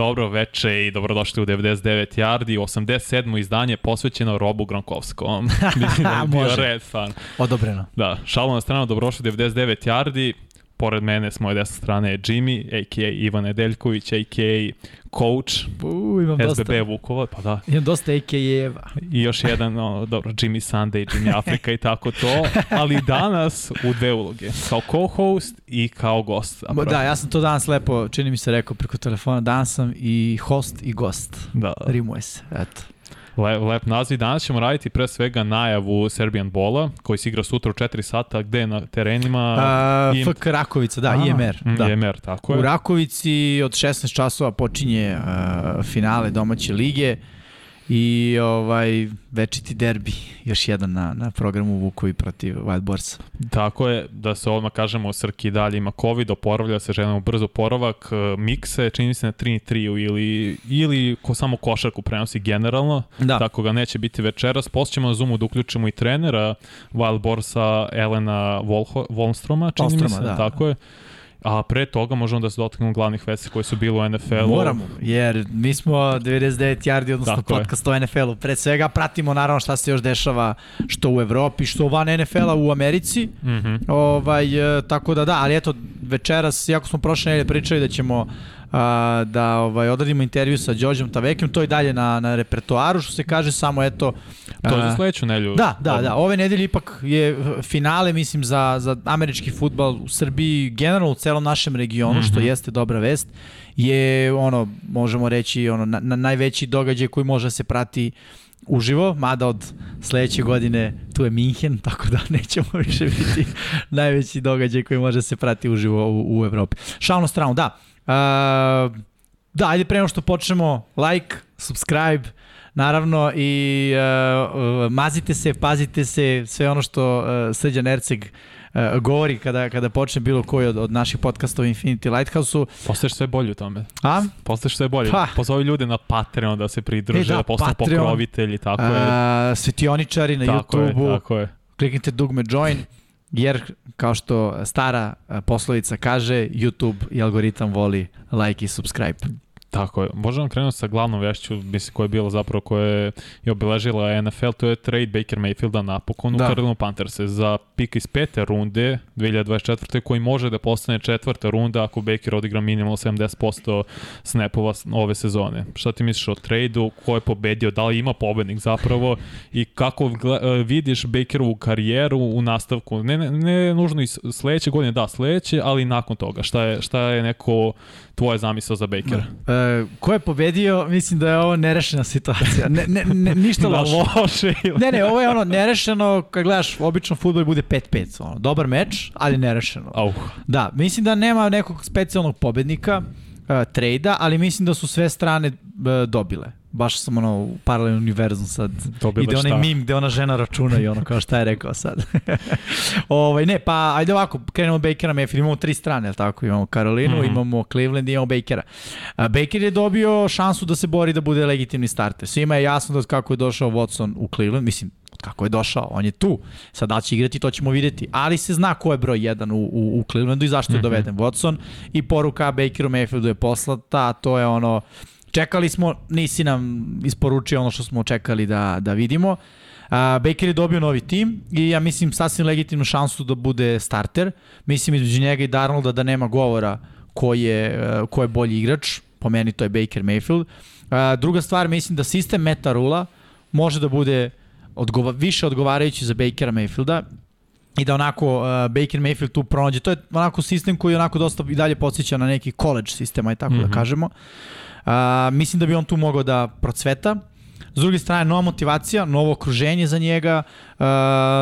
Dobro veče i dobrodošli u 99 Yardi. 87. izdanje posvećeno Robu Gronkovskom. Mislim da je bio red fan. Odobreno. Da, šalom na stranu, dobrodošli u 99 Yardi. Pored mene s moje desne strane je Jimmy, a.k.a. Ivan Nedeljković, a.k.a. coach U, imam SBB dosta. Vukova, pa da. Imam dosta AKA-eva. I još jedan, no, dobro, Jimmy Sunday, Jimmy Afrika i tako to, ali danas u dve uloge, kao co-host i kao gost. zapravo. Da, ja sam to danas lepo, čini mi se rekao preko telefona, danas sam i host i gost. Da, Rimuje se, eto. Le, lep naziv. Danas ćemo raditi pre svega najavu Serbian Bola, koji se igra sutra u 4 sata, gde na terenima? A, im- FK Rakovica, da, A, IMR. mm, Da. IMR, tako U je. Rakovici od 16 časova počinje uh, finale domaće lige i ovaj večiti derbi, još jedan na, na programu Vukovi protiv Wild Borsa. Tako je, da se odmah kažemo, Srki dalje ima COVID, oporavlja se, želimo brzo oporavak, e, mikse, čini se na 3-3 ili, ili ko samo košarku prenosi generalno, Da. tako ga neće biti večeras. Ćemo na Zoomu da uključimo i trenera Wild Borsa Elena Volho, Volstroma, čini mi Volstroma, se, da. tako je. A pre toga možemo da se dotaknemo glavnih vesti koje su bile u NFL-u. Moramo, jer mi smo 99 yardi, odnosno Tako je. podcast o NFL-u. Pre svega pratimo naravno šta se još dešava što u Evropi, što van NFL-a u Americi. Mhm. Ovaj, e, tako da da, ali eto, večeras, jako smo prošle nedelje pričali da ćemo a, da ovaj, odradimo intervju sa Đođom Tavekijom, to je dalje na, na repertoaru, što se kaže, samo eto... To je za sledeću nelju. Da, da, da. Ove nedelje ipak je finale, mislim, za, za američki futbal u Srbiji, generalno u celom našem regionu, mm -hmm. što Mhm. jeste dobra vest, je ono, možemo reći, ono, na, na najveći događaj koji može da se prati uživo, mada od sledeće godine tu je Minhen, tako da nećemo više biti najveći događaj koji može da se prati uživo u, u Evropi. Šalno stranu, da. Uh, da, ajde prema što počnemo, like, subscribe, naravno i uh, mazite se, pazite se, sve ono što uh, Srđan Erceg uh, govori kada, kada počne bilo koji od, od naših podcastova u Infinity Lighthouse-u. Postaješ sve bolje u tome. A? Postaješ sve bolje. Pa. Pozovi ljude na Patreon da se pridruže, E, da, da, postanu Patreon. pokrovitelji, tako je. Uh, svetioničari na tako je, YouTube-u, tako je. kliknite dugme join, jer kao što stara uh, poslovica kaže, YouTube i algoritam voli like i subscribe. Tako je. Možemo krenuti sa glavnom vešću, mislim, koja je bila zapravo, koja je obeležila NFL, to je trade Baker Mayfielda napokon Da. u Carolina Pantherse za pik iz pete runde 2024. koji može da postane četvrta runda ako Baker odigra minimalno 70% snapova ove sezone. Šta ti misliš o tradu, ko je pobedio, da li ima pobednik zapravo i kako e, vidiš Bakerovu karijeru u nastavku, ne, ne, ne nužno i sledeće godine, da, sledeće, ali nakon toga. Šta je, šta je neko tvoja zamisao za Bakera? Uh, ko je pobedio, mislim da je ovo nerešena situacija. Ne, ne, ne, ništa Da, loše. loše ili... Ne, ne, ovo je ono nerešeno, kad gledaš, obično futbol bude 5-5, ono, dobar meč, ali nerešeno. Au. Da, mislim da nema nekog specijalnog pobednika uh, trejda, ali mislim da su sve strane uh, dobile. Baš sam ono u paralelnom univerzum sad. Dobile Ide onaj šta? mim gde ona žena računa i ono kao šta je rekao sad. ovaj, ne, pa ajde ovako, krenemo Bakera Mayfield. Imamo tri strane, jel tako? Imamo Karolinu, mm. -hmm. imamo Cleveland i imamo Bakera. A, Baker je dobio šansu da se bori da bude legitimni starter. Svima je jasno da kako je došao Watson u Cleveland, mislim, kako je došao, on je tu. Sad da će igrati, to ćemo videti. Ali se zna ko je broj jedan u, u, u Clevelandu i zašto je Mhm. doveden Watson. I poruka Bakeru Mayfieldu je poslata, a to je ono, čekali smo, nisi nam isporučio ono što smo čekali da, da vidimo. A, Baker je dobio novi tim i ja mislim sasvim legitimnu šansu da bude starter. Mislim između njega i Darnolda da nema govora ko je, e, ko je bolji igrač. Po meni to je Baker Mayfield. A, druga stvar, mislim da sistem meta rula može da bude odgova, više odgovarajući za Bakera Mayfielda i da onako uh, Baker Mayfield tu pronađe. To je onako sistem koji onako dosta i dalje podsjeća na neki college sistem, aj tako mm -hmm. Mhm. da kažemo. Uh, mislim da bi on tu mogao da procveta. S druge strane, nova motivacija, novo okruženje za njega, uh,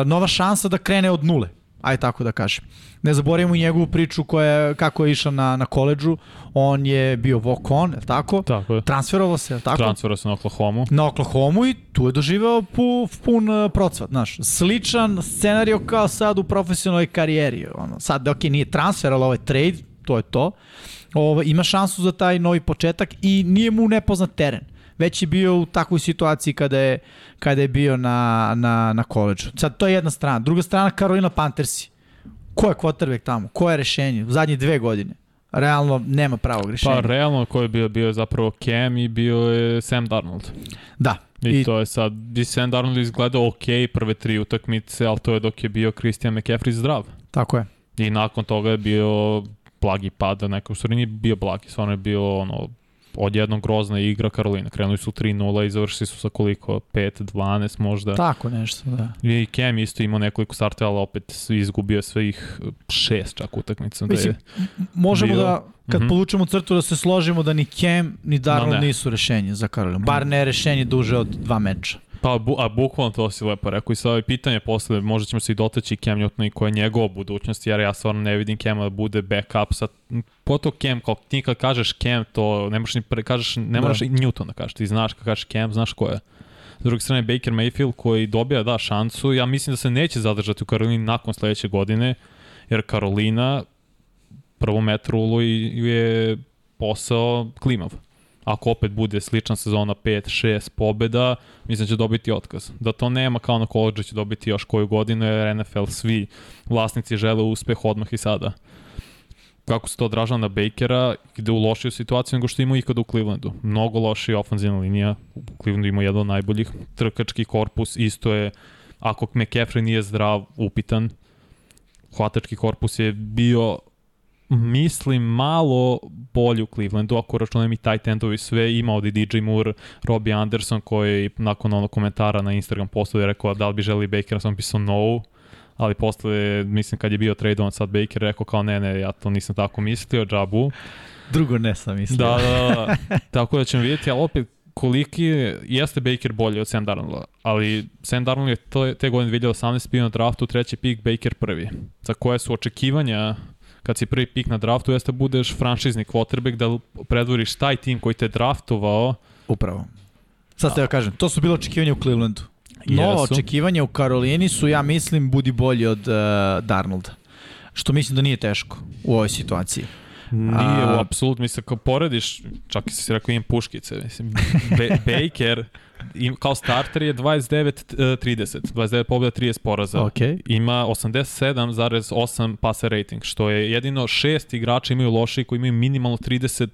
nova šansa da krene od nule, aj tako da kažem. Ne zaboravimo i njegovu priču koja, je- kako je išao na, na koleđu, on je bio walk-on, je li tako? Tako je. Transferovao se, je tako? Transfera se na Oklahoma. na Oklahoma i tu je doživeo pu, pun uh, procvat, znaš. Sličan scenario kao sad u profesionalnoj karijeri. Ono, sad, ok, nije transfer, ali ovo je trade, to je to. Ovo, ima šansu za taj novi početak i nije mu nepoznat teren. Već je bio u takvoj situaciji kada je, kada je bio na, na, na koleđu. Sad, to je jedna strana. Druga strana, Carolina Panthersi. Ko je quarterback tamo? Ko je rešenje? U zadnje dve godine. realno nema pravog rešenja. Pa realno ko je bio, bio je zapravo Cam i bio je Sam Darnold. Da. I, I to je sad, bi Sam Darnold izgledao ok prve tri utakmice, ali to je dok je bio Christian McCaffrey zdrav. Tako je. I nakon toga je bio blagi pad, neko u stvari nije bio blagi, stvarno je bio ono, odjednom grozna igra Karolina. Krenuli su 3-0 i završili su sa koliko? 5-12 možda. Tako nešto, da. I Cam isto imao nekoliko startova, ali opet izgubio svih šest čak utakmica. Da je možemo bio... da, kad mm -hmm. crtu, da se složimo da ni Cam ni Darnold no, nisu rešenje za Karolinu. Bar ne rešenje duže od dva meča. Pa, bu, a bukvalno to si lepo rekao i sad ovaj pitanje posle, možda ćemo se i dotaći Cam Newtona i koja je njegova budućnost, jer ja stvarno ne vidim Cam da bude backup sa, to Cam, kao ti kad kažeš Cam, to ne možeš ni pre, kažeš, ne da. moraš da. i Newton da kažeš, ti znaš kad kažeš Cam, znaš ko je. S druge strane, Baker Mayfield koji dobija da šansu, ja mislim da se neće zadržati u Karolini nakon sledeće godine, jer Karolina prvo metru je posao klimav ako opet bude slična sezona 5-6 pobeda, mislim da će dobiti otkaz. Da to nema kao na koleđu će dobiti još koju godinu, jer NFL svi vlasnici žele uspeh odmah i sada. Kako se to odražava na Bakera, gde u lošiju situaciju nego što ima ikada u Clevelandu. Mnogo lošija ofenzivna linija, u Clevelandu ima jedan od najboljih, trkački korpus, isto je, ako McCaffrey nije zdrav, upitan, hvatački korpus je bio mislim malo bolje u Clevelandu, ako računam i tight endovi sve, ima ovdje DJ Moore, Robbie Anderson koji nakon onog komentara na Instagram postoje rekao da li bi želi Baker, sam pisao no, ali posle, mislim kad je bio tradeovan sad Baker, rekao kao ne, ne, ja to nisam tako mislio, džabu. Drugo ne sam mislio. Da, da, da. tako da ćemo vidjeti, ali opet koliki je, jeste Baker bolji od Sam Darnolda, ali Sam Darnold je to, te godine 2018 bio na draftu, treći pik, Baker prvi. Za koje su očekivanja kad si prvi pik na draftu, jeste budeš franšizni quarterback, da predvoriš taj tim koji te draftovao. Upravo. Sad ste ja kažem, to su bilo očekivanje u Clevelandu. Nova očekivanja u Karolini su, ja mislim, budi bolji od uh, Darnolda. Što mislim da nije teško u ovoj situaciji. Nije, apsolutno, mislim, kao porediš, čak i si rekao imam puškice, mislim, Be Baker im, kao starter je 29-30, 29 pobjeda, 30 poraza. Okay. Ima 87,8 pase rating, što je jedino šest igrača imaju loši koji imaju minimalno 30 uh,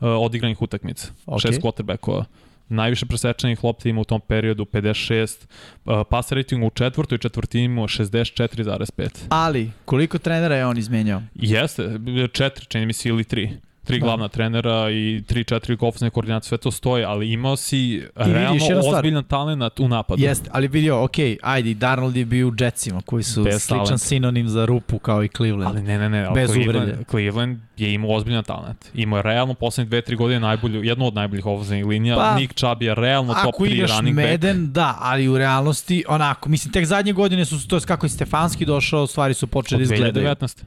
odigranih utakmica. Okay. Šest quarterbackova najviše presečenih lopti ima u tom periodu 56, uh, pass rating u četvrtoj četvrtini imao 64,5. Ali, koliko trenera je on izmenjao? Jeste, četiri, čini mi se, ili tri tri da. glavna trenera i tri, četiri ofenzivne koordinacije, sve to stoji, ali imao si realno ozbiljan talent u napadu. Jeste, ali vidio, ok, ajde, Darnold je bio u Jetsima, koji su Bez sličan talent. sinonim za rupu kao i Cleveland. Ali ne, ne, ne, Bez Cleveland, uvrede. Cleveland je imao ozbiljan talent. Imao je realno poslednje dve, tri godine najbolju, jednu od najboljih ofenzivnih linija. Pa, Nick Chubb je realno top 3 running back. Meden, da, ali u realnosti, onako, mislim, tek zadnje godine su, to je kako je Stefanski došao, stvari su počeli izgledati. 2019.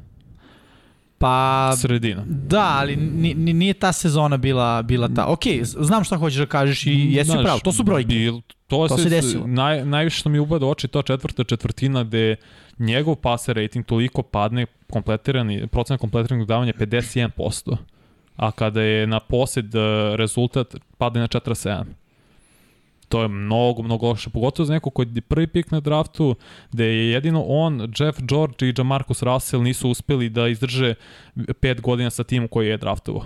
Pa sredina. Da, ali nije ta sezona bila bila ta. Ok, znam šta hoćeš da kažeš i jesi Znaš, pravo. To su brojke. Bil, to, to se, se desilo. Naj, najviše što mi ubada oči to četvrta četvrtina gde njegov passer rating toliko padne kompletirani, procenat kompletiranog davanja 51%. A kada je na posed eh, rezultat padne na 47 to je mnogo, mnogo loše, pogotovo za neko koji je prvi pik na draftu, gde je jedino on, Jeff George i Jamarcus Russell nisu uspeli da izdrže pet godina sa timom koji je draftovao.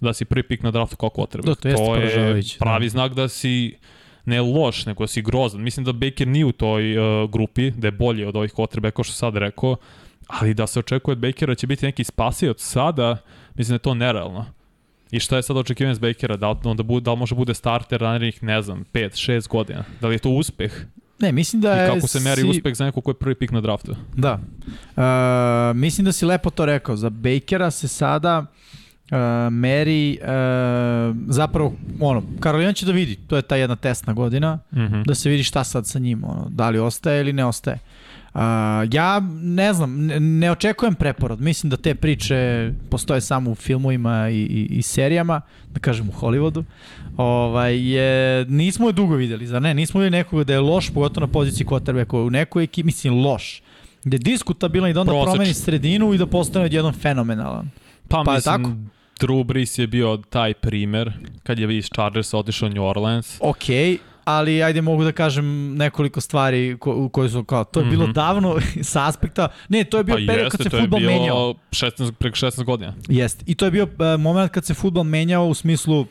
Da si prvi pik na draftu kao quarterback. Da, to, to je pravi da. znak da si ne loš, nego si grozan. Mislim da Baker nije u toj uh, grupi, da je bolji od ovih quarterbacka, što sad rekao, ali da se očekuje od Bakera da će biti neki od sada, mislim da je to nerealno. I šta je sad očekivanje s Bakera? Da li, onda bude, da li može bude starter narednih, ne znam, 5, 6 godina? Da li je to uspeh? Ne, mislim da je... I kako se meri si... uspeh za neko ko je prvi pik na draftu? Da. Uh, mislim da si lepo to rekao. Za Bakera se sada uh, meri uh, zapravo, ono, Karolina će da vidi, to je ta jedna testna godina, mhm. -huh. da se vidi šta sad sa njim, ono, da li ostaje ili ne ostaje. Uh, Uh, ja ne znam, ne, ne očekujem preporod. Mislim da te priče postoje samo u filmovima i, i, i serijama, da kažem u Hollywoodu. Ovaj, je, nismo je dugo videli, zar ne? Nismo videli nekoga da je loš, pogotovo na poziciji quarterbacka u nekoj ekipi, mislim loš. Da je diskutabilan i da onda Proseć. promeni sredinu i da postane jedan fenomenalan. Pa, pa mislim, tako? Drew Brees je bio taj primer kad je iz Chargersa otišao New Orleans. Okej, okay ali ajde mogu da kažem nekoliko stvari ko, koje su kao, to je bilo mm -hmm. davno sa aspekta, ne, to je bio pa period jeste, kad se futbol menjao. 16, preko 16 godina. Jeste, i to je bio uh, moment kad se futbol menjao u smislu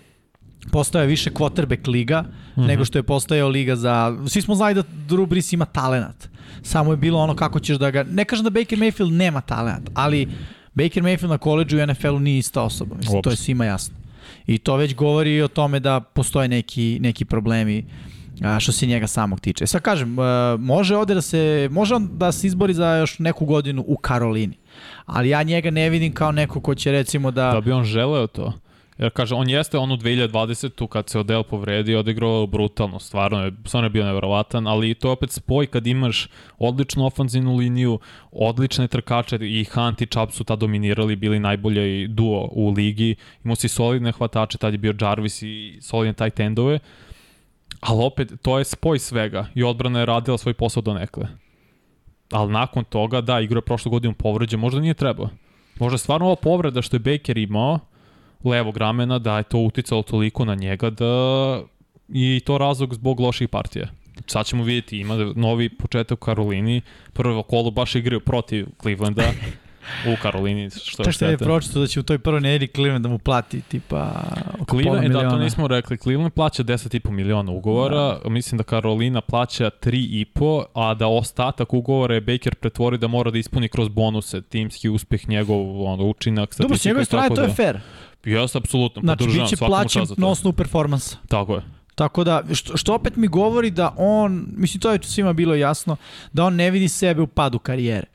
postoje više quarterback liga mm -hmm. nego što je postojao liga za... Svi smo znali da Drew Brees ima talenat. Samo je bilo ono kako ćeš da ga... Ne kažem da Baker Mayfield nema talent, ali Baker Mayfield na koleđu i NFL-u nije ista osoba. Mislim, Ops. to je svima jasno. I to već govori o tome da postoje neki, neki problemi a, što se njega samog tiče. Sad kažem, a, može ovde da se, može on da se izbori za još neku godinu u Karolini, ali ja njega ne vidim kao neko ko će recimo da... Da bi on želeo to? Jer kaže, on jeste onu 2020. kad se Odell povredi, odigrao brutalno, stvarno je, stvarno je bio nevjerovatan, ali to je opet spoj kad imaš odličnu ofanzivnu liniju, odlične trkače i Hunt i Chubb su tad dominirali, bili najbolji duo u ligi, imao si solidne hvatače, tad je bio Jarvis i solidne tight endove, ali opet, to je spoj svega i odbrana je radila svoj posao do nekle. Ali nakon toga, da, igra je prošle godine povređa, možda nije trebao. Možda stvarno ova povreda što je Baker imao, levog ramena da je to uticalo toliko na njega da i to razlog zbog loših partija. Sad ćemo vidjeti, ima novi početak u Karolini, prvo kolo baš igraju protiv Clevelanda, u Karolini, što je što je pročito da će u toj prvoj nedelji Cleveland da mu plati tipa oko Cleveland, pola miliona. Da, to nismo rekli. Cleveland plaća 10,5 miliona ugovora, da. mislim da Karolina plaća 3,5, a da ostatak ugovora je Baker pretvori da mora da ispuni kroz bonuse, timski uspeh, njegov ono, učinak, statistika. Dobro, s njegove strane to je da. Jeste, apsolutno. Znači, bit će plaćen na osnovu performansa. Tako je. Tako da, što, što opet mi govori da on, mislim to je svima bilo jasno, da on ne vidi sebe u padu karijere.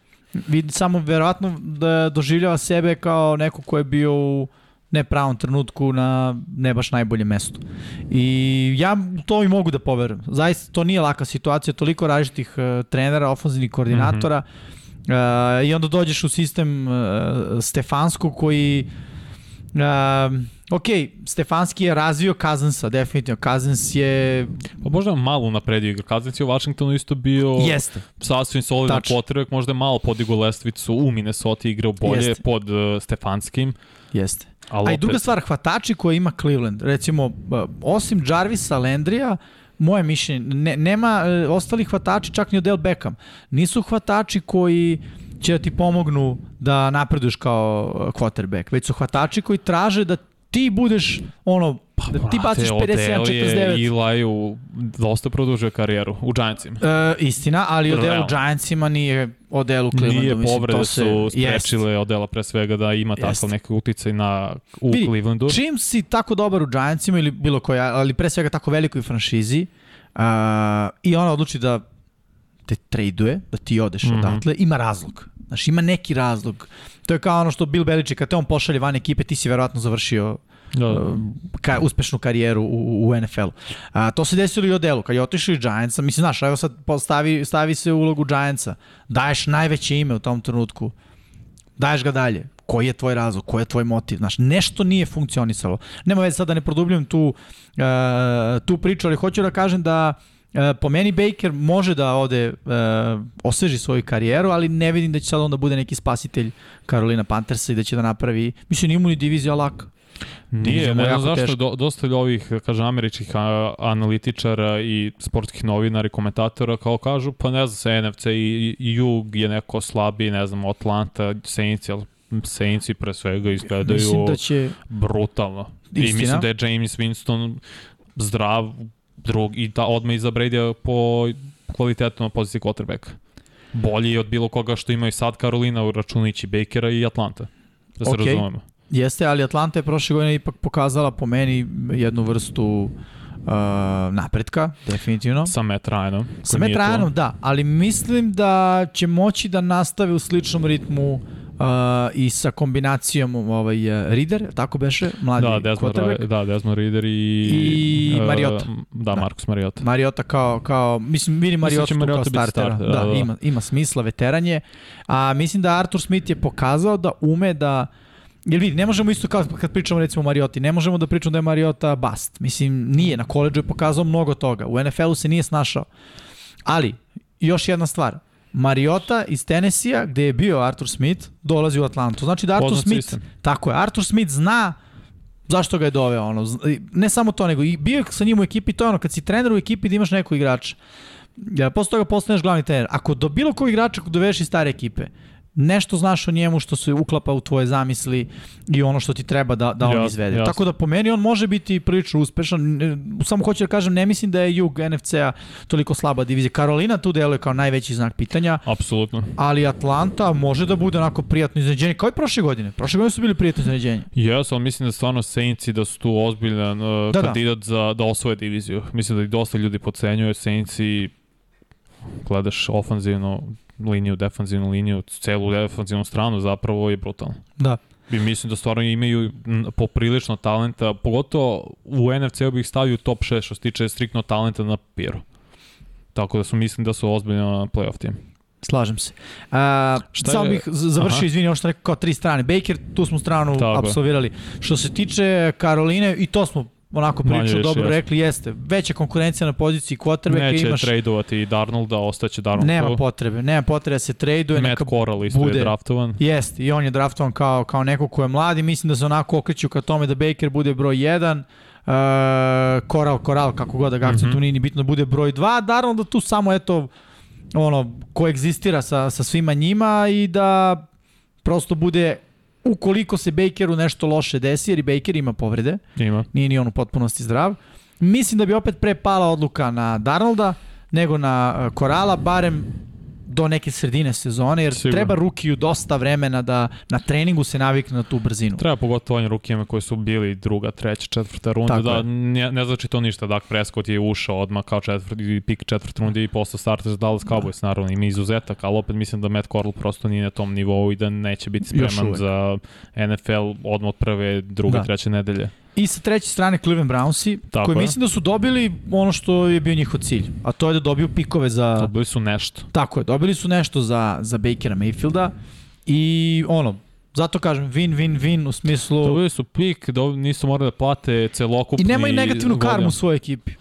Vidi samo verovatno da doživljava sebe kao neko ko je bio u nepravom trenutku na ne baš najboljem mestu. I ja to i mogu da poverujem. Zaista to nije laka situacija, toliko različitih uh, trenera, ofenzivnih koordinatora mm -hmm. uh, i onda dođeš u sistem uh, Stefanskog koji uh, Um, ok, Stefanski je razvio Kazansa, definitivno. Kazans je... Pa možda malo napredio igra. Kazans je u Washingtonu isto bio Jeste. sasvim solidan potrebek, možda je malo podigo lestvicu u Minnesota igrao bolje Jeste. pod uh, Stefanskim. Jeste. Ali A i druga stvar, hvatači koje ima Cleveland, recimo, uh, osim Jarvisa Landrija, moje mišljenje, ne, nema uh, ostalih hvatači, čak ni Odell Beckham. Nisu hvatači koji će da ti pomognu da napreduješ kao uh, quarterback, već su hvatači koji traže da ti budeš ono pa, da ti baciš 57 49. Eli u dosta produžio karijeru u Giantsima. E, istina, ali Odell u Giantsima nije Odell u Clevelandu. Nije povrede se, su sprečile jest. Odela pre svega da ima takav neki uticaj na, u Vidi, Clevelandu. Čim si tako dobar u Giantsima ili bilo koja, ali pre svega tako velikoj franšizi uh, i ona odluči da te traduje, da ti odeš mm -hmm. odatle, ima razlog. Znaš, ima neki razlog. To je kao ono što Bill Belichick, kad te on pošalje van ekipe, ti si verovatno završio da, da. Uh, ka, uspešnu karijeru u, u NFL-u. A, to se desilo i Odelu, kad je otišao iz Giantsa, mislim, znaš, evo sad stavi, stavi se u ulogu Giantsa, daješ najveće ime u tom trenutku, daješ ga dalje, koji je tvoj razlog, koji je tvoj motiv, znaš, nešto nije funkcionisalo. Nema već sad da ne produbljujem tu, uh, tu priču, ali hoću da kažem da uh, po meni Baker može da ode e, osveži svoju karijeru, ali ne vidim da će sad onda bude neki spasitelj Carolina Panthersa i da će da napravi, mislim, nije mu ni divizija laka. Nije, ne znam zašto do, dosta ovih, kažem, američkih analitičara i sportskih novinara i komentatora kao kažu, pa ne znam se NFC i, i Jug je neko slabiji, ne znam, Atlanta, Saints, ali Saintsi pre svega izgledaju mislim da će... brutalno. Istina. I mislim da je James Winston zdrav, drug, i da odme iza Brady po kvalitetno na poziciji quarterbacka. Bolji od bilo koga što ima i sad Karolina, računajući Bakera i Atlanta. Da se okay. razumemo. Jeste, ali Atlanta je prošle godine ipak pokazala po meni jednu vrstu uh, napretka, definitivno. Sa Matt Ryanom. Sa Matt Ryanom, da, ali mislim da će moći da nastave u sličnom ritmu uh, Uh, i sa kombinacijom ovaj uh, Rider, tako beše, mladi da, Desmond, da, Desmond Rider i, i uh, Mariota. Da, da, Marcus Mariota. Mariota kao, kao mislim, vidi Mariota tu kao startera. Start, da, da, da, ima, ima smisla, veteranje. A mislim da Arthur Smith je pokazao da ume da Jer vidi, ne možemo isto kao kad pričamo recimo o Marioti, ne možemo da pričamo da je Mariota bast. Mislim, nije, na koleđu je pokazao mnogo toga. U NFL-u se nije snašao. Ali, još jedna stvar, Mariota iz Tennessee-a, gde je bio Arthur Smith, dolazi u Atlantu. Znači da Arthur Poznat Smith, sistem. tako je, Arthur Smith zna Zašto ga je doveo? Ono, ne samo to, nego i bio sa njim u ekipi, to je ono, kad si trener u ekipi da imaš nekog igrača. Ja, posle toga postaneš glavni trener. Ako do bilo kog igrača doveš iz stare ekipe, nešto znaš o njemu što se uklapa u tvoje zamisli i ono što ti treba da, da on izvede. jasno. Tako da po meni on može biti prilično uspešan. Ne- Samo hoću da kažem, ne mislim da je jug NFC-a toliko slaba divizija. Karolina tu deluje kao najveći znak pitanja, Apsolutno. ali Atlanta može da bude onako prijatno iznenađenje, kao i prošle godine. Prošle godine su bili prijatno iznenađenje. Jes, ali mislim da stvarno Saints i da su tu ozbiljan uh, Da, da. kandidat za da osvoje diviziju. Mislim da ih dosta ljudi podcenjuje Saints i gledaš ofanzivnu liniju, defanzivnu liniju, celu defanzivnu stranu zapravo je brutalno. Da. I mislim da stvarno imaju poprilično talenta, pogotovo u NFC-u bih stavio top 6 što se tiče striktno talenta na papiru. Tako da su mislim da su ozbiljno playoff tim. Slažem se. A, Šta samo je- bih završio, Aha. izvini, ovo što rekao kao tri strane. Baker, tu smo stranu Tako je. apsolvirali. Što se tiče Karoline, i to smo onako prilično dobro rekli, jeste. Veća konkurencija na poziciji quarterbacka Neće imaš... tradeovati Darnolda, ostaće Darnold. Nema potrebe, nema potrebe da se traduje. Matt neka Corral isto bude. je draftovan. Jeste, i on je draftovan kao, kao neko ko je mladi. Mislim da se onako okreću ka tome da Baker bude broj 1, uh, Koral, Koral, kako god da ga akcentu, mm. -hmm. nije ni bitno bude broj 2, naravno da tu samo eto, ono, koegzistira sa, sa svima njima i da prosto bude ukoliko se Bakeru nešto loše desi, jer i Baker ima povrede, Ima. nije ni on u potpunosti zdrav, mislim da bi opet pre pala odluka na Darnolda nego na uh, Korala, barem do neke sredine sezone, jer Sigurno. treba rukiju dosta vremena da na treningu se navikne na tu brzinu. Treba pogotovo ovim rukijama koji su bili druga, treća, četvrta runda, Tako da je. ne, ne znači to ništa. Dak Prescott je ušao odmah kao četvrti, pik četvrte runde i postao starter za Dallas Cowboys, naravno ima izuzetak, ali opet mislim da Matt Corral prosto nije na tom nivou i da neće biti spreman za NFL odmah od prve, druge, Da. treće nedelje. I sa treće strane Cleveland Brownsi, Tako koji je. mislim da su dobili ono što je bio njihov cilj, a to je da dobiju pikove za... Dobili su nešto. Tako je, dobili su nešto za, za Bakera Mayfielda i ono, zato kažem win, win, win u smislu... Dobili su pik, do, nisu morali da plate celokupni... I nemaju negativnu godin. karmu u svojoj ekipi.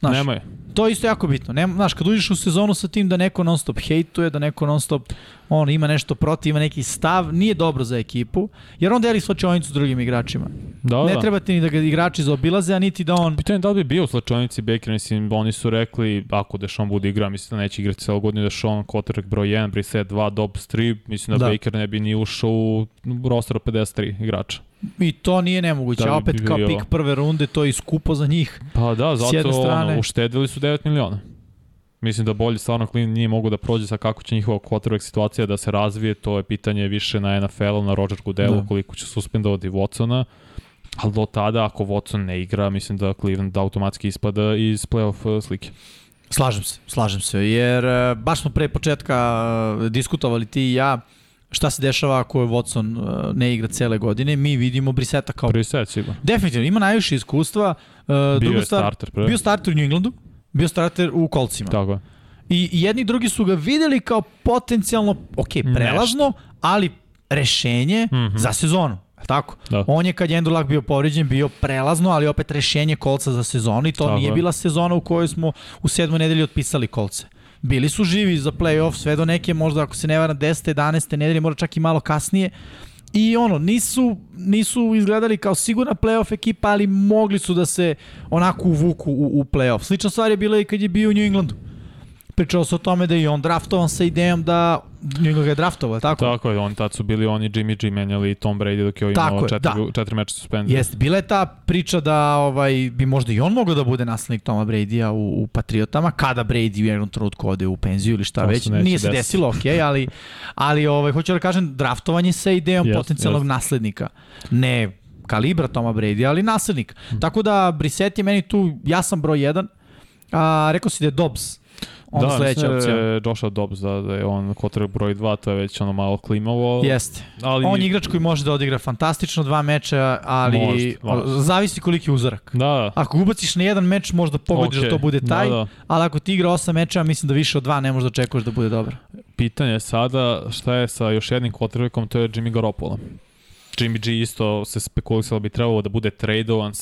Znaš, Nemaju. To je isto jako bitno. Nema, znaš, kad uđeš u sezonu sa tim da neko non stop hejtuje, da neko non stop on, ima nešto protiv, ima neki stav, nije dobro za ekipu, jer on deli slačionicu s drugim igračima. Da, ne da. treba ti ni da ga igrači zaobilaze, a niti da on... Pitanje je da li bi bio u slačonici Baker, mislim, oni su rekli, ako Dešon bude igra, mislim da neće igrati celo godinu Dešon, Kotrek broj 1, Brissett 2, Dobbs 3, mislim da, Da. da. Baker ne bi ni ušao u roster od 53 igrača. I to nije nemoguće. Da opet kao pik prve runde, to je i skupo za njih. Pa da, zato strane- ono, uštedili su 9 miliona. Mislim da bolje stvarno Cleveland nije mogu da prođe sa kako će njihova quarterback situacija da se razvije, to je pitanje više na NFL-u, na Roger Goodelu, Da. da. koliko će suspendovati Watsona. Ali do tada, ako Watson ne igra, mislim da Cleveland automatski ispada iz playoff uh, slike. Slažem se, slažem se, jer e, baš smo pre početka e, diskutovali ti i ja šta se dešava ako je Watson e, ne igra cele godine. Mi vidimo Briseta kao... Prvi set, sigurno. Definitivno, ima najviše iskustva. E, Bio je stvar, starter pre. Bio starter u New Englandu, bio starter u Kolcima. Tako je. I, I jedni i drugi su ga videli kao potencijalno, ok, prelazno, ali rešenje Mhm. za sezonu. Tako? Da. On je kad je Andrew Luck bio povređen bio prelazno, ali opet rešenje kolca za sezonu i to Tako nije je. bila sezona u kojoj smo u sedmoj nedelji otpisali kolce. Bili su živi za play-off sve do neke, možda ako se ne varam 10. 11. nedelje, možda čak i malo kasnije. I ono, nisu, nisu izgledali kao sigurna playoff ekipa, ali mogli su da se onako uvuku u, u playoff. Slična stvar je bila i kad je bio u New Englandu. Pričao se o tome da je on draftovan sa idejom da New England ga je draftovao, tako? Tako je, oni tad su bili oni Jimmy G menjali i Tom Brady dok je ovaj imao četiri, da. četiri meča suspenzije. Jeste, bila je ta priča da ovaj bi možda i on mogao da bude naslednik Toma Brady-a u, u Patriotama, kada Brady u jednom trenutku ode u penziju ili šta To već. Nije se desilo, ok, ali, ali ovaj, hoću da kažem, draftovanje sa idejom Jeste, potencijalnog jeste. naslednika. Ne kalibra Toma Brady, ali naslednik. Hm. Tako da Brissett je meni tu, ja sam broj jedan, a rekao si da je Dobbs onda da, sledeća mislim opcija. da Joshua Dobbs, da, da je on kotrek broj 2, to je već ono malo klimavo. Jeste. Ali, On je igrač koji može da odigra fantastično dva meča, ali Može, može. zavisi koliki je uzorak. Da, da. Ako ubaciš na jedan meč, možda pogodiš Okej, da to bude taj, Da, da. ali ako ti igra osam meča, mislim da više od dva ne možeš da očekuješ da bude dobar. Pitanje je sada šta je sa još jednim quarterbackom, to je Jimmy Garoppolo. Jimmy G isto se spekulisalo da bi trebalo da bude tradovan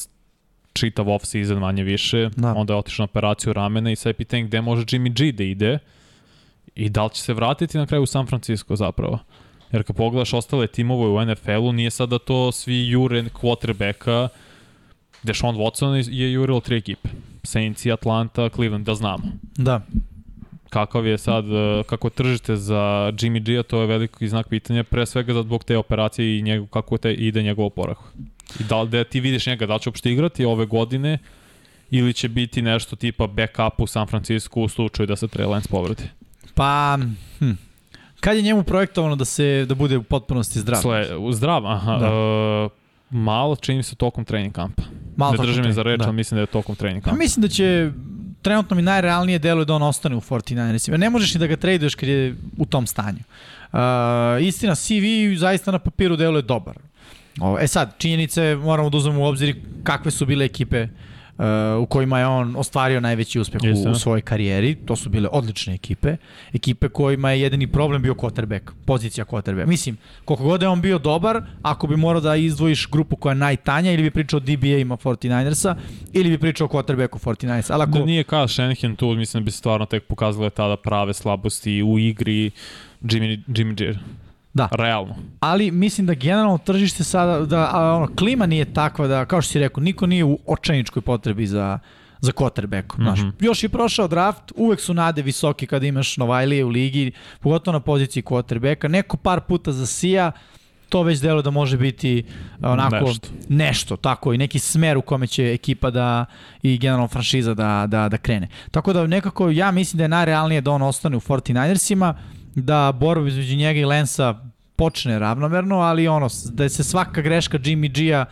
čitav off-season manje više, Da. onda je otišao na operaciju ramena i sad je pitanje gde može Jimmy G da ide i da li će se vratiti na kraju u San Francisco zapravo. Jer kad pogledaš ostale timove u NFL-u, nije sada to svi jure quarterbacka, Deshaun Watson je jurilo tri ekipe. Saints i Atlanta, Cleveland, da znamo. Da. Kakav je sad, e, kako tržite za Jimmy G-a, to je veliki znak pitanja, pre svega zbog te operacije i njegov, kako te ide njegov oporak. I da da ti vidiš njega, da će uopšte igrati ove godine ili će biti nešto tipa backup u San Francisco u slučaju da se Trey Lance povrati? Pa, hm. kad je njemu projektovano da se da bude u potpunosti zdrav? Sle, zdrav, aha. Da. Uh, malo čini se tokom trening kampa. Malo ne držim je za reč, da. ali mislim da je tokom trening kampa. Pa mislim da će trenutno mi najrealnije deluje da on ostane u 49ersima. Ne možeš ni da ga traduješ kad je u tom stanju. Uh, istina, CV zaista na papiru deluje dobar. E sad, činjenice moramo da uzmemo u obzir kakve su bile ekipe uh, u kojima je on ostvario najveći uspeh u, u svojoj karijeri. To su bile odlične ekipe. Ekipe kojima je jedini problem bio quarterback, pozicija quarterback. Mislim, koliko god je on bio dobar, ako bi morao da izdvojiš grupu koja je najtanja, ili bi pričao o DBA-ima 49ersa, ili bi pričao o quarterbacku 49ersa. Ali ako... Da nije Kyle Shanahan tu, mislim da bi stvarno tek pokazale tada prave slabosti u igri Jimmy, Jimmy G. Da. Realno. Ali mislim da generalno tržište sada, da a, ono, klima nije takva da, kao što si rekao, niko nije u očajničkoj potrebi za, za quarterbackom. Mm -hmm. Još je prošao draft, uvek su nade visoki kada imaš Novajlije u ligi, pogotovo na poziciji quarterbacka. Neko par puta za Sija, to već delo da može biti onako nešto. nešto, tako i neki smer u kome će ekipa da i generalno franšiza da, da, da krene. Tako da nekako ja mislim da je najrealnije da on ostane u 49ersima, da borba između njega i Lensa počne ravnomerno, ali ono, da se svaka greška Jimmy G-a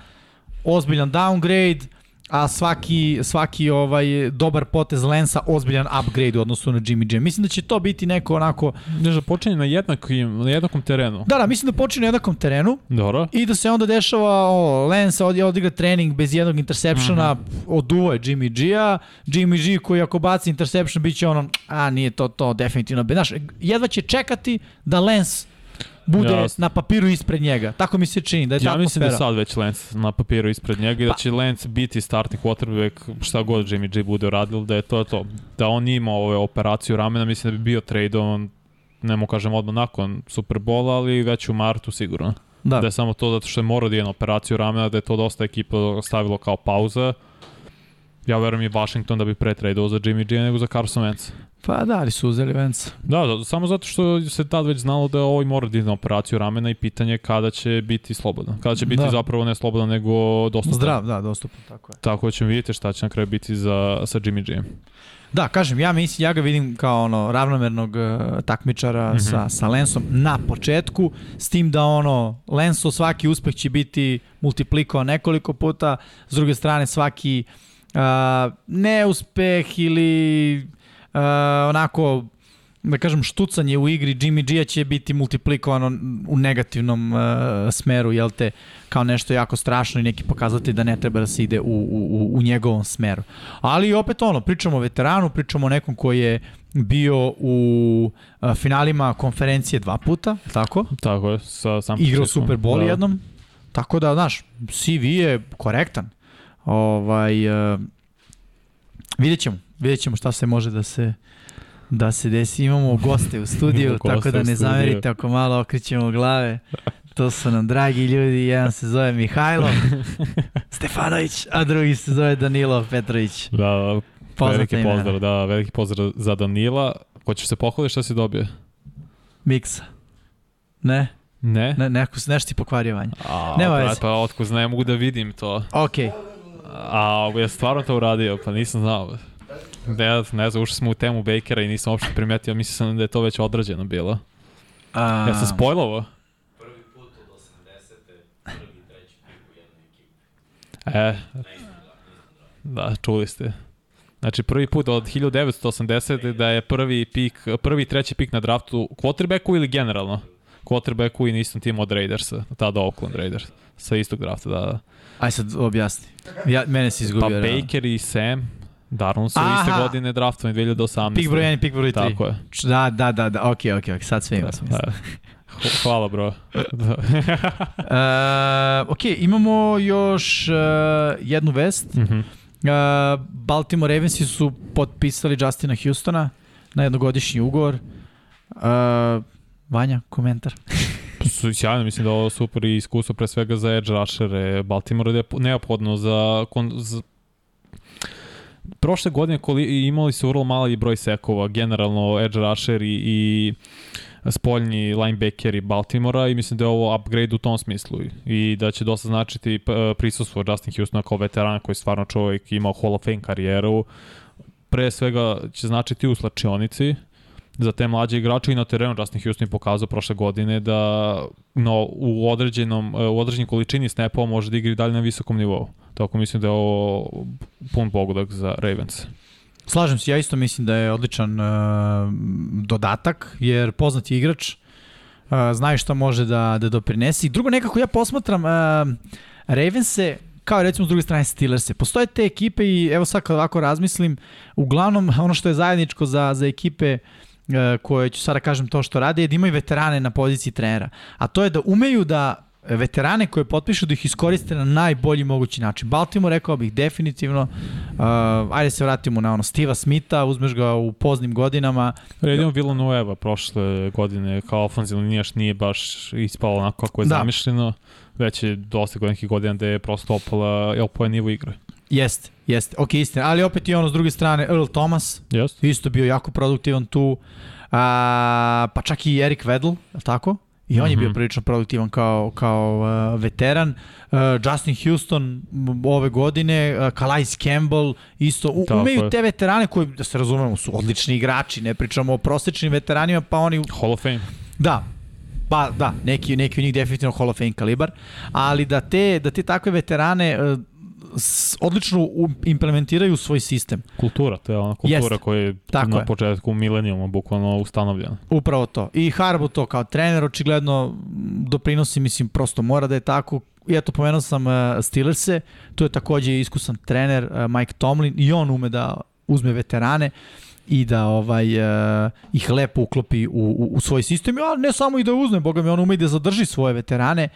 ozbiljan downgrade, a svaki, svaki ovaj dobar potez Lensa ozbiljan upgrade u odnosu na Jimmy G. Mislim da će to biti neko onako... Ne da počinje na, jednakim, na jednakom terenu. Da, da, mislim da počinje na jednakom terenu. Dobro. I da se onda dešava, o, Lens od, odigra trening bez jednog interseptiona, mm -hmm. oduvo je Jimmy G-a. Jimmy G koji ako baci interception biće ono, a nije to to, definitivno. Znaš, jedva će čekati da Lens bude ja, na papiru ispred njega. Tako mi se čini da je ja ta mislim da sad već Lance na papiru ispred njega i da pa. će Lance biti startni quarterback šta god Jimmy G bude uradio, da je to to. Da on ima ove operaciju ramena, mislim da bi bio tradeovan ne mu kažem odmah nakon Superbola, ali već u martu sigurno. Da. da je samo to zato što je morao da je na operaciju ramena, da je to dosta ekipa stavilo kao pauza. Ja verujem i Washington da bi pre tradeo za Jimmy G nego za Carson Wentz. Pa da, ali su uzeli Vence. Da, da, samo zato što se tad već znalo da ovaj mora da ide na operaciju ramena i pitanje kada će biti slobodan. Kada će biti da. zapravo ne slobodan, nego dostupan. Zdrav, da, dostupan, tako je. Tako da ćemo vidjeti šta će na kraju biti za, sa Jimmy G. Da, kažem, ja mislim, ja ga vidim kao ono ravnomernog uh, takmičara mm -hmm. sa, sa Lensom na početku, s tim da ono, Lenso svaki uspeh će biti multiplikovao nekoliko puta, s druge strane svaki uh, neuspeh ili uh, onako da kažem štucanje u igri Jimmy G će biti multiplikovano u negativnom uh, smeru, jel te, kao nešto jako strašno i neki pokazatelj da ne treba da se ide u, u, u njegovom smeru. Ali opet ono, pričamo o veteranu, pričamo o nekom koji je bio u uh, finalima konferencije dva puta, tako? Tako je, sa sam Igrao Super Bowl da. jednom. Tako da, znaš, CV je korektan. Ovaj, uh, vidjet ćemo vidjet ćemo šta se može da se da se desi. Imamo goste u studiju, tako da ne zamerite ako malo okrećemo glave. To su nam dragi ljudi, jedan se zove Mihajlo Stefanović, a drugi se zove Danilo Petrović. Da, veliki imena. pozdrav, da, veliki pozdrav za Danila. Hoćeš se pohvaliti šta si dobio? Miksa. Ne? Ne? Ne, neko, nešto ti pokvario vanje. A, Nema veze. Pa otkuz ne mogu da vidim to. Okej. Okay. A, ja stvarno to uradio, pa nisam znao. Ne, ne znam, ušli smo u temu Bakera i nisam uopšte primetio, mislim sam da je to već odrađeno bilo. A... Ja sam spojlovo? Prvi put od 80. prvi treći pik u jednoj ekipi. E, da, čuli ste. Znači prvi put od 1980 da je prvi pik, prvi treći pik na draftu quarterbacku ili generalno? Quarterbacku i na istom timu od Raidersa, tada Oakland Raiders, sa istog drafta, da, da. Aj sad objasni. Ja, mene si izgubio. Pa Baker i Sam, Darnold su Aha. iste godine draftovani 2018. Pik broj 1 pik broj 3. Tako je. Da, da, da, da, okay, okej, okay, sad sve ima smisla. Da. Hvala bro. uh, ok, imamo još uh, jednu vest. Mm -hmm. uh, Baltimore Ravensi su potpisali Justina Houstona na jednogodišnji ugovor. Uh, Vanja, komentar. sjajno, mislim da je ovo super iskustvo pre svega za edge rushere. Baltimore je neophodno za, kon, za prošle godine koli, imali su vrlo mali broj sekova, generalno edge rusher i, i spoljni linebackeri Baltimora i mislim da je ovo upgrade u tom smislu i da će dosta značiti prisustvo Justin Houstona kao veterana koji stvarno čovjek imao Hall of Fame karijeru. Pre svega će značiti u slačionici, za te mlađe igrače i na terenu Justin Houston je pokazao prošle godine da no, u, određenom, u određenim količini snapova može da igri dalje na visokom nivou. Tako mislim da je ovo pun pogodak za Ravens. Slažem se, ja isto mislim da je odličan uh, dodatak, jer poznati igrač, uh, znaju šta može da, da doprinesi. I drugo, nekako ja posmatram uh, Ravense kao recimo s druge strane Steelers-e. Postoje te ekipe i evo sad kad ovako razmislim, uglavnom ono što je zajedničko za, za ekipe koje ću sada kažem to što rade je da imaju veterane na poziciji trenera. A to je da umeju da veterane koje potpišu da ih iskoriste na najbolji mogući način. Baltimore rekao bih definitivno, uh, ajde se vratimo na ono Steve'a Smitha, uzmeš ga u poznim godinama. Redimo Villanueva prošle godine kao ofenzivno linijaš nije baš ispalo onako kako je da. zamišljeno, već je dosta nekih godina da je prosto opala, opala nivo igre. Jeste, jeste, ok, istina, ali opet i ono s druge strane, Earl Thomas, yes. isto bio jako produktivan tu, a, pa čak i Eric Weddle, je tako? I on mm -hmm. je bio mhm. prilično produktivan kao, kao uh, veteran. Uh, Justin Houston ove godine, uh, Calais Campbell, isto. U, umeju te veterane koji, da se razumemo, su odlični igrači. Ne pričamo o prosečnim veteranima, pa oni... Hall of Fame. Da, Pa da, neki, neki u njih definitivno Hall of Fame kalibar, ali da te, da te takve veterane uh, odlično implementiraju svoj sistem. Kultura, to je ona kultura Jest. koja je Tako na je. početku milenijuma bukvalno ustanovljena. Upravo to. I Harbo to kao trener očigledno doprinosi, mislim, prosto mora da je tako. I eto, pomenuo sam uh, Steelers-e, tu je takođe iskusan trener uh, Mike Tomlin i on ume da uzme veterane i da ovaj uh, ih lepo uklopi u, u, u svoj sistem, a ne samo i da uzme, boga mi on ume i da zadrži svoje veterane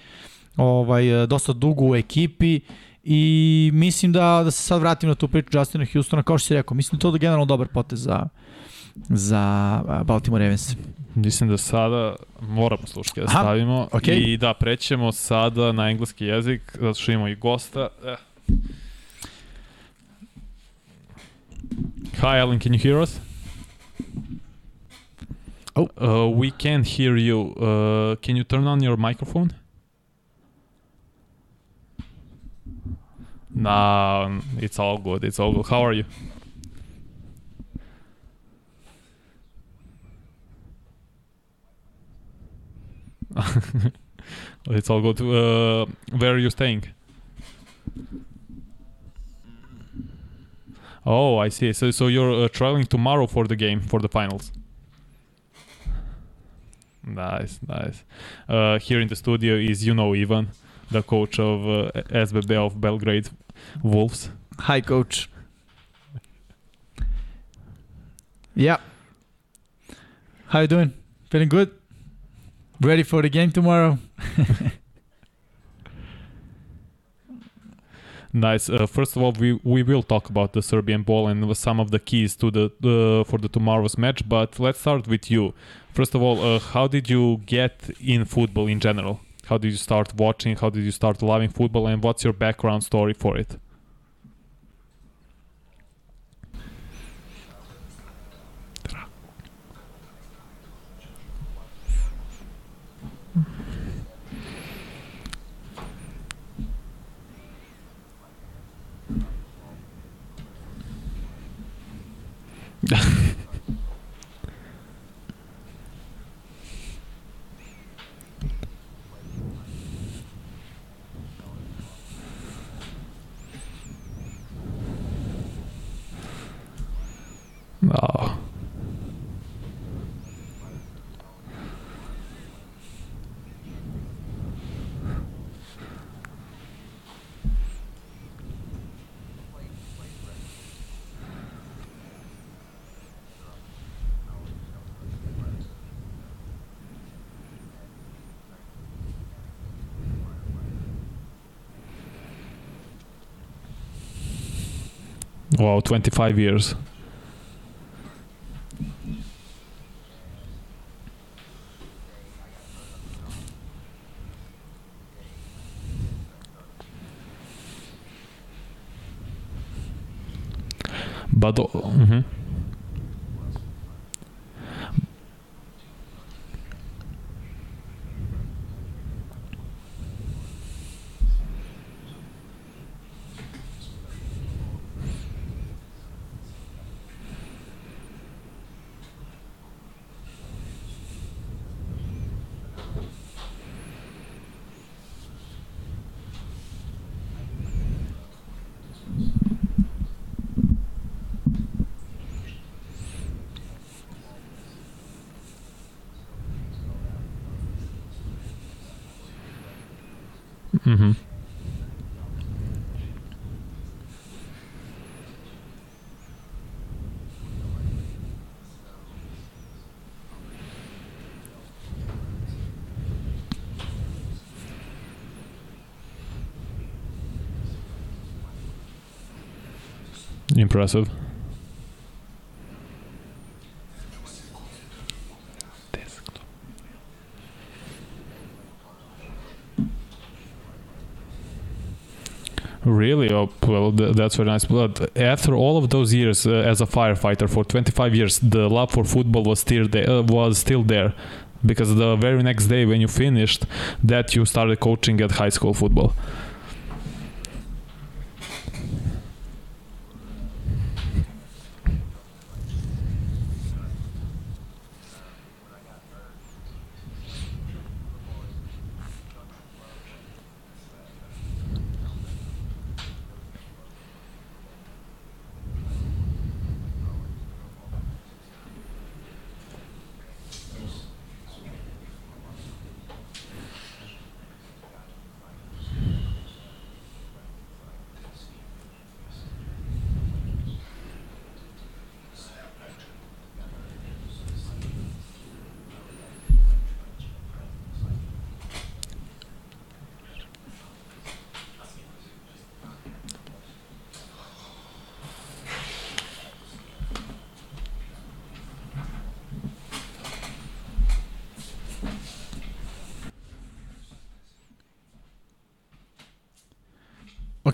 ovaj, dosta dugo u ekipi I mislim da, da se sad vratim na tu priču Justina Houstona, kao što si rekao, mislim da to da je generalno dobar potez za, za Baltimore Ravens. Mislim da sada moramo sluške da stavimo okay. i da prećemo sada na engleski jezik, zato što imamo i gosta. Eh. Hi Alan, can you hear us? Oh. Uh, we can't hear you. Uh, can you turn on your microphone? Nah, it's all good. It's all good. How are you? it's all good. Uh, where are you staying? Oh, I see. So, so you're uh, traveling tomorrow for the game for the finals. Nice, nice. Uh, here in the studio is you know Ivan, the coach of uh, SBB of Belgrade Wolves. Hi, coach. Yeah. How you doing? Feeling good? Ready for the game tomorrow? nice. Uh, first of all, we we will talk about the Serbian ball and some of the keys to the uh, for the tomorrow's match. But let's start with you. First of all, uh, how did you get in football in general? How did you start watching? How did you start loving football? And what's your background story for it? Oh. Wow, 25 years. But mhm. Mm-hmm. Impressive. Well, th- that's very nice. But after all of those years uh, as a firefighter for 25 years, the love for football was still there. Uh, was still there, because the very next day when you finished, that you started coaching at high school football.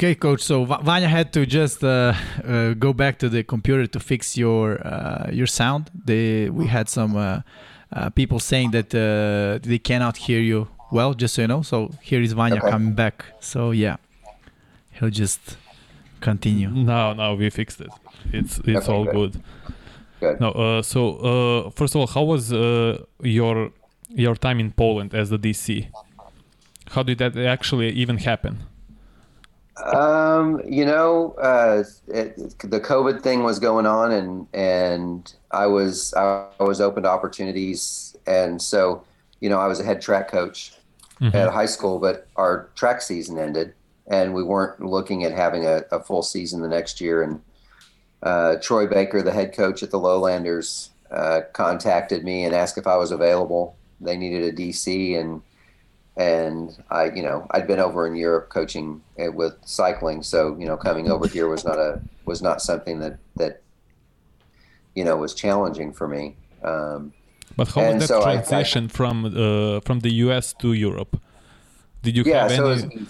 Okay, coach. So Vanya had to just uh, uh, go back to the computer to fix your uh, your sound. They we had some uh, uh, people saying that uh, they cannot hear you well. Just so you know. So here is Vanya Okay. coming back. So yeah, he'll just continue. No, no, we fixed it. It's it's Okay, all good. good. Good. No, uh, so uh, first of all, how was uh, your your time in Poland as the DC? How did that actually even happen? Um, you know, uh, it, the COVID thing was going on, and and I was I was open to opportunities, and so you know I was a head track coach Mhm. at high school, but our track season ended, and we weren't looking at having a, a full season the next year. And uh, Troy Baker, the head coach at the Lowlanders, uh, contacted me and asked if I was available. They needed a DC, and and I, you know, I'd been over in Europe coaching uh, with cycling, so you know, coming over here was not a was not something that that you know was challenging for me. Um, But how was so that I- I- transition from uh, from the US to Europe? Did you yeah, have so it was easy.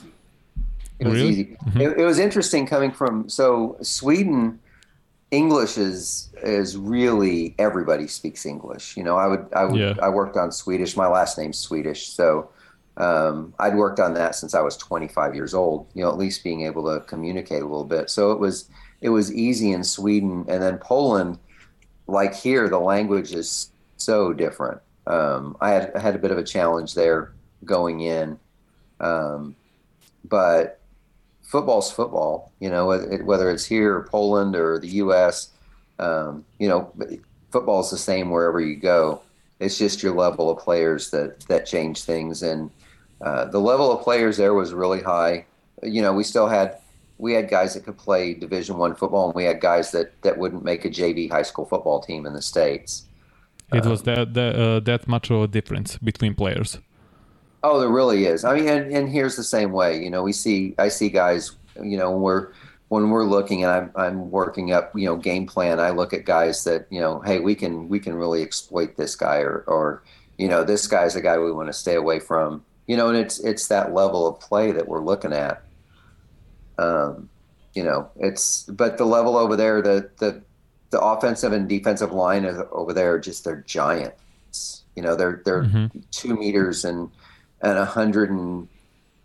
It was Really? easy. Mhm. It, it was interesting coming from so Sweden. English is is really everybody speaks English. You know, I would I would Yeah. I worked on Swedish. My last name's Swedish, so um, I'd worked on that since I was 25 years old. You know, at least being able to communicate a little bit. So it was it was easy in Sweden, and then Poland. Like here, the language is so different. Um, I had I had a bit of a challenge there going in, um, but football's football. You know, it, whether it's here, or Poland, or the U.S. Um, you know, football's the same wherever you go. It's just your level of players that that change things, and uh, the level of players there was really high. You know, we still had we had guys that could play Division One football, and we had guys that that wouldn't make a JV high school football team in the states. It was that that, uh, that much of a difference between players. Oh, there really is. I mean, and, and here's the same way. You know, we see I see guys. You know, when we're when we're looking and I'm I'm working up. You know, game plan. I look at guys that you know, hey, we can we can really exploit this guy, or or you know, this guy's a guy we want to stay away from. You know, and it's it's that level of play that we're looking at. Um, you know, it's but the level over there, the the the offensive and defensive line over there are just they're giants. You know, they're they're Mhm. two meters and and a hundred and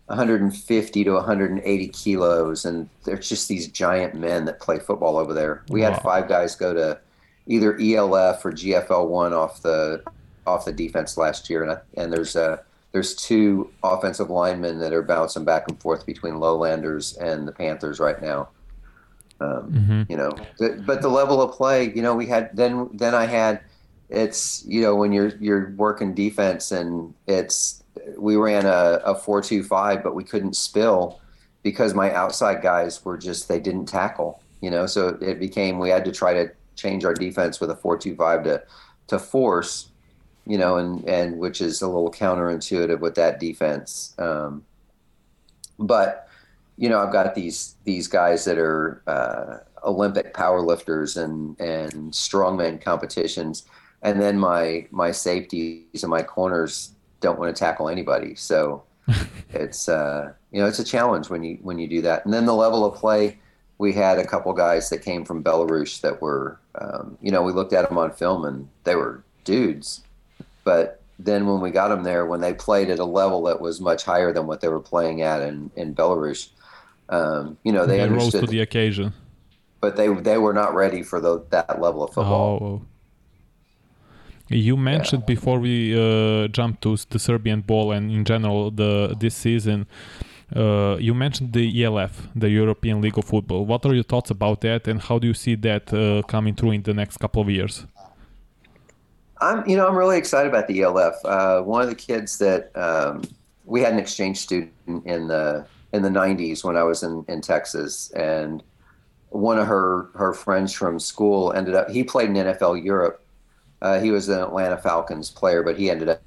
150 to 180 kilos, and they're just these giant men that play football over there. We had five guys go to either ELF or GFL one off the off the defense last year, and I, and there's uh there's two offensive linemen that are bouncing back and forth between Lowlanders and the Panthers right now. Um, Mhm. you know, the, but the level of play, you know, we had then then I had it's you know when you're you're working defense and it's we ran a, a four two five, but we couldn't spill because my outside guys were just they didn't tackle. You know, so it became we had to try to change our defense with a four two five to to force. You know, and and which is a little counterintuitive with that defense. Um, but you know, I've got these these guys that are uh, Olympic powerlifters and and strongman competitions, and then my my safeties and my corners don't want to tackle anybody. So it's uh, you know it's a challenge when you when you do that. And then the level of play, we had a couple guys that came from Belarus that were um, you know we looked at them on film and they were dudes, but then when we got them there, when they played at a level that was much higher than what they were playing at in, in Belarus, um, you know, they, They rose to understood, the occasion. but they they were not ready for the, that level of football. Oh. You mentioned before we uh, jump to the Serbian ball and in general the this season. Uh, you mentioned the ELF, the European League of Football. What are your thoughts about that, and how do you see that uh, coming through in the next couple of years? I'm, you know, I'm really excited about the ELF. Uh, one of the kids that um, we had an exchange student in the in the 90s when I was in, in Texas, and one of her her friends from school ended up. He played in NFL Europe. Uh, he was an Atlanta Falcons player, but he ended up.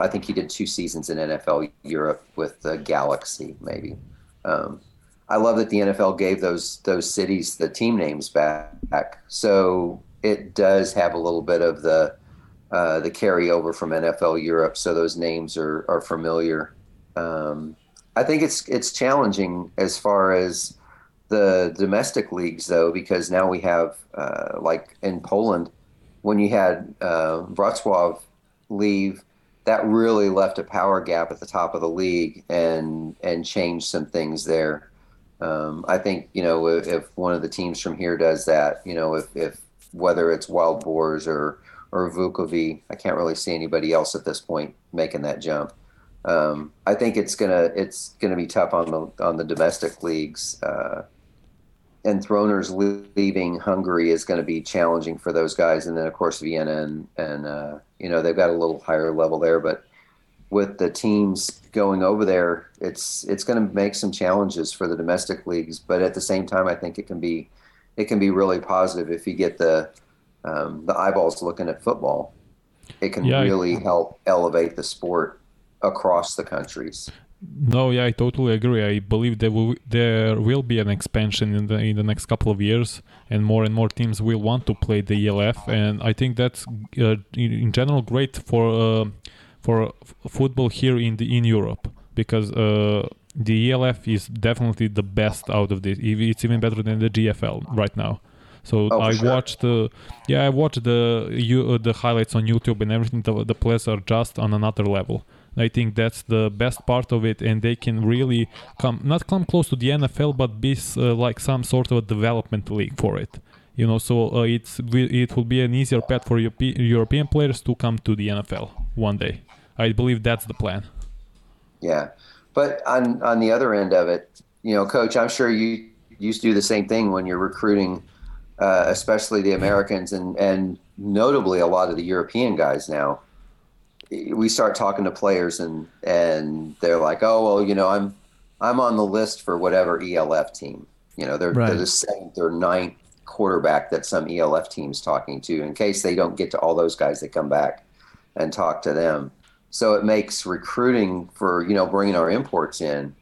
I think he did two seasons in NFL Europe with the Galaxy, maybe. Um, I love that the NFL gave those those cities the team names back, so it does have a little bit of the uh, the carryover from NFL Europe, so those names are are familiar. Um, I think it's it's challenging as far as the domestic leagues, though, because now we have uh, like in Poland, when you had uh, Wrocław leave, that really left a power gap at the top of the league and and changed some things there. Um, I think you know if, if one of the teams from here does that, you know if, if whether it's Wild Boars or or Vukovi, I can't really see anybody else at this point making that jump. Um, I think it's gonna it's gonna be tough on the on the domestic leagues. Uh, and Throners leaving Hungary is going to be challenging for those guys, and then of course Vienna and and uh, you know they've got a little higher level there, but with the teams going over there, it's it's going to make some challenges for the domestic leagues. But at the same time, I think it can be it can be really positive if you get the um, the eyeballs looking at football. It can Yeah. really help elevate the sport across the countries. No, yeah, I totally agree. I believe there will there will be an expansion in the in the next couple of years, and more and more teams will want to play the ELF, and I think that's uh, in, in general great for uh, for football here in the in Europe because uh, the ELF is definitely the best out of this. It's even better than the GFL right now. So Oh, I sure. watched, uh, yeah, I watched the you, uh, the highlights on YouTube and everything. The, the players are just on another level. I think that's the best part of it, and they can really come not come close to the NFL, but be uh, like some sort of a development league for it. You know, so uh, it's it will be an easier path for Europe- European players to come to the NFL one day. I believe that's the plan. Yeah, but on on the other end of it, you know, coach, I'm sure you used to do the same thing when you're recruiting, uh, especially the Americans and and notably a lot of the European guys now. We start talking to players and and they're like, oh well, you know, I'm I'm on the list for whatever ELF team. You know, they're Right. they're the seventh or ninth quarterback that some ELF team's talking to in case they don't get to all those guys that come back and talk to them. So it makes recruiting for you know bringing our imports in.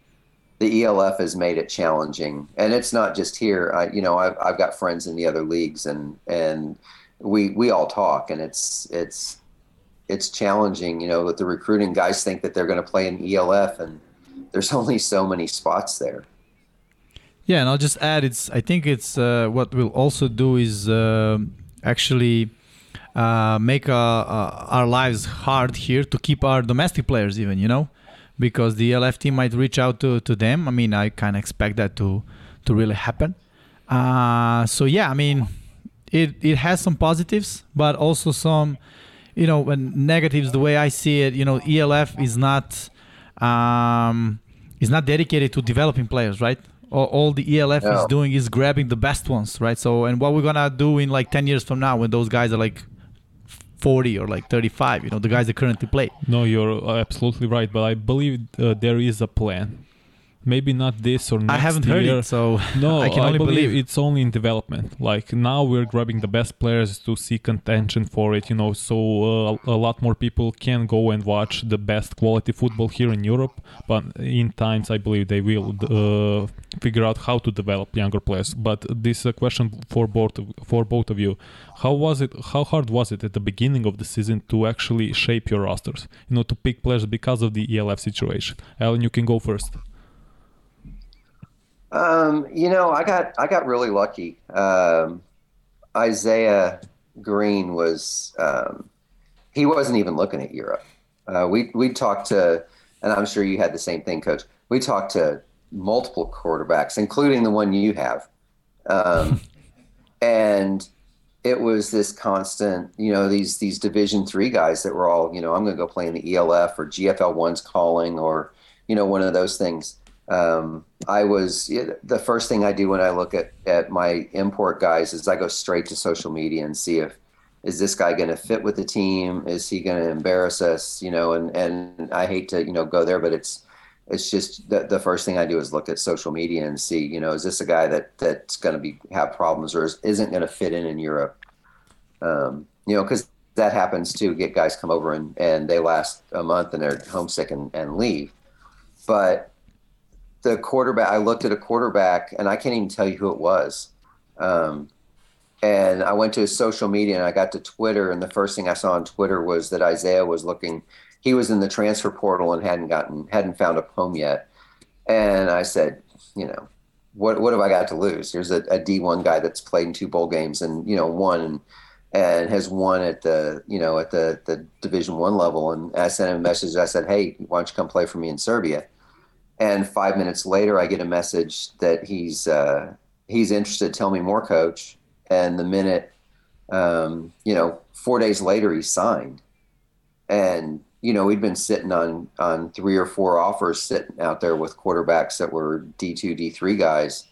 The ELF has made it challenging, and it's not just here. I you know I've I've got friends in the other leagues, and and we we all talk, and it's it's it's challenging. You know, with the recruiting, guys think that they're going to play in ELF, and there's only so many spots there. Yeah, and I'll just add, it's. I think it's uh, what we'll also do is um actually uh, make uh, uh, our lives hard here to keep our domestic players even you know because the ELF team might reach out to, to them. I mean, I can't expect that to to really happen. Uh, so yeah, I mean, it it has some positives, but also some, you know, when negatives. The way I see it, you know, ELF is not um, is not dedicated to developing players, right? All, all the ELF No. is doing is grabbing the best ones, right? So, and what we're gonna do in like ten years from now, when those guys are like 40 or like 35 you know the guys that currently play No, you're absolutely right, but I believe uh, there is a plan. Maybe not this or next i haven't heard year. it so No, I I, can only believe, believe. it's only in development. Like now we're grabbing the best players to see contention for it, you know, so uh, a lot more people can go and watch the best quality football here in Europe. But in times, I believe they will uh, figure out how to develop younger players. But this is a question for both of, for both of you. How was it? How hard was it at the beginning of the season to actually shape your rosters? You know, to pick players because of the ELF situation. Alan, you can go first. Um, you know, I got I got really lucky. Um, Isaiah Green was um, he wasn't even looking at Europe. Uh, we we talked to, and I'm sure you had the same thing, Coach. We talked to multiple quarterbacks, including the one you have, um, and it was this constant. You know, these these Division three guys that were all, you know, I'm going to go play in the ELF or GFL one's calling or you know one of those things um, I was the first thing I do when I look at, at my import guys is I go straight to social media and see if is this guy going to fit with the team? Is he going to embarrass us? You know, and, and I hate to, you know, go there, but it's, it's just the, the first thing I do is look at social media and see, you know, is this a guy that that's going to be have problems or is, isn't going to fit in in Europe? Um, you know, because that happens too. Get guys come over and, and they last a month and they're homesick and, and leave. But the quarterback, I looked at a quarterback and I can't even tell you who it was. Um, and I went to his social media and I got to Twitter. And the first thing I saw on Twitter was that Isaiah was looking, he was in the transfer portal and hadn't gotten, hadn't found a home yet. And I said, you know, what, what have I got to lose? There's a, a D1 guy that's played in two bowl games and, you know, won and, and has won at the, you know, at the, the division one level. And I sent him a message. I said, Hey, why don't you come play for me in Serbia? And five minutes later, I get a message that he's uh, he's interested. Tell me more, coach. And the minute, um, you know, four days later, he signed. And you know, we'd been sitting on on three or four offers sitting out there with quarterbacks that were D two, D three guys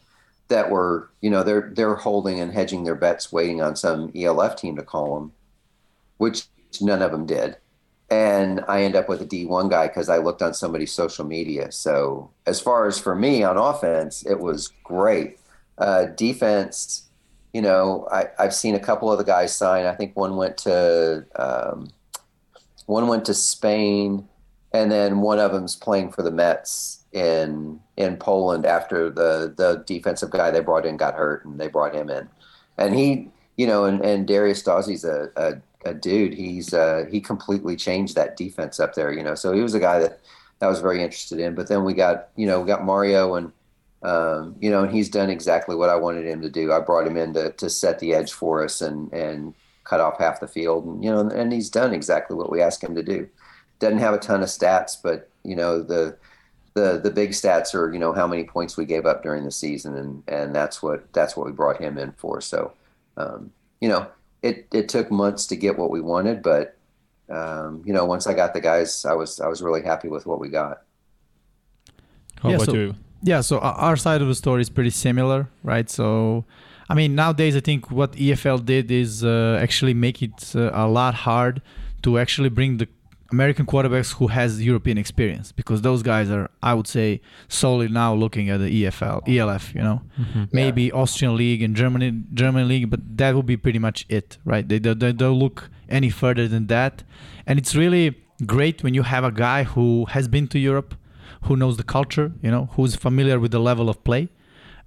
that were, you know, they're they're holding and hedging their bets, waiting on some ELF team to call them, which none of them did and I end up with a D1 guy because I looked on somebody's social media. So as far as for me on offense, it was great. Uh, defense, you know, I, I've seen a couple of the guys sign. I think one went to um, one went to Spain, and then one of them's playing for the Mets in in Poland after the the defensive guy they brought in got hurt, and they brought him in, and he, you know, and, and Darius Dawsey's a, a a dude. He's uh, he completely changed that defense up there. You know, so he was a guy that that was very interested in. But then we got you know we got Mario and um, you know and he's done exactly what I wanted him to do. I brought him in to, to set the edge for us and and cut off half the field and you know and he's done exactly what we asked him to do. Doesn't have a ton of stats, but you know the the the big stats are you know how many points we gave up during the season and and that's what that's what we brought him in for. So um, you know it it took months to get what we wanted, but um, you know, once I got the guys, I was I was really happy with what we got. How Yeah, about so- you? Yeah, so our side of the story is pretty similar, right? So, I mean, nowadays I think what EFL did is uh, actually make it uh, a lot hard to actually bring the American quarterbacks who has European experience because those guys are, I would say, solely now looking at the EFL, ELF, you know, mm-hmm. maybe Austrian league and Germany German league, but that would be pretty much it, right? They, they, they don't look any further than that, and it's really great when you have a guy who has been to Europe who knows the culture, you know, who's familiar with the level of play.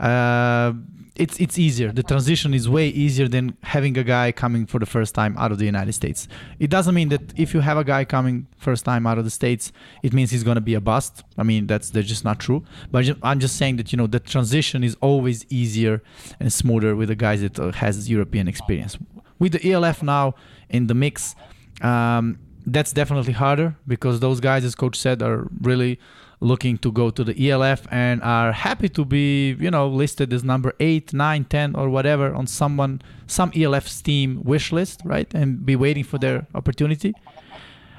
Uh, it's it's easier. The transition is way easier than having a guy coming for the first time out of the United States. It doesn't mean that if you have a guy coming first time out of the states, it means he's gonna be a bust. I mean, that's that's just not true. But I'm just saying that you know the transition is always easier and smoother with the guys that uh, has European experience. with the ELF now in the mix, um, that's definitely harder because those guys, as coach said, are really looking to go to the ELF and are happy to be, you know, listed as number 8, 9, 10 or whatever on someone some ELF's team wish list, right? And be waiting for their opportunity.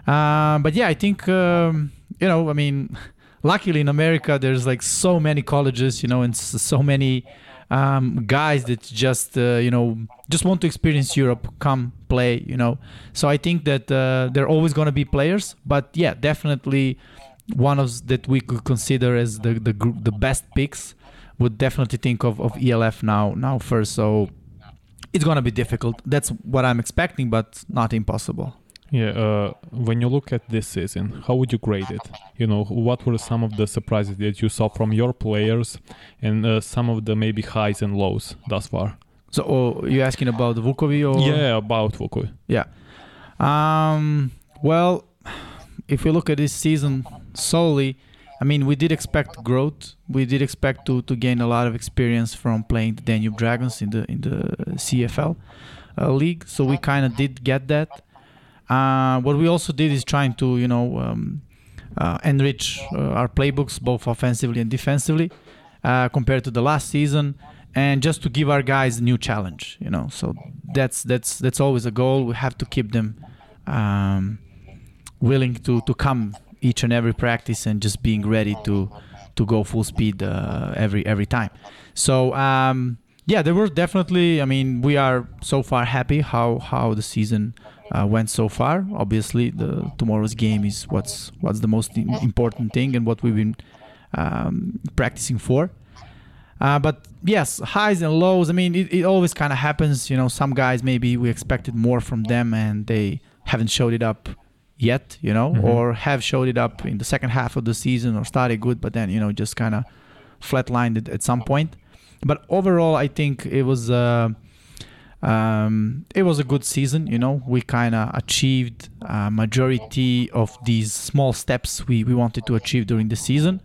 Uh, but yeah, I think um, you know, I mean, luckily in America there's like so many colleges, you know, and so many um, guys that just uh, you know just want to experience Europe, come play, you know. So I think that uh, they're always going to be players, but yeah, definitely one of that we could consider as the the the best picks would definitely think of, of ELF now now first. So it's gonna be difficult. That's what I'm expecting, but not impossible. Yeah, uh, when you look at this season, how would you grade it? You know, what were some of the surprises that you saw from your players, and uh, some of the maybe highs and lows thus far? So, oh, you asking about Vukovi or? Yeah, about Vukovi. Yeah. Um. Well, if we look at this season solely, I mean, we did expect growth. We did expect to, to gain a lot of experience from playing the Danube Dragons in the in the CFL uh, league. So we kind of did get that. Uh, what we also did is trying to, you know, um, uh, enrich uh, our playbooks both offensively and defensively uh, compared to the last season, and just to give our guys a new challenge. You know, so that's that's that's always a goal. We have to keep them um, willing to to come each and every practice and just being ready to to go full speed uh, every every time. So. Um, yeah, there were definitely. I mean, we are so far happy how how the season uh, went so far. Obviously, the tomorrow's game is what's what's the most important thing and what we've been um, practicing for. Uh, but yes, highs and lows. I mean, it, it always kind of happens. You know, some guys maybe we expected more from them and they haven't showed it up yet. You know, mm-hmm. or have showed it up in the second half of the season or started good, but then you know just kind of flatlined it at some point. But overall, I think it was. Uh, um, it was a good season. You know, we kind of achieved a majority of these small steps we, we wanted to achieve during the season.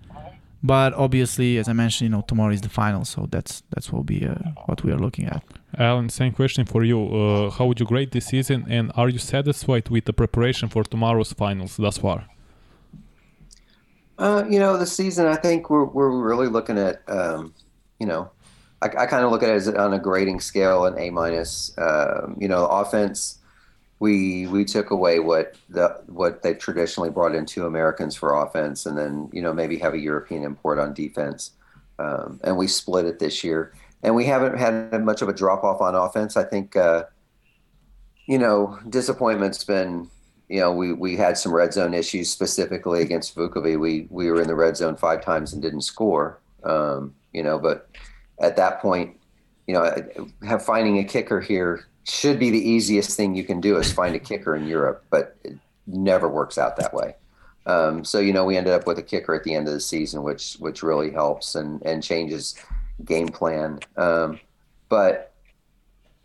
But obviously, as I mentioned, you know, tomorrow is the final, so that's that's will be uh, what we are looking at. Alan, same question for you. Uh, how would you grade this season, and are you satisfied with the preparation for tomorrow's finals thus far? Uh, you know, the season. I think we're we're really looking at, um, you know, I, I kind of look at it as on a grading scale, an A minus. Um, you know, offense, we we took away what the what they traditionally brought in two Americans for offense, and then you know maybe have a European import on defense, um, and we split it this year. And we haven't had much of a drop off on offense. I think, uh, you know, disappointment's been you know, we, we had some red zone issues specifically against Vukovi. We we were in the red zone five times and didn't score. Um, you know, but at that point, you know, have finding a kicker here should be the easiest thing you can do is find a kicker in Europe, but it never works out that way. Um, so you know, we ended up with a kicker at the end of the season, which which really helps and and changes game plan. Um, but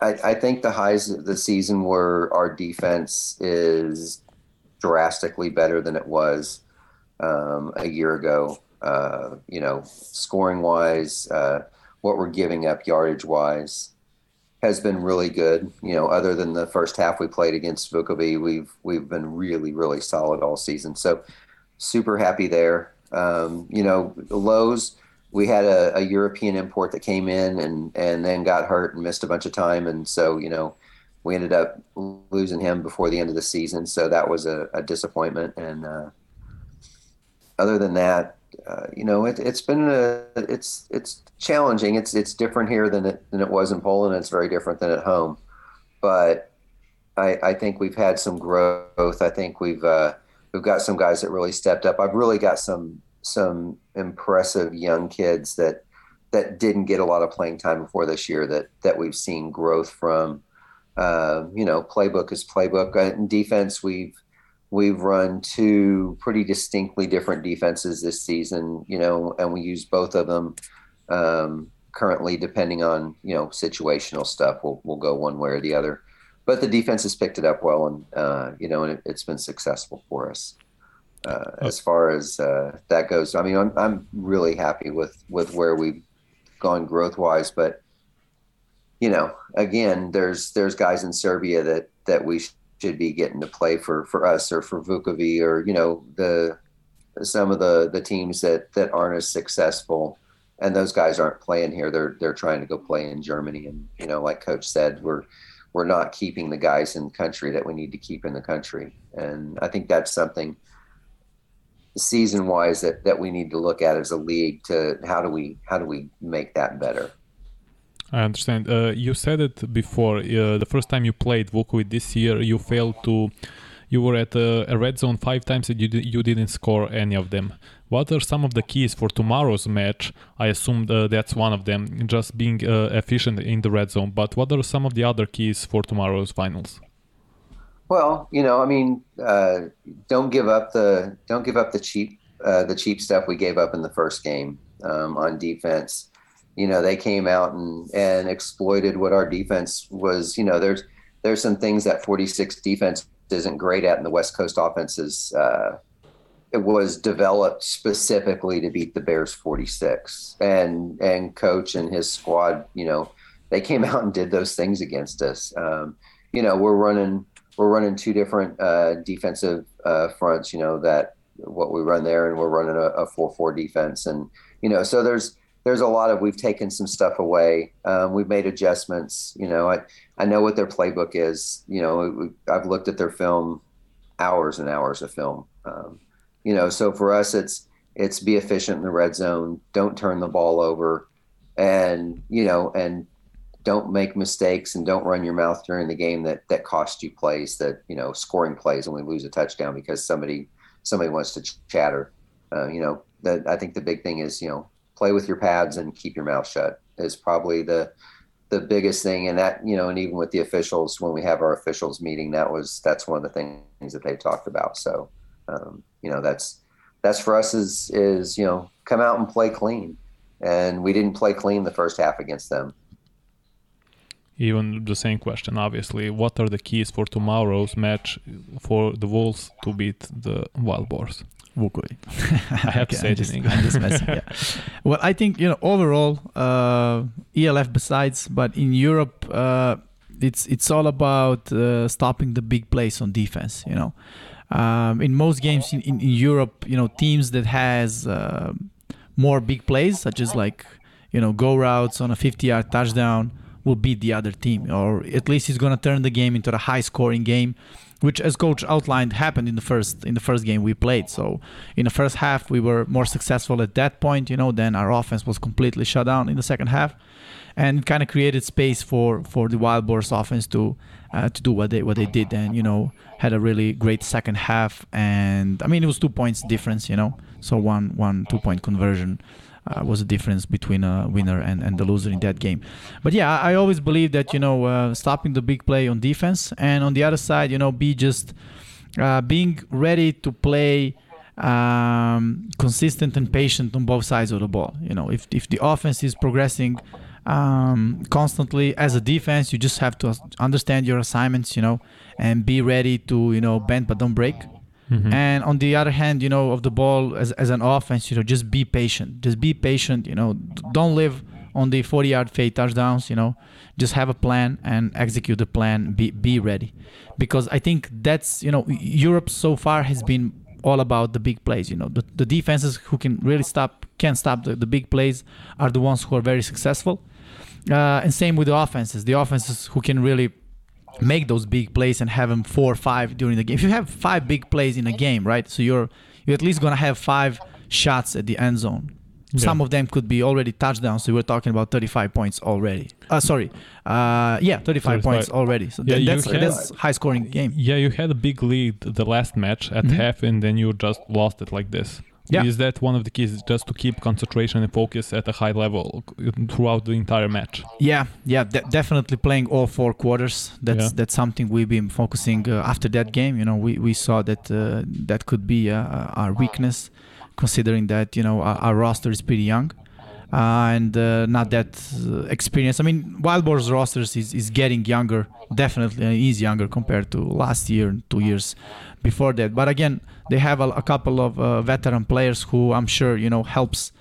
I, I think the highs of the season were our defense is drastically better than it was um, a year ago. Uh, you know, scoring wise, uh, what we're giving up yardage wise has been really good. You know, other than the first half we played against Vukovi, we've we've been really really solid all season. So super happy there. Um, you know, lows we had a, a, European import that came in and and then got hurt and missed a bunch of time, and so you know we ended up losing him before the end of the season. So that was a, a disappointment. And uh, other than that, uh, you know, it, has been a, it's it's challenging. It's it's different here than it than it was in Poland. It's very different than at home, but I, I think we've had some growth. I think we've uh, we've got some guys that really stepped up. I've really got some some impressive young kids that that didn't get a lot of playing time before this year that that we've seen growth from. Uh, you know, playbook is playbook. In defense, we've we've run two pretty distinctly different defenses this season, you know, and we use both of them um, currently, depending on you know situational stuff. We'll we'll go one way or the other, but the defense has picked it up well, and uh, you know, and it, has been successful for us. Uh, as far as uh, that goes, I mean, I'm I'm really happy with with where we've gone growth wise, but you know, again, there's there's guys in Serbia that that we should be getting to play for for us or for Vukovi or you know the some of the the teams that that aren't as successful. And those guys aren't playing here. They're they're trying to go play in Germany. And you know like coach said we're we're not keeping the guys in the country that we need to keep in the country. And I think that's something season wise that that we need to look at as a league to how do we how do we make that better I understand. Uh, you said it before. Uh, the first time you played Vukovic this year, you failed to. You were at a, a red zone five times and you, you didn't score any of them. What are some of the keys for tomorrow's match? I assume uh, that's one of them, just being uh, efficient in the red zone. But what are some of the other keys for tomorrow's finals? Well, you know, I mean, uh, don't give up the don't give up the cheap uh, the cheap stuff we gave up in the first game um, on defense you know they came out and and exploited what our defense was you know there's there's some things that 46 defense isn't great at and the west coast offenses uh, it was developed specifically to beat the bears 46 and and coach and his squad you know they came out and did those things against us. Um, you know we're running we're running two different uh, defensive uh, fronts you know that what we run there and we're running a, a 4-4 defense and you know so there's there's a lot of we've taken some stuff away. Um, we've made adjustments. You know, I I know what their playbook is. You know, I've looked at their film, hours and hours of film. Um, you know, so for us, it's it's be efficient in the red zone. Don't turn the ball over, and you know, and don't make mistakes and don't run your mouth during the game that that cost you plays. That you know, scoring plays when we lose a touchdown because somebody somebody wants to ch- chatter. Uh, you know, that I think the big thing is you know play with your pads and keep your mouth shut is probably the the biggest thing. And that you know and even with the officials when we have our officials meeting that was that's one of the things that they talked about. So um, you know that's that's for us is is you know come out and play clean. And we didn't play clean the first half against them. Even the same question obviously. What are the keys for tomorrow's match for the wolves to beat the wild boars I have to say I'm it just, in I'm just messing. Yeah. Well, I think you know overall, uh, ELF besides, but in Europe, uh, it's it's all about uh, stopping the big plays on defense. You know, um, in most games in, in, in Europe, you know, teams that has uh, more big plays, such as like you know go routes on a 50-yard touchdown, will beat the other team, or at least it's gonna turn the game into a high-scoring game which as coach outlined happened in the first in the first game we played. So in the first half we were more successful at that point you know then our offense was completely shut down in the second half and kind of created space for for the wild boars offense to uh, to do what they what they did and you know had a really great second half. And i mean it was two points difference you know so one one two point conversion uh, was the difference between a winner and, and the loser in that game. But yeah, I, I always believe that you know uh, stopping the big play on defense, and on the other side, you know, be just uh, being ready to play um, consistent and patient on both sides of the ball. You know, if if the offense is progressing um, constantly as a defense, you just have to understand your assignments, you know, and be ready to you know bend but don't break. Mhm. And on the other hand, you know, of the ball as, as an offense, you know, just be patient. Just be patient. You know, don't live on the 40 yard fade touchdowns. You know, just have a plan and execute the plan. Be be ready, because I think that's you know Europe so far has been all about the big plays. You know, the, the defenses who can really stop can stop the, the big plays are the ones who are very successful. Uh, and same with the offenses. The offenses who can really make those big plays and have them four or five during the game. If you have five big plays in a game, right? So you're you're at least gonna have five shots at the end zone. Some of them could be already touchdowns. So we're talking about 35 points already. Uh, sorry, uh, yeah, 35, 35. points already. So Yeah, that, that's had- that's high scoring game. Yeah, you had a big lead the last match at Mhm. half, and then you just lost it like this. Yeah. Is that one of the keys, just to keep concentration and focus at a high level throughout the entire match? Yeah, yeah, de- definitely playing all four quarters. That's Yeah. that's something we've been focusing uh, after that game. You know, we, we saw that uh, that could be uh, our weakness, considering that you know our, our roster is pretty young. Uh, and uh, not that uh, experienced. I mean, Wild Boars rosters is, is getting younger, definitely is younger compared to last year and two years before that. But again, they have a, a couple of uh, veteran players who I'm sure you know helps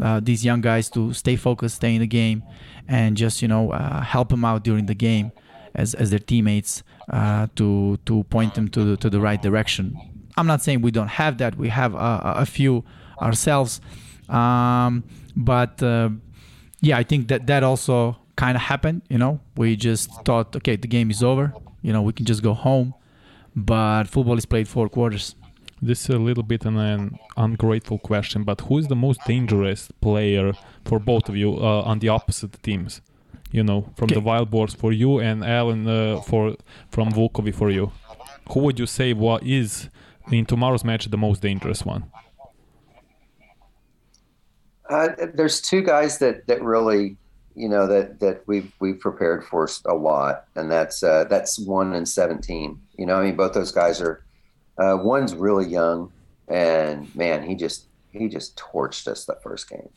uh, these young guys to stay focused, stay in the game, and just you know uh, help them out during the game as, as their teammates uh, to to point them to the, to the right direction. I'm not saying we don't have that. We have a, a few ourselves, um, but uh, yeah, I think that that also kind of happened. You know, we just thought, okay, the game is over. You know, we can just go home. But football is played four quarters. This is a little bit an, an ungrateful question, but who is the most dangerous player for both of you uh, on the opposite teams? You know, from Okay. the Wild Boars for you and Alan uh, for from Vukovi for you. Who would you say what is in tomorrow's match the most dangerous one? Uh, there's two guys that that really, you know, that that we've we've prepared for a lot, and that's uh, that's one and seventeen. You know, I mean, both those guys are. Uh, one's really young, and man, he just he just torched us that first game.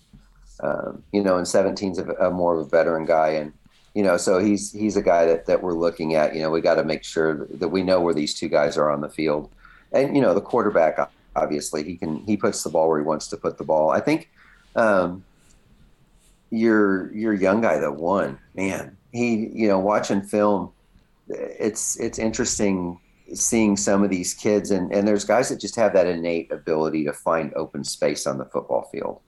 Um, you know, and 17's a, a more of a veteran guy, and you know, so he's he's a guy that that we're looking at. You know, we got to make sure that we know where these two guys are on the field, and you know, the quarterback obviously he can he puts the ball where he wants to put the ball. I think um, your your young guy that won, man, he you know watching film, it's it's interesting seeing some of these kids and and there's guys that just have that innate ability to find open space on the football field.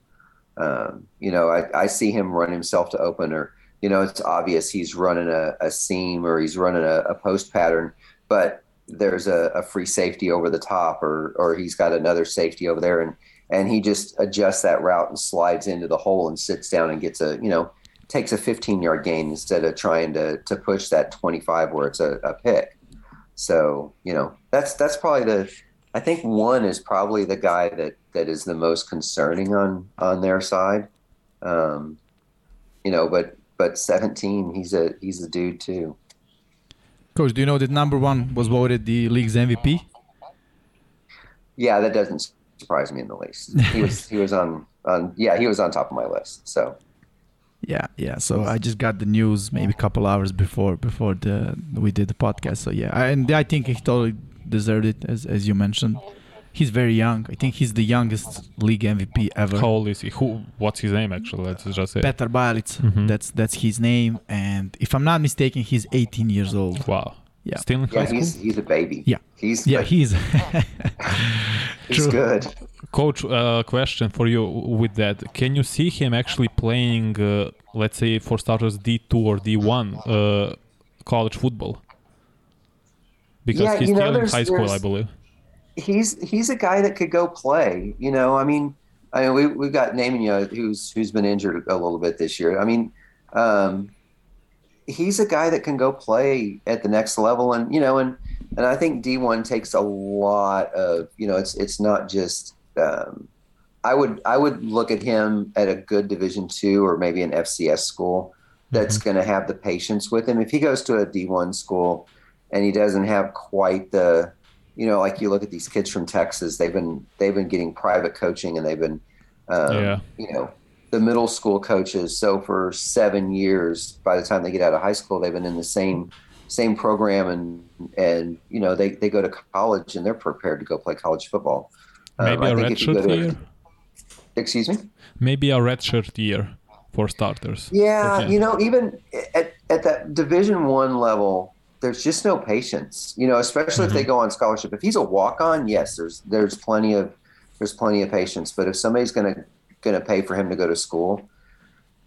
Um, you know, I, I see him run himself to open or you know it's obvious he's running a, a seam or he's running a, a post pattern, but there's a, a free safety over the top or or he's got another safety over there and and he just adjusts that route and slides into the hole and sits down and gets a you know takes a 15 yard gain instead of trying to to push that 25 where it's a, a pick so you know that's that's probably the i think one is probably the guy that that is the most concerning on on their side. Um you know but but 17 he's a he's a dude too. Coach, do you know that number one was voted the league's MVP? yeah that doesn't surprise me in the least. He was he was on on yeah he was on top of my list so Yeah, yeah. So I just got the news maybe a couple hours before before the we did the podcast. So yeah, I, and I think he totally deserved it as as you mentioned. He's very young. I think he's the youngest league MVP ever. How old is he? Who? What's his name? Actually, let's just say. Petar Balic. Mhm. That's that's his name. And if I'm not mistaken, he's 18 years old. Wow. Yeah. Still in yeah high school. he's he's a baby Yeah. he's Yeah, he's he's good Coach, uh, question for you with that. Can you see him actually playing, uh, let's say, for starters, D2 or D1 uh, college football? Because Yeah, he's you know, still in high school, I believe. he's he's a guy that could go play. You know, I mean, I mean, we we've got Nemanja who's who's been injured a little bit this year. I mean, um, he's a guy that can go play at the next level, and you know, and and I think D one takes a lot of you know, it's it's not just. Um, I would I would look at him at a good Division two or maybe an FCS school that's going to have the patience with him. If he goes to a D one school and he doesn't have quite the you know, like you look at these kids from Texas, they've been they've been getting private coaching and they've been, um, Yeah. you know, the middle school coaches. So for seven years, by the time they get out of high school, they've been in the same same program and and you know they they go to college and they're prepared to go play college football. Um, Maybe I a think red if you go shirt to- year? Excuse me. Maybe a red shirt year for starters. Yeah, Okay. you know, even at, at that Division One level, there's just no patience. You know, especially if they go on scholarship. If he's a walk on, yes, there's there's plenty of there's plenty of patience. But if somebody's gonna gonna pay for him to go to school,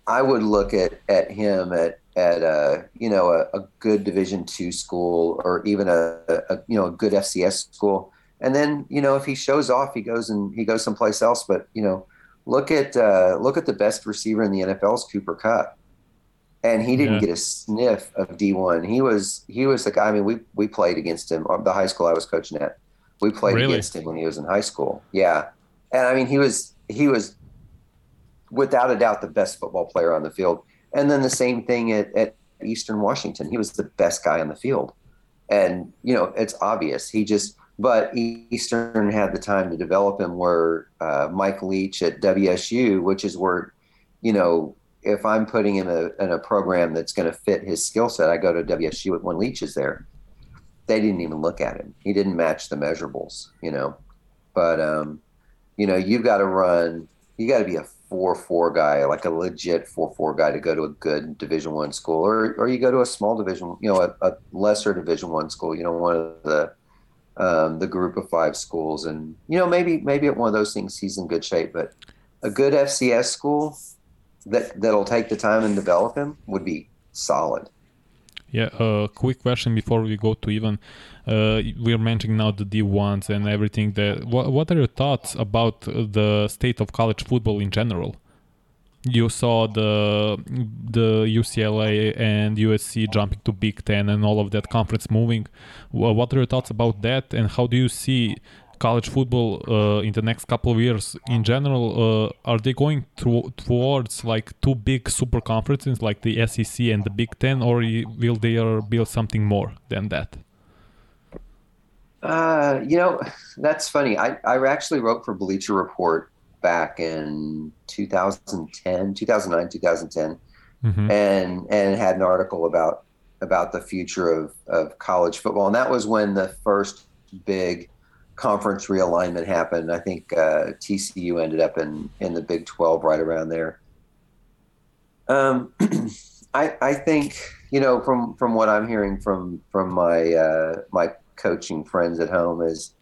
I would look at at him at at a you know a, a good Division two school or even a, a you know a good FCS school. And then you know if he shows off, he goes and he goes someplace else. But you know look at uh, look at the best receiver in the NFL's Cooper Cup, and he didn't Yeah. get a sniff of D1. He was he was the guy. I mean, we we played against him. The high school I was coaching at, we played Really? against him when he was in high school. Yeah, and I mean he was he was without a doubt the best football player on the field. And then the same thing at, at Eastern Washington. He was the best guy on the field. And, you know, it's obvious. He just, but Eastern had the time to develop him where uh, Mike Leach at WSU, which is where, you know, if I'm putting him in a, in a program that's going to fit his skill set, I go to WSU when Leach is there. They didn't even look at him. He didn't match the measurables, you know. But, um, you know, you've got to run, you got to be a four four guy, like a legit four four guy, to go to a good Division One school, or or you go to a small division, you know, a, a lesser Division One school, you know, one of the um, the group of five schools, and you know, maybe maybe at one of those things he's in good shape, but a good FCS school that that'll take the time and develop him would be solid. Yeah, a uh, quick question before we go to even. Uh, we're mentioning now the D1s and everything. That what, what are your thoughts about the state of college football in general? You saw the the UCLA and USC jumping to Big Ten and all of that conference moving. What are your thoughts about that, and how do you see college football uh, in the next couple of years in general uh, are they going to, towards like two big super conferences like the sec and the big ten or will they build something more than that? Uh, you know that's funny. I, I actually wrote for bleacher report back in 2010 2009 2010 mm-hmm. and and had an article about about the future of, of college football. And that was when the first big conference realignment happened. I think uh, TCU ended up in in the Big Twelve right around there. Um, I I think you know from from what I'm hearing from from my uh, my coaching friends at home is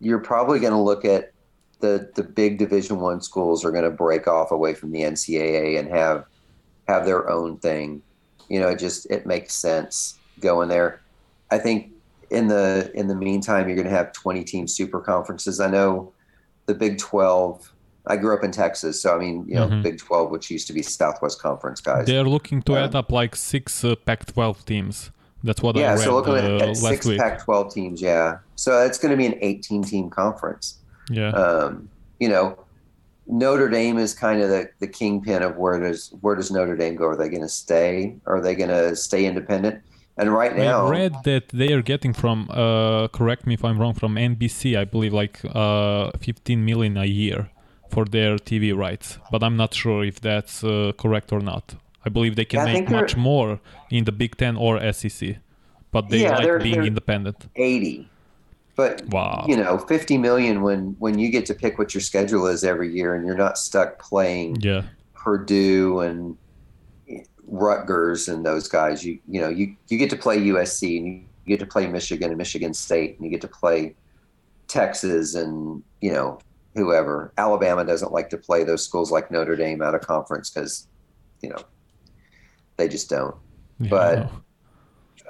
you're probably going to look at the the big Division One schools are going to break off away from the NCAA and have have their own thing. You know, it just it makes sense going there. I think in the in the meantime, you're going to have 20 team super conferences. I know the Big 12. I grew up in Texas, so I mean, you know, mm-hmm. Big 12, which used to be Southwest Conference guys. They're looking to um, add up like six uh, Pac-12 teams. That's what yeah, I read Yeah, so looking uh, at, at six week. Pac-12 teams. Yeah, so it's going to be an 18 team conference. Yeah. Um, you know, Notre Dame is kind of the, the kingpin of where does where does Notre Dame go? Are they going to stay? Are they going to stay independent? And right now, I read that they are getting from, uh, correct me if I'm wrong, from NBC, I believe like uh, 15 million a year for their TV rights. But I'm not sure if that's uh, correct or not. I believe they can yeah, make much more in the Big Ten or SEC, but they yeah, like they're, being they're independent. 80. But wow. you know, 50 million when when you get to pick what your schedule is every year and you're not stuck playing yeah. Purdue and Rutgers and those guys. You you know you you get to play USC and you get to play Michigan and Michigan State and you get to play Texas and you know whoever. Alabama doesn't like to play those schools like Notre Dame out of conference because you know they just don't. Yeah. But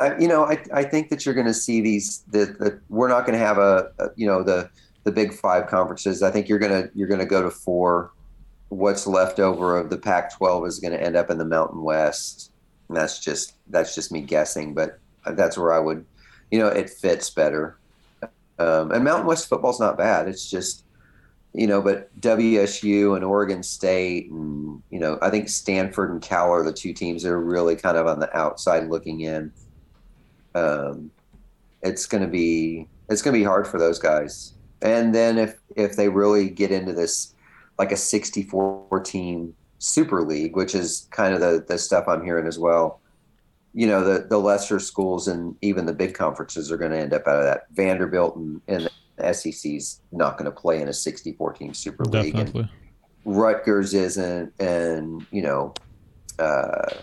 I, you know I I think that you're going to see these that the, we're not going to have a, a you know the the big five conferences. I think you're gonna you're gonna go to four what's left over of the Pac-12 is going to end up in the Mountain West. And that's just that's just me guessing, but that's where I would, you know, it fits better. Um, and Mountain West football's not bad. It's just, you know, but WSU and Oregon State and you know, I think Stanford and Cal are the two teams that are really kind of on the outside looking in. Um, it's going to be it's going to be hard for those guys. And then if if they really get into this like a 64 team super league, which is kind of the, the stuff I'm hearing as well. You know, the, the lesser schools and even the big conferences are going to end up out of that. Vanderbilt and, and the SEC's not going to play in a 64 team super league. Definitely. And Rutgers isn't, and, you know, uh,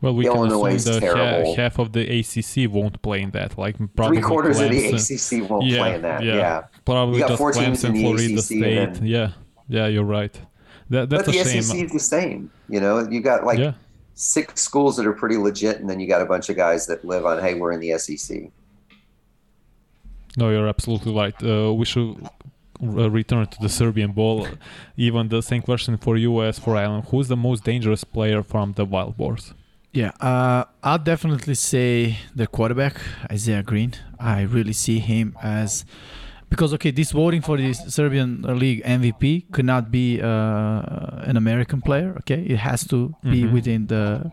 well, we Illinois can assume that ha- half of the ACC won't play in that. Like probably three quarters Clemson. of the ACC won't yeah, play in that. Yeah, yeah. probably just Clemson, Florida ACC State. Then, yeah, yeah, you're right. That, that's but the shame. SEC is the same. You know, you got like yeah. six schools that are pretty legit, and then you got a bunch of guys that live on, hey, we're in the SEC. No, you're absolutely right. Uh, we should return to the Serbian Bowl. Even the same question for you as for Alan. Who's the most dangerous player from the Wild Boars? Yeah, uh, I'll definitely say the quarterback Isaiah Green. I really see him as because okay, this voting for the Serbian league MVP could not be uh, an American player. Okay, it has to be mm-hmm. within the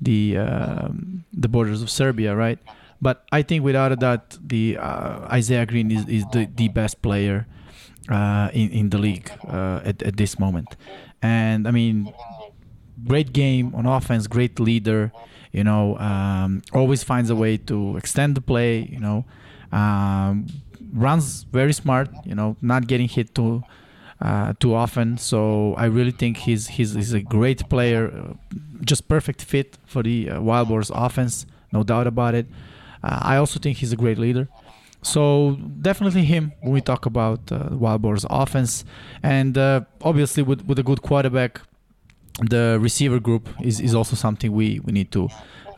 the um, the borders of Serbia, right? But I think without a doubt, the uh, Isaiah Green is, is the, the best player uh, in in the league uh, at at this moment, and I mean great game on offense, great leader. You know, um, always finds a way to extend the play. You know, um, runs very smart. You know, not getting hit too uh, too often. So I really think he's he's, he's a great player, uh, just perfect fit for the uh, Wild Boars offense, no doubt about it. Uh, I also think he's a great leader. So definitely him when we talk about uh, Wild Boars offense, and uh, obviously with with a good quarterback, the receiver group is, is also something we, we need to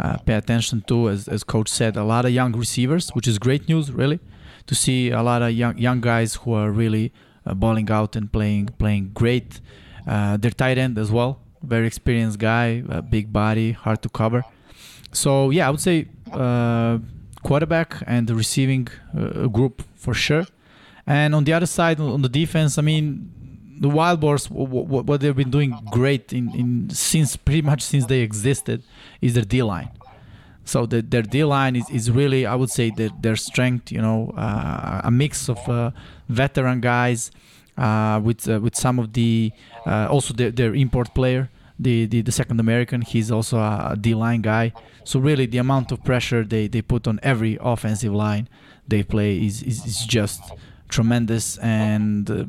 uh, pay attention to. As, as coach said, a lot of young receivers, which is great news, really, to see a lot of young young guys who are really uh, balling out and playing playing great. Uh, their tight end as well, very experienced guy, big body, hard to cover. So yeah, I would say uh, quarterback and the receiving uh, group for sure. And on the other side, on the defense, I mean, the Wild Boars, what, what they've been doing great in, in since pretty much since they existed, is their D line. So the, their D line is, is really, I would say, their, their strength. You know, uh, a mix of uh, veteran guys uh, with uh, with some of the uh, also their, their import player, the, the the second American. He's also a D line guy. So really, the amount of pressure they, they put on every offensive line they play is is, is just tremendous. And uh,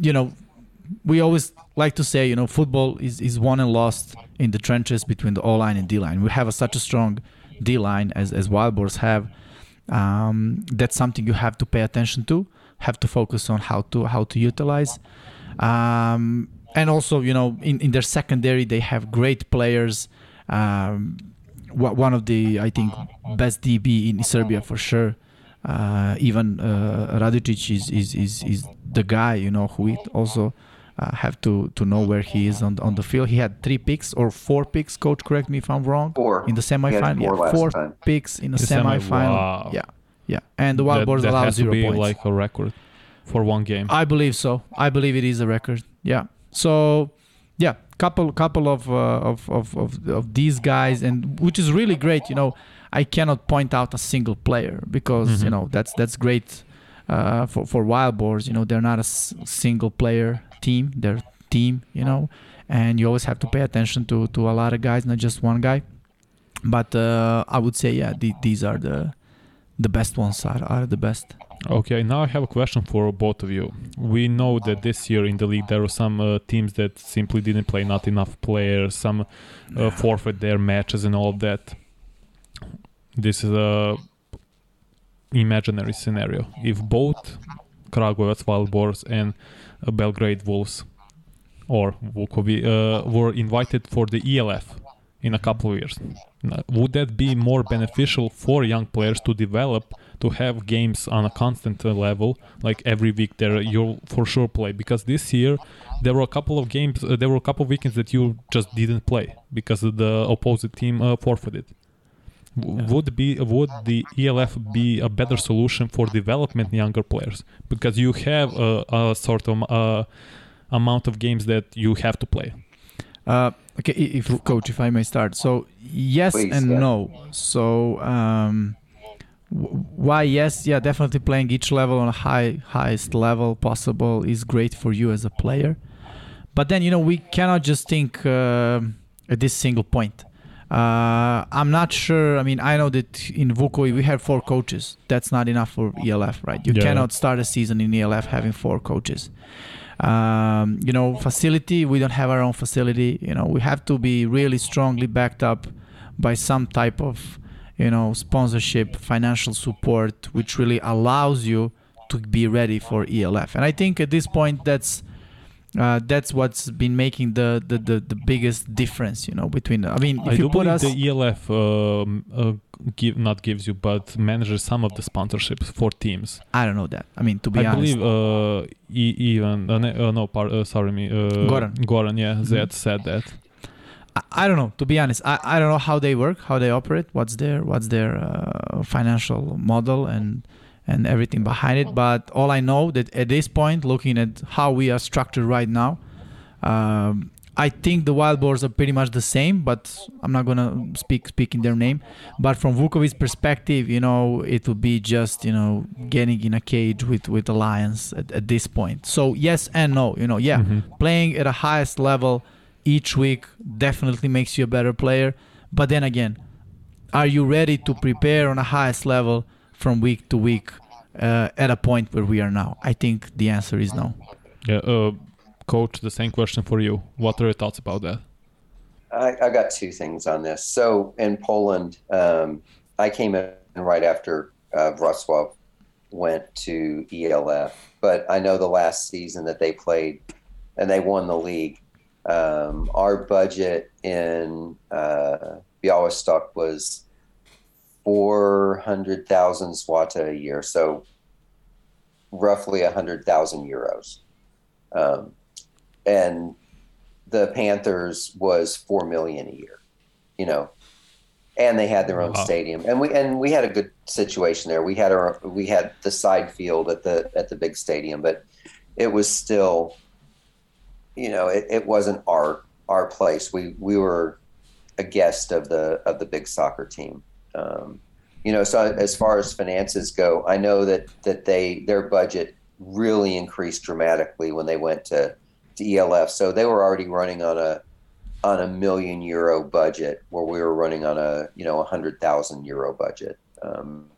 you know, we always like to say, you know, football is, is won and lost in the trenches between the O line and D line. We have a, such a strong D line as as Wild Boars have. Um, that's something you have to pay attention to. Have to focus on how to how to utilize. Um, and also, you know, in, in their secondary, they have great players. Um, one of the I think best DB in Serbia for sure. Uh, even uh, Raducic is, is is is the guy you know who also uh, have to to know where he is on on the field. He had three picks or four picks. Coach, correct me if I'm wrong. Four in the semifinal. Four, yeah, four time. picks in the, The semi- semifinal. wow. Yeah, yeah. And the Wild that, Boars that allow zero to be points. like a record for one game. I believe so. I believe it is a record. Yeah. So, yeah, couple couple of uh, of, of of of these guys, and which is really great. You know, I cannot point out a single player because you Mhm. know that's that's great uh, for for Wild Boars. You know, they're not a s- single player team. They're team. You know, and you always have to pay attention to to a lot of guys, not just one guy. But uh, I would say, yeah, the, these are the the best ones. Are, are the best. Okay, now I have a question for both of you. We know that this year in the league there were some uh, teams that simply didn't play, not enough players, some uh, forfeit their matches and all of that. This is a imaginary scenario. If both Kragujevac Wild Boars and Belgrade Wolves or Vukovi uh, were invited for the ELF in a couple of years, uh, would that be more beneficial for young players to develop to have games on a constant uh, level like every week there you'll for sure play? Because this year there were a couple of games uh, there were a couple of weekends that you just didn't play because the opposite team uh, forfeited would be would the ELF be a better solution for development younger players because you have a, a sort of uh, amount of games that you have to play Uh, okay, if coach, if I may start. So yes Please, and yeah. no. So um, w- why yes? Yeah, definitely playing each level on a high highest level possible is great for you as a player. But then you know we cannot just think uh, at this single point. Uh, I'm not sure. I mean, I know that in Vukovi we have four coaches. That's not enough for ELF, right? You Yeah. cannot start a season in ELF having four coaches um, you know facility we don't have our own facility you know we have to be really strongly backed up by some type of you know sponsorship financial support which really allows you to be ready for elf and i think at this point that's uh, that's what's been making the, the, the, the biggest difference, you know, between. I mean, if I you do put believe us, the ELF um, uh, give not gives you, but manages some of the sponsorships for teams. I don't know that. I mean, to be I honest, I believe uh, e- even uh, uh, no, par- uh, sorry me, uh, Goran. Goran, yeah, Mhm. Zed said that. I, I don't know. To be honest, I, I don't know how they work, how they operate, what's their what's their uh, financial model and and everything behind it. But all I know that at this point, looking at how we are structured right now, um, I think the Wild Boars are pretty much the same. But I'm not gonna speak speak in their name. But from Vukovic's perspective, you know, it would be just you know getting in a cage with with the Lions at, at this point. So yes and no. You know, yeah Mhm. playing at a highest level each week definitely makes you a better player. But then again, are you ready to prepare on a highest level from week to week uh, at a point where we are now? I think the answer is no. Yeah, uh, coach, the same question for you. What are your thoughts about that? I, I got two things on this. So in Poland, um, I came in right after uh, Wrocław went to ELF, but I know the last season that they played and they won the league. Um, our budget in uh, Białystok was 400,000 swata a year, so roughly 100,000 euros. Um, and the Panthers was 4 million a year, you know, and they had their own Wow. stadium. And we, and we had a good situation there. We had our, we had the side field at the, at the big stadium, but it was still, you know, it, it wasn't our, our place. We, we were a guest of the, of the big soccer team. Um, you know, so as far as finances go, I know that, that they, their budget really increased dramatically when they went to, to ELF. So they were already running on a, on a million euro budget where we were running on a, you know, a hundred thousand euro budget. Um,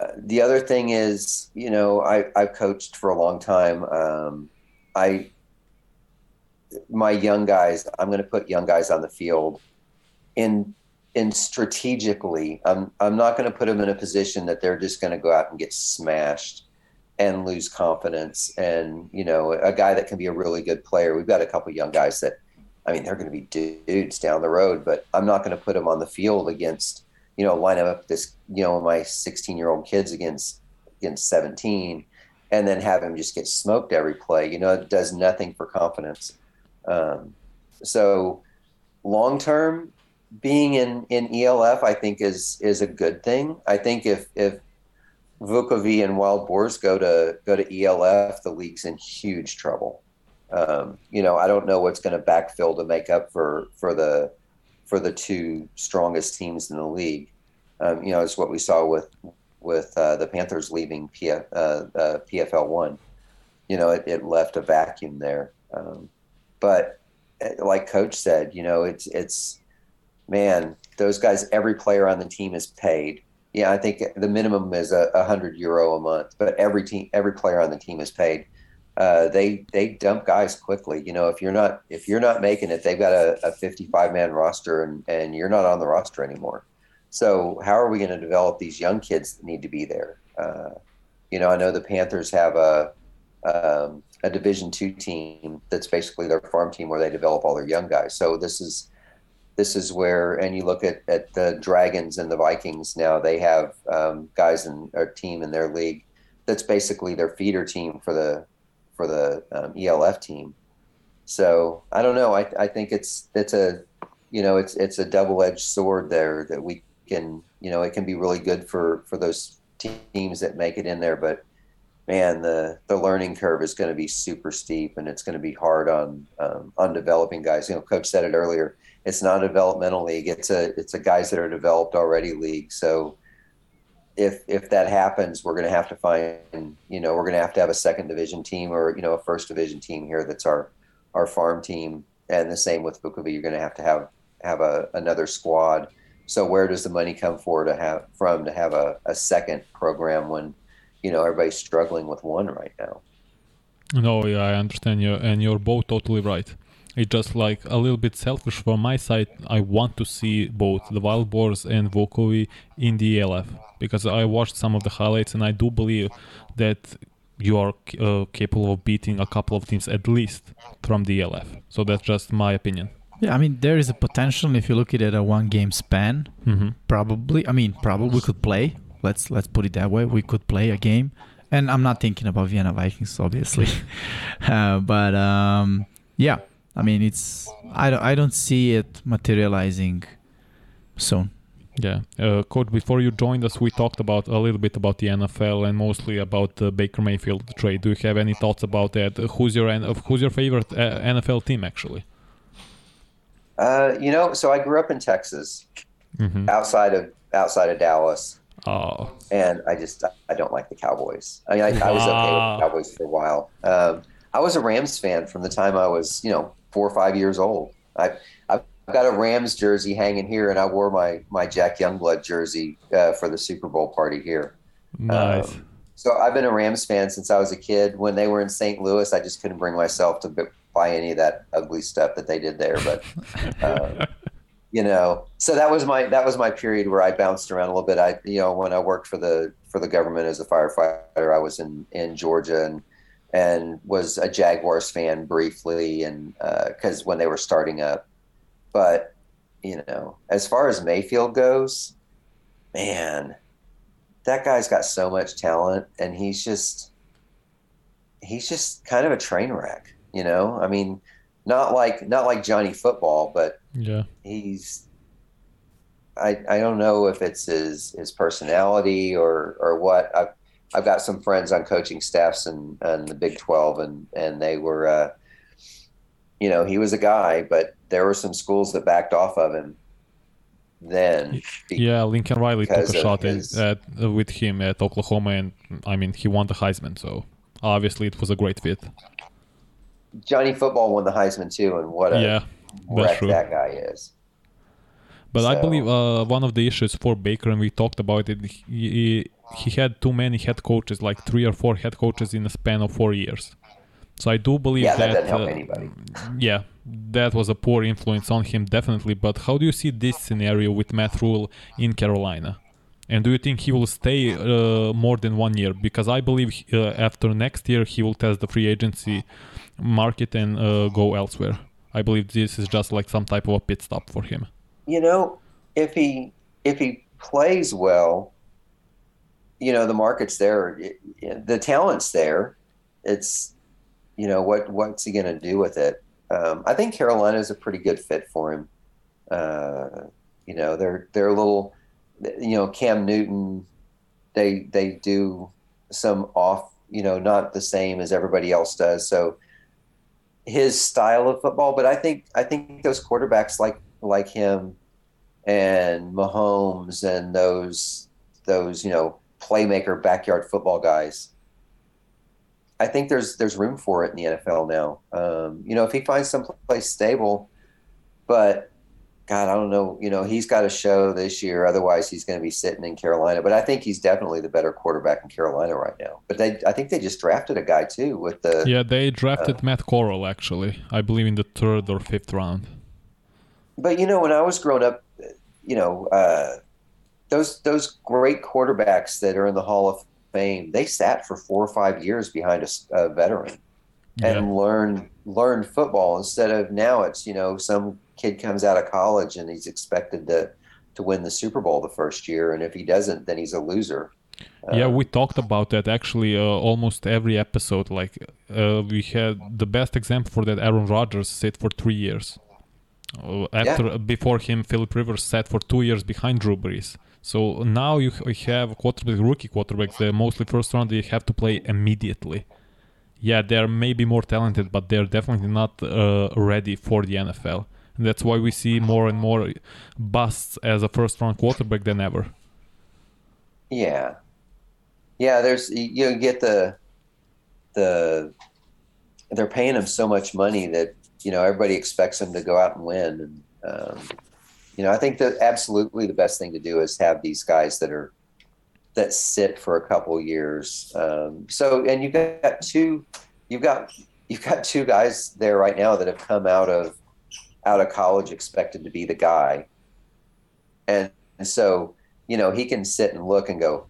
uh, the other thing is, you know, I, I've coached for a long time. Um, I, my young guys, I'm going to put young guys on the field in, in strategically, I'm, I'm not going to put them in a position that they're just going to go out and get smashed and lose confidence. And, you know, a guy that can be a really good player. We've got a couple young guys that, I mean, they're going to be dudes down the road, but I'm not going to put them on the field against, you know, line up this, you know, my 16 year old kids against, against 17 and then have him just get smoked every play. You know, it does nothing for confidence. Um, so long term, being in, in ELF, I think is, is a good thing. I think if, if Vukovi and Wild Boars go to, go to ELF, the league's in huge trouble. Um, you know, I don't know what's going to backfill to make up for, for the, for the two strongest teams in the league. Um, you know, it's what we saw with, with uh, the Panthers leaving PF, uh, uh, PFL one. You know, it, it left a vacuum there. Um, but uh, like Coach said, you know, it's it's man, those guys. Every player on the team is paid. Yeah, I think the minimum is a, a hundred euro a month, but every team, every player on the team is paid. Uh, they they dump guys quickly. You know, if you're not if you're not making it, they've got a, a 55 man roster, and and you're not on the roster anymore. So how are we going to develop these young kids that need to be there? Uh, you know, I know the Panthers have a um, a Division two team that's basically their farm team where they develop all their young guys. So this is this is where, and you look at, at the Dragons and the Vikings now, they have um, guys in a team in their league that's basically their feeder team for the for the um, ELF team. So I don't know. I, I think it's it's a you know it's it's a double edged sword there that we can you know it can be really good for for those teams that make it in there, but man, the the learning curve is going to be super steep, and it's going to be hard on um, on developing guys. You know, Coach said it earlier. It's not a developmental league. It's a it's a guys that are developed already league. So if if that happens, we're going to have to find you know we're going to have to have a second division team or you know a first division team here that's our our farm team, and the same with Vukovi. You're going to have to have have a another squad. So where does the money come for to have from to have a, a second program when you know everybody's struggling with one right now? No, yeah, I understand you, and you're both totally right. It's just like a little bit selfish from my side. I want to see both the Wild Boars and Volkovi in the ELF because I watched some of the highlights, and I do believe that you are uh, capable of beating a couple of teams at least from the ELF. So that's just my opinion. Yeah, I mean there is a potential if you look at it at a one game span. hmm Probably, I mean, probably we could play. Let's let's put it that way. We could play a game, and I'm not thinking about Vienna Vikings, obviously, uh, but um, yeah, I mean it's I don't I don't see it materializing soon. Yeah, uh, coach. Before you joined us, we talked about a little bit about the NFL and mostly about the Baker Mayfield trade. Do you have any thoughts about that? Uh, Who's your N- of who's your favorite uh, NFL team actually? Uh, you know, so I grew up in Texas, hmm outside of outside of Dallas, Oh, and I just I don't like the Cowboys. I mean, I, I was okay with the Cowboys for a while. Um, I was a Rams fan from the time I was, you know, four or five years old. I I've got a Rams jersey hanging here, and I wore my my Jack Youngblood jersey uh, for the Super Bowl party here. nice. Um, So I've been a Rams fan since I was a kid. When they were in St. Louis, I just couldn't bring myself to buy any of that ugly stuff that they did there. But um, you know, so that was my that was my period where I bounced around a little bit. I you know when I worked for the for the government as a firefighter, I was in in Georgia and and was a Jaguars fan briefly, and because uh, when they were starting up, but you know, as far as Mayfield goes, man, that guy's got so much talent, and he's just he's just kind of a train wreck. You know, I mean, not like not like Johnny Football, but yeah, he's. I I don't know if it's his his personality or or what. I've I've got some friends on coaching staffs and and the Big Twelve, and and they were, uh, you know, he was a guy, but there were some schools that backed off of him. Then, yeah, Lincoln Riley took a shot his, at, uh, with him at Oklahoma, and I mean, he won the Heisman, so obviously it was a great fit. Johnny Football won the Heisman too, and what a yeah, wreck true. that guy is. But so. I believe uh, one of the issues for Baker, and we talked about it, he, he had too many head coaches, like three or four head coaches in a span of four years. So I do believe yeah, that, that help uh, anybody. yeah, that was a poor influence on him, definitely. But how do you see this scenario with Matt Rhule in Carolina? And do you think he will stay uh, more than one year? Because I believe uh, after next year he will test the free agency market and uh, go elsewhere. I believe this is just like some type of a pit stop for him. You know, if he if he plays well, you know the market's there, the talent's there. It's you know what what's he going to do with it? Um, I think Carolina is a pretty good fit for him. Uh, you know, they're they're a little, you know, Cam Newton. They they do some off, you know, not the same as everybody else does. So his style of football, but I think I think those quarterbacks like like him and Mahomes and those those you know playmaker backyard football guys. I think there's there's room for it in the NFL now. Um, you know, if he finds some place stable, but God, I don't know. You know, he's got to show this year. Otherwise, he's going to be sitting in Carolina. But I think he's definitely the better quarterback in Carolina right now. But they, I think they just drafted a guy too with the. Yeah, they drafted uh, Matt Corral actually. I believe in the third or fifth round. But you know, when I was growing up, you know, uh, those those great quarterbacks that are in the Hall of Fame, they sat for four or five years behind a, a veteran yeah. and learned learned football instead of now it's you know some kid comes out of college and he's expected to to win the Super Bowl the first year, and if he doesn't, then he's a loser. yeah, we talked about that actually uh, almost every episode. Like uh, we had the best example for that. Aaron Rodgers sat for three years. Uh, after yeah. before him, Philip Rivers sat for two years behind Drew Brees. So now you have quarterback, rookie quarterbacks. Mostly first round. They have to play immediately. Yeah, they're maybe more talented, but they're definitely not uh, ready for the NFL. And that's why we see more and more busts as a first round quarterback than ever. Yeah, yeah. There's you get the the they're paying him so much money that you know everybody expects him to go out and win. And um, you know, I think that absolutely the best thing to do is have these guys that are that sit for a couple years. Um, so, and you've got two, you've got you've got two guys there right now that have come out of out of college expected to be the guy, and, and so you know he can sit and look and go,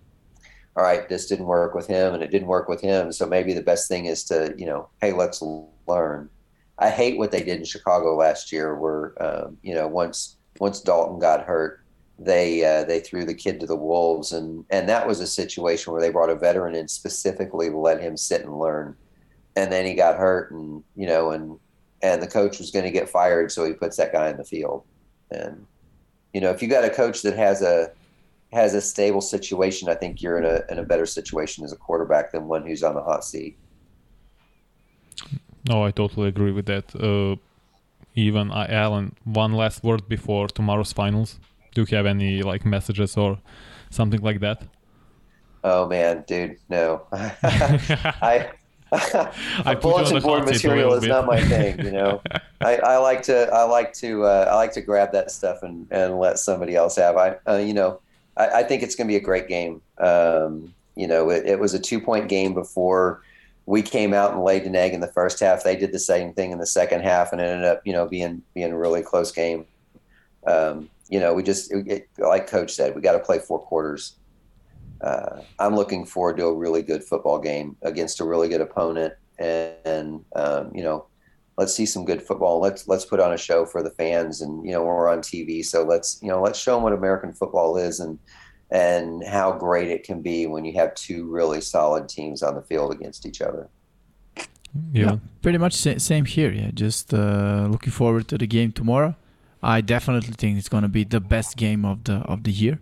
all right, this didn't work with him, and it didn't work with him. So maybe the best thing is to you know, hey, let's learn. I hate what they did in Chicago last year, where um, you know once once Dalton got hurt, they uh, they threw the kid to the wolves, and and that was a situation where they brought a veteran in specifically to let him sit and learn, and then he got hurt, and you know, and and the coach was going to get fired, so he puts that guy in the field, and you know, if you got a coach that has a has a stable situation, I think you're in a in a better situation as a quarterback than one who's on the hot seat. No, I totally agree with that. Uh, even uh, Alan, one last word before tomorrow's finals. Do you have any like messages or something like that? Oh man, dude, no. I I bulletin board material is not my thing. You know, I, I like to I like to uh, I like to grab that stuff and, and let somebody else have. I uh, you know I, I think it's going to be a great game. Um, you know, it, it was a two point game before we came out and laid an egg in the first half. They did the same thing in the second half and ended up, you know, being being a really close game. Um, you know, we just it, like Coach said, we got to play four quarters. Uh, I'm looking forward to a really good football game against a really good opponent, and, and um, you know, let's see some good football. Let's let's put on a show for the fans, and you know, we're on TV, so let's you know, let's show them what American football is and and how great it can be when you have two really solid teams on the field against each other. Yeah. pretty much same here. Yeah, just uh, looking forward to the game tomorrow. I definitely think it's gonna be the best game of the of the year.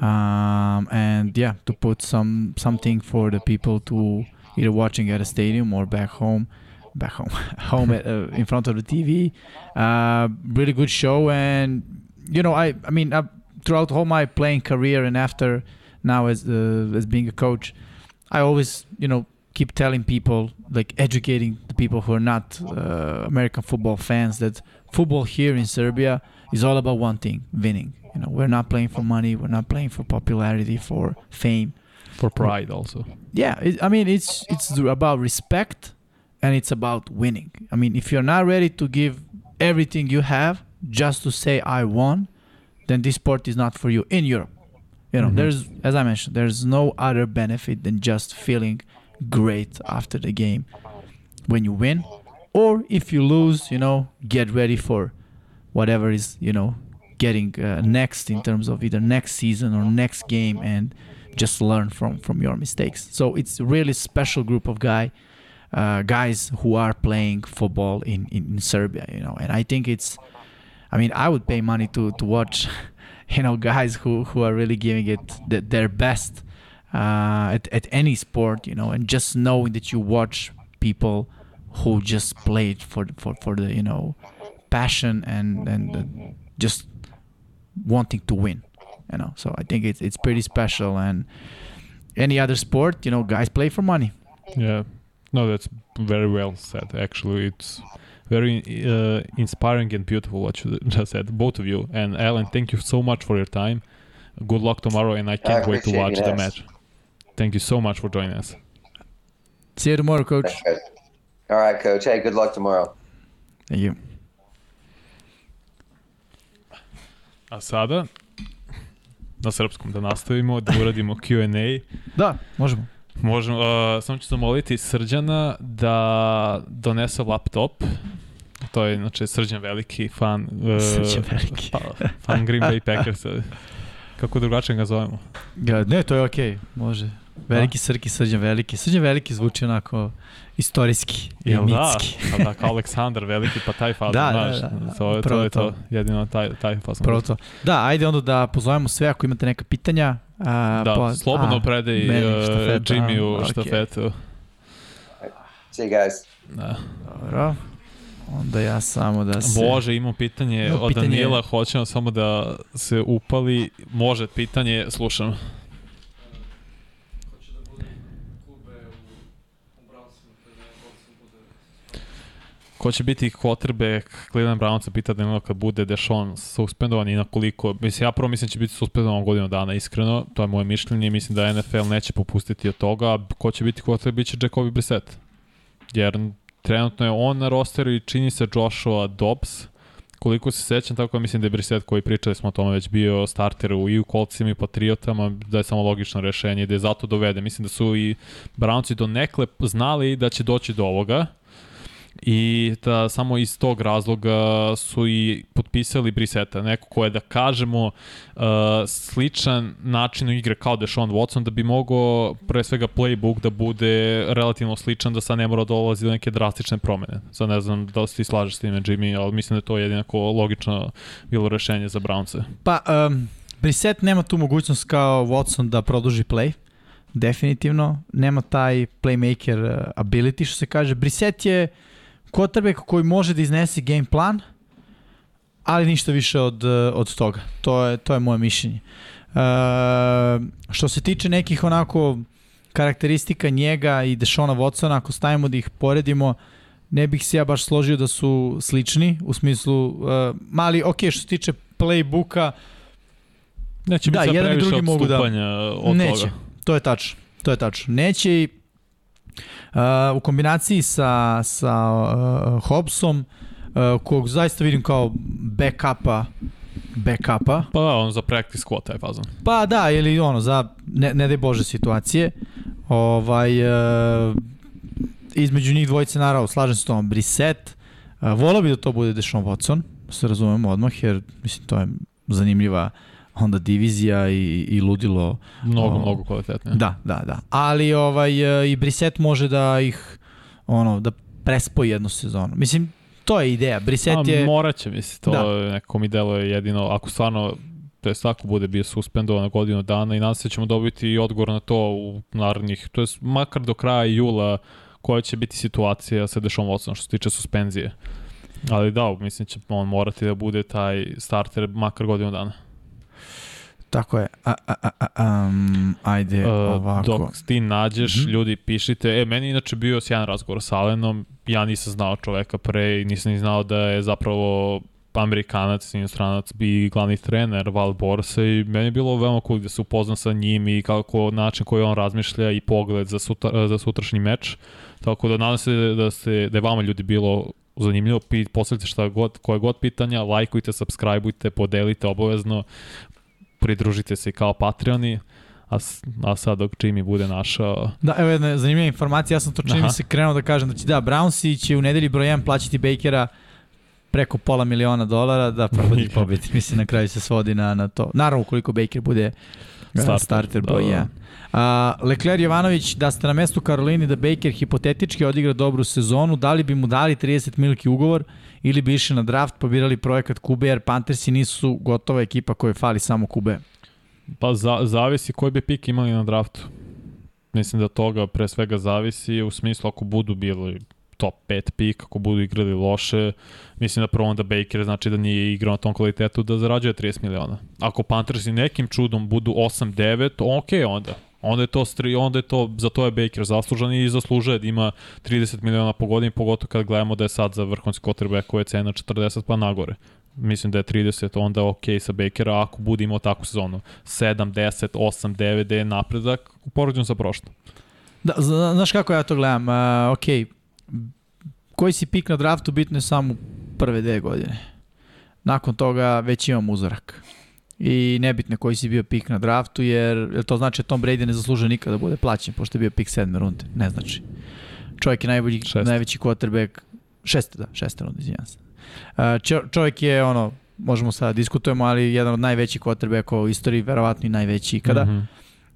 Um, and yeah, to put some something for the people to either watching at a stadium or back home, back home, home at, uh, in front of the TV. Uh, really good show, and you know, I I mean, uh, throughout all my playing career and after now as uh, as being a coach, I always you know keep telling people like educating the people who are not uh, American football fans that football here in Serbia is all about one thing: winning. You know, we're not playing for money. We're not playing for popularity, for fame. For pride also. Yeah, it, I mean it's it's about respect and it's about winning. I mean, if you're not ready to give everything you have just to say I won, then this sport is not for you in Europe. You know, Mhm. there's as I mentioned, there's no other benefit than just feeling great after the game when you win, or if you lose, you know, get ready for whatever is you know getting uh, next in terms of either next season or next game and just learn from from your mistakes so it's a really special group of guy uh, guys who are playing football in, in in serbia you know and i think it's i mean i would pay money to to watch you know guys who who are really giving it the, their best uh, at, at any sport you know and just knowing that you watch people who just played for for for the you know passion and and uh, just wanting to win you know so i think it's it's pretty special and any other sport you know guys play for money Yeah. No, that's very well said. Actually, it's very uh, inspiring and beautiful what you just said, both of you. And Alan, thank you so much for your time. Good luck tomorrow, and I can't wait to watch the match. Thank you so much for joining us. see you tomorrow coach Thanks. All right, Coach. Hey, good luck tomorrow. thank you A sada na srpskom da nastavimo, da uradimo Q&A. da možemo Možemo, uh, samo ću zamoliti Srđana da donese laptop. To je, znači, Srđan veliki fan. Uh, Srđan veliki. Pa, fan Green Bay Packersa. Kako drugačije ga zovemo? Ga- ne to je okej može veliki srki srđan veliki srđan veliki zvuči onako istorijski i Jel da? mitski Pa da, kao Aleksandar veliki, pa taj fazon, Da, da, znaš. da, da. To, je, to Upravo je to. to. Jedino taj, taj fazon. Prvo to. Da, ajde onda da pozovemo sve ako imate neka pitanja. A, Da, pa- slobodno a, predaj meni uh, štafeta, Jimmy-u okej. štafetu. See you guys. Da. Dobro. Onda ja samo da se... Bože, imam pitanje Imam od pitanje. Danila, hoćemo samo da se upali. Može, pitanje, slušam. Hoće da bude klube u, u Brownsima, kada Watson bude Ko će biti quarterback Cleveland Brownsa pita Danilo kad bude Deshaun suspendovan i na koliko, mislim ja prvo mislim da će biti suspendovan godinu dana iskreno, to je moje mišljenje mislim da NFL neće popustiti od toga, ko će biti quarterback biće Jacoby Brissett. Jer trenutno je on na rosteru i čini se Joshua Dobbs, koliko se sećam, tako da mislim da je Brissett koji pričali smo o tome već bio starter u, i u i Patriotama, da je samo logično rešenje, da je zato dovede. Mislim da su i Brownci do nekle znali da će doći do ovoga, i da samo iz tog razloga su i potpisali Briseta, neko ko je da kažemo uh, sličan načinu igre kao Deshaun Watson da bi mogao pre svega playbook da bude relativno sličan da sad ne mora dolazi do neke drastične promene. Sad ne znam da li ti slažeš s time Jimmy, ali mislim da je to jedinako logično bilo rešenje za Brownce. Pa, um, Brissett nema tu mogućnost kao Watson da produži play. Definitivno. Nema taj playmaker uh, ability, što se kaže. Brissett je quarterback koji može da iznese game plan, ali ništa više od, uh, od toga. To je, to je moje mišljenje. Uh, što se tiče nekih onako karakteristika njega i Dešona Watsona, ako stavimo da ih poredimo, ne bih se ja baš složio da su slični, u smislu, uh, mali, ok, što se tiče playbooka, Neće Da, biti sad jedan i previše drugi mogu da- od Neće. toga. To je tačno. to je tačno. Neće i u kombinaciji sa, sa uh, Hobsom, uh, kog zaista vidim kao backupa backupa. Pa da, on za practice squad taj fazon. Pa da, ili ono, za ne, ne daj Bože situacije. Ovaj, uh, između njih dvojice, naravno, slažem se s tom, Brissett. Uh, volao bi da to bude Deshaun Watson, da se razumemo odmah, jer mislim, to je zanimljiva onda divizija i, i ludilo. Mnogo, O, mnogo kvalitetnije. Da, da, da. Ali ovaj, e, i Brissett može da ih ono, da prespoji jednu sezonu. Mislim, to je ideja. Brissett A, je... morat će, misli, to Da. neko mi deluje jedino, ako stvarno to jest ako bude bio suspendovan na godinu dana i nadam se da ćemo dobiti i odgovor na to u narednih, to jest makar do kraja jula koja će biti situacija sa Dešom Watsonom što se tiče suspenzije. Ali da, mislim će on morati da bude taj starter makar godinu dana. Tako je. A, a, a, a, um, ajde, Uh, ovako. dok ti nađeš, mm -hmm. ljudi pišite, e, meni inače bio sjajan razgovor sa Alenom, ja nisam znao čoveka pre i nisam ni znao da je zapravo Amerikanac, inostranac i glavni trener Val Borsa i meni je bilo veoma cool da se upoznam sa njim i kako način koji on razmišlja i pogled za, sutra, za sutrašnji meč. Tako da nadam se da, ste, da je vama ljudi bilo zanimljivo, postavite šta god, koje god pitanja, lajkujte, subscribeujte, podelite obavezno, pridružite se kao Patreoni, a, a sad dok Jimmy bude našao Da, evo jedna zanimljiva informacija, ja sam to čini mi se krenuo da kažem da će da, Brownsi će u nedelji broj 1 plaćati Bakera preko pola miliona dolara da probadi pobedi. Mislim, na kraju se svodi na, na to. Naravno, ukoliko Baker bude starter, Starter, da, broj da. 1. A, Lecler Jovanović, da ste na mestu Karolini da Baker hipotetički odigra dobru sezonu, da li bi mu dali 30 miliki ugovor ili bi išli na draft, pobirali projekat Kube, jer Panthersi nisu gotova ekipa koja fali samo Kube. Pa za, zavisi koji bi pik imali na draftu. Mislim da toga pre svega zavisi u smislu ako budu bili top 5 pik, ako budu igrali loše, mislim da prvo onda Baker znači da nije igrao na tom kvalitetu da zarađuje 30 miliona. Ako Panthersi nekim čudom budu 8-9, ok onda. Onda je to stri, onda je to za to je Baker zaslužan i zaslužuje da ima 30 miliona po godini, pogotovo kad gledamo da je sad za vrhunski quarterback koja je cena 40 pa nagore. Mislim da je 30 onda ok sa Bakera ako bude imao takvu sezonu. 7, 10, 8, 9 da je napredak u poređenju sa prošlom. Da, zna- znaš kako ja to gledam? Uh, ok, koji si pik na draftu bitno je samo prve dve godine. Nakon toga već imam uzorak. I nebitno koji si bio pik na draftu, jer, jer to znači da Tom Brady ne zaslužuje nikada da bude plaćen, pošto je bio pik sedme runde. Ne znači. Čovjek je najbolji, Šeste. najveći quarterback, šeste, da, šeste runde, izvinjam se. Čo, čovjek je, ono, možemo sada da diskutujemo, ali jedan od najvećih quarterbackova u istoriji, verovatno i najveći ikada. Mm -hmm.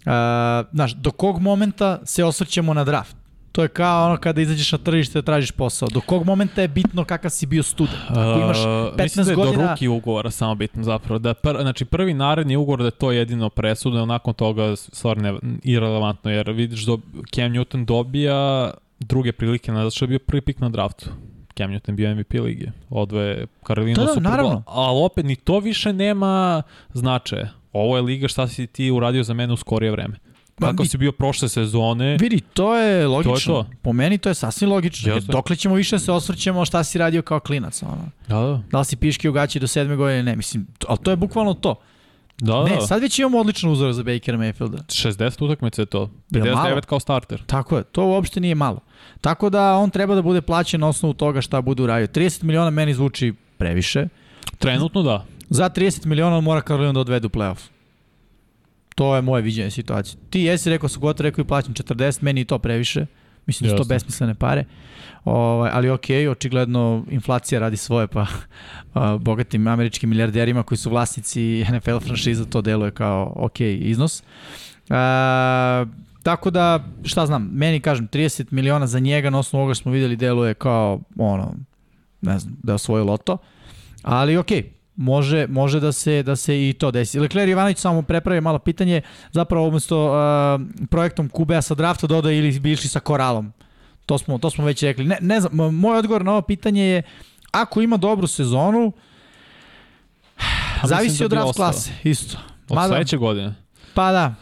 Uh, znaš, do kog momenta se osvrćemo na draft? To je kao ono kada izađeš na tržište da tražiš posao. Do kog momenta je bitno kakav si bio student? Ako imaš Uh, 15 mislim da je godina... do ruki ugovora samo bitno zapravo. Da pr, znači prvi naredni ugovor da je to jedino presudno, nakon toga stvar ne, irelevantno, jer vidiš do, Cam Newton dobija druge prilike, na, zato što je bio prvi pik na draftu. Cam Newton bio MVP lige. Odvoje Karolina Da, da, Super Bowl. Ali opet ni to više nema značaja. Ovo je liga šta si ti uradio za mene u skorije vreme. Kako vi- si bio prošle sezone, Vidi, to je logično. to. Po meni to je sasvim logično. Jeste. dokle ćemo više se osvrćemo šta si radio kao klinac. Ono. da, da, Da li si piški u gaći do sedme godine? Ne, mislim, to, ali to je bukvalno to. da, Ne, da. sad već imamo odličan uzor za Bakera Mayfielda. 60 utakmice je to. Jel malo? 59 kao starter. Tako je, to uopšte nije malo. Tako da on treba da bude plaćen na osnovu toga šta bude uradio. 30 miliona meni zvuči previše. Trenutno da. Za 30 miliona on mora Karolinu da odvede u playoff. To je moje viđenje situacije. Ti jesi rekao su gotovo rekao i plaćam 40, meni i to previše. Mislim da su to besmislene pare. Ovaj, ali ok, očigledno inflacija radi svoje, pa a, bogatim američkim milijarderima koji su vlasnici NFL franšiza to deluje kao ok iznos. A, tako da, šta znam, meni kažem, 30 miliona za njega na osnovu ovoga što smo videli deluje kao, ono, ne znam, da je osvojio loto. Ali ok, može, može da se da se i to desi. Lecler Ivanović samo prepravi malo pitanje, zapravo umesto uh, projektom Kubea sa drafta doda ili bi išli sa Koralom. To smo, to smo već rekli. Ne, ne znam, moj odgovor na ovo pitanje je ako ima dobru sezonu, zavisi od da bi draft klase, isto. Od Mada- sledeće godine. Pa da,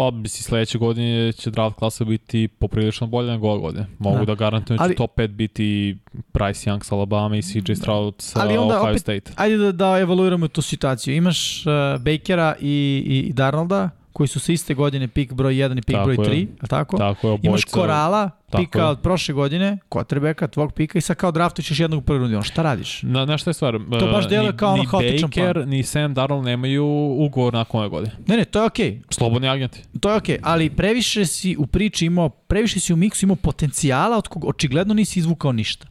Pa bi si sledeće godine će draft klasa biti poprilično bolja nego ove godine. Mogu Da. da, garantujem da će top 5 biti Bryce Young sa Alabama i CJ Stroud sa Ali onda Ohio opet- State. ajde da, da evaluiramo tu situaciju. Imaš uh, Bakera i, i, i Darnolda koji su sa iste godine pik broj 1 i pik Tako broj je. 3, je li tako? Tako je. Imaš Korala, Tako pika je. od prošle godine, Kotrbeka, tvog pika i sad kao draftuješ još jednog u prvoj rundi. On, šta radiš? Na, na šta je stvar? To baš deluje ni- kao ono ni haotičan Baker, plan. ni Sam Darnold nemaju ugovor nakon ove godine. Ne, ne, to je okej. Okay. Slobodni agenti. To je okej, okay, ali previše si u priči imao, previše si u miksu imao potencijala od kog očigledno nisi izvukao ništa.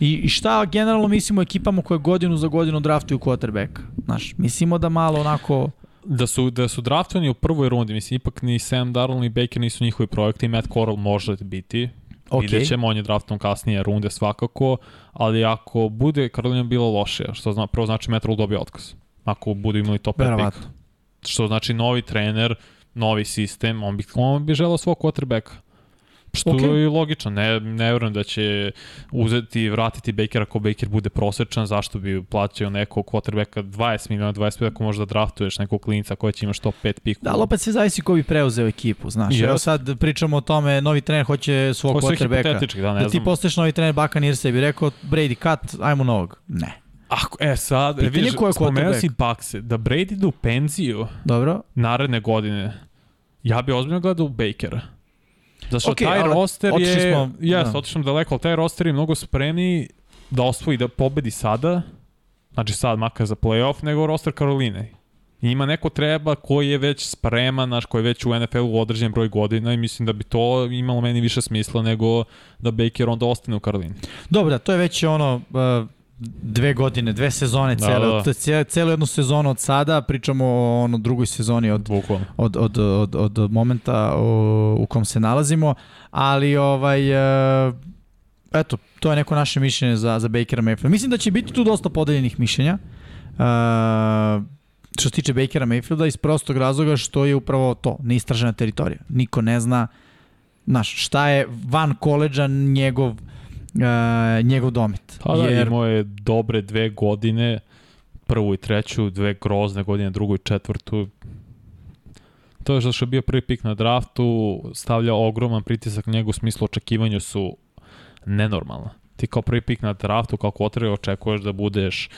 I, i šta generalno mislimo o ekipama koje godinu za godinu draftuju quarterbacka? Znaš, mislimo da malo onako... Da su, da su draftovani u prvoj rundi, mislim, ipak ni Sam Darnold ni Baker nisu njihovi projekti Matt Corral može biti. Ok. Vidjet ćemo, on je draftom kasnije runde svakako, ali ako bude Karolina bila lošija, što zna, prvo znači Matt Rule dobije otkaz. Ako budu imali top 5 Verovatno. pik. Što znači novi trener, novi sistem, on bi, on bi želao svog quarterbacka. Što Ok. je logično, ne, ne verujem da će uzeti i vratiti Bakera ako Baker bude prosečan, zašto bi plaćao nekog quarterbacka 20 miliona, 25 ako možda draftuješ nekog klinca koja će imaš top 5 piku. Da, ali opet sve zavisi ko bi preuzeo ekipu, znaš. Yes. Evo sad pričamo o tome, novi trener hoće svog Ovo quarterbacka. da, ne Da ti znam. postaješ novi trener Baka Nirse bi rekao Brady cut, ajmo novog. Ne. Ako, e sad, Pitanje vidiš, spomenuo si Bakse, da Brady ide u penziju Dobro? naredne godine, ja bi ozbiljno gledao u Bakera. Zato što Okej, taj ali roster je, smo- jes, da. otišli smo daleko, ali taj roster je mnogo spremniji da osvoji, da pobedi sada, znači sad makar za playoff, nego roster Karoline. I ima neko treba koji je već spreman, naš, koji je već u NFL-u određen broj godina i mislim da bi to imalo meni više smisla nego da Baker onda ostane u Karolini. Dobro, da, to je već ono uh, dve godine, dve sezone cele, da, da. da, da. celu jednu sezonu od sada, pričamo o ono drugoj sezoni od Bukvalno. od, od, od, od momenta o, u kom se nalazimo, ali ovaj e, eto, to je neko naše mišljenje za, za Bakera Mayfielda. Mislim da će biti tu dosta podeljenih mišljenja. E, što se tiče Bakera Mayfielda iz prostog razloga što je upravo to, neistražena teritorija. Niko ne zna znaš, šta je van koleđa njegov e, njegov domet. Pa da, Jer, imao je dobre dve godine, prvu i treću, dve grozne godine, drugu i četvrtu. To je što je bio prvi pik na draftu, stavlja ogroman pritisak na njegu u smislu očekivanju su nenormalna. Ti kao prvi pik na draftu, kao kvotere, očekuješ da budeš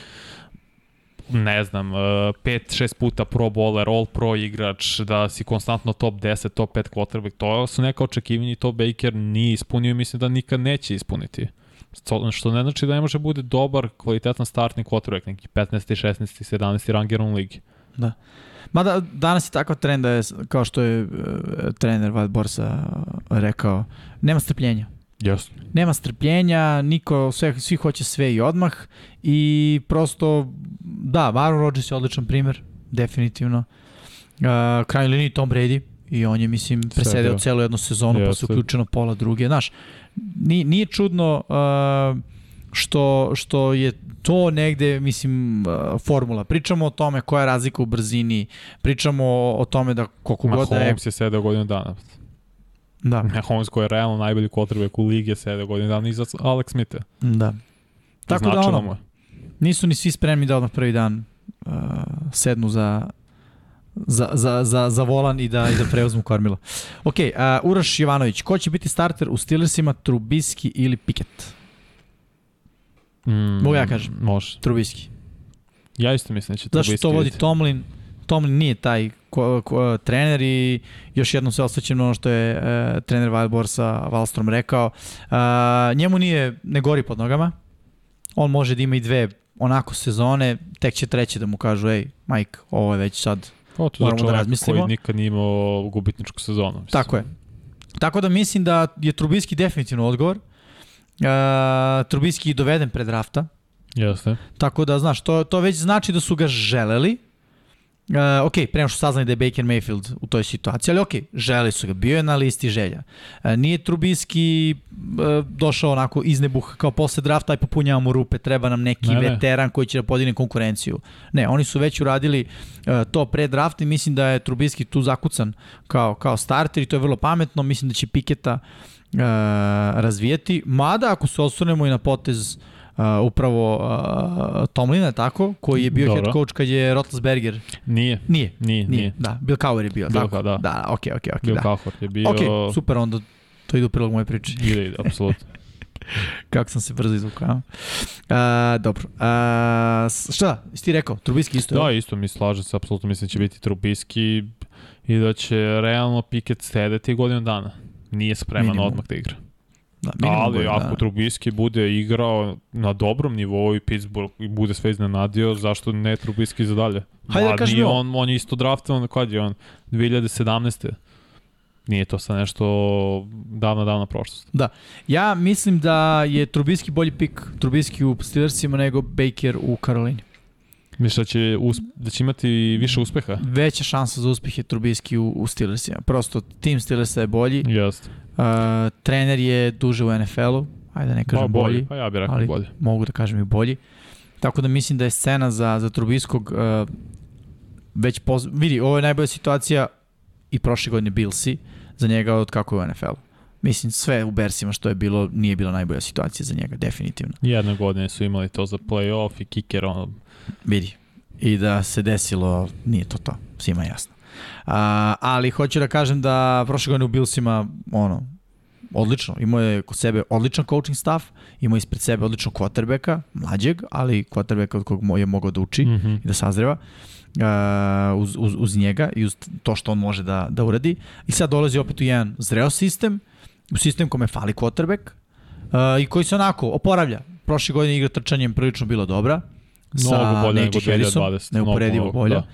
ne znam, 5-6 puta pro bowler, all pro igrač, da si konstantno top 10, top 5 quarterback, to su neka očekivanja i to Baker nije ispunio i mislim da nikad neće ispuniti. Što ne znači da ne može bude dobar, kvalitetan startni quarterback, neki 15. 16. 17. ranger u ligi. Da. Mada danas je takav trend da je, kao što je e, trener Wild Borsa rekao, nema strpljenja. Jasno. nema strpljenja, niko, sve, svi hoće sve i odmah i prosto, da, Aaron Rodgers je odličan primer, definitivno. Uh, kraj liniji Tom Brady i on je, mislim, presedeo Sedeo. celu jednu sezonu, pa se uključeno pola druge. Znaš, nije, nije čudno uh, što, što je to negde, mislim, uh, formula. Pričamo o tome koja je razlika u brzini, pričamo o, o tome da koliko god da je... Mahomes je sedeo godinu dana. Da, Mahomes koji je realno najbolji quarterback u ligi je sedeo godinu dana iza Alex Smitha. da. Tako da Značilo ono, mu je. nisu ni svi spremni da odmah prvi dan uh, sednu za, za, za, za, za volan i da, i da preuzmu kormilo. Ok, uh, Uroš Jovanović, ko će biti starter u Steelersima, Trubiski ili Pickett? Mm, Mogu ja kažem? Može. Trubiski. Ja isto mislim da će to Zašto to vodi. Tomlin? Tomlin nije taj ko, ko, trener i još jednom se osvećam na ono što je uh, trener Wildborsa Wallstrom rekao. Uh, njemu nije, ne gori pod nogama. On može da ima i dve onako sezone, tek će treće da mu kažu, ej, Mike, ovo je već sad Pa, to moramo da razmislimo. koji nikad nije imao gubitničku sezonu. Mislim. Tako je. Tako da mislim da je Trubiski definitivno odgovor. Uh, Trubiski je doveden pred drafta, Jeste. tako da, znaš, to, to već znači da su ga želeli. Uh, ok, prema što saznali da je Baker Mayfield u toj situaciji, ali ok, želeli su ga, bio je na listi želja. Uh, nije Trubiski uh, došao onako iz nebuha, kao posle drafta, aj popunjavamo rupe, treba nam neki Ne, ne, ne. veteran koji će da podigne konkurenciju. Ne, oni su već uradili uh, to pre drafta i mislim da je Trubiski tu zakucan kao, kao starter i to je vrlo pametno, mislim da će Piketa uh, razvijeti, mada ako se osvrnemo i na potez Uh, upravo uh, Tomlina, tako, koji je bio Dobro. head coach kad je Roethlisberger. Nije. Nije, Nije, nije. Da, Bill Cowher je bio, Bill tako. Da. Da, okej, okej, okej, Bill da. Cowher je bio... Ok, super, onda to ide u prilog moje priče. Ide, ide, apsolutno. Kako sam se brzo izvukao. A, dobro. A, šta, jesi ti rekao? Trubiski isto? Da, jel? isto mi slažem se, apsolutno mislim da će biti Trubiski i da će realno Pickett sedeti godinu dana. Nije spreman Minimum. odmah da igra. Da, Ali godina ako dana. Trubiski bude igrao na dobrom nivou i Pittsburgh i bude sve iznenadio, zašto ne Trubiski za dalje? Hajde da ovo. on, on je isto draftovan, kad je on? 2017. Nije to sa nešto davna, davna prošlost. Ja mislim da je Trubiski bolji pik Trubiski u Steelersima nego Baker u Karolini. Misliš da će, usp da će imati više uspeha? Veća šansa za uspeh je Trubiski u, u Steelersima. Prosto tim Steelersa je bolji. Jeste. Uh, trener je duže u NFL-u. Ajde da ne kažem Pa bolji. bolje, pa ja bih rekao ali bolje. mogu da kažem i bolji. Tako da mislim da je scena za, za Trubiskog uh, već poz... Vidi, ovo je najbolja situacija i prošle godine Billsi za njega od kako je u NFL-u. Mislim, sve u Bersima što je bilo, nije bila najbolja situacija za njega, definitivno. Jedne godine su imali to za playoff i kicker, ono, Vidi. I da se desilo, nije to to, svima jasno. A, ali hoću da kažem da prošle godine u Billsima, ono, odlično, imao je kod sebe odličan coaching staff, imao je ispred sebe odličnog quarterbacka, mlađeg, ali quarterbacka od kog je mogao da uči mm -hmm. i da sazreva uh, uz, uz, uz njega i uz to što on može da, da uradi. I sad dolazi opet u jedan zreo sistem, u sistem kome fali quarterback uh, i koji se onako oporavlja. Prošle godine igra trčanjem prilično bila dobra. Mnogo bolje nego 2020, Neuporedivo mnogo, bolja. da. Da.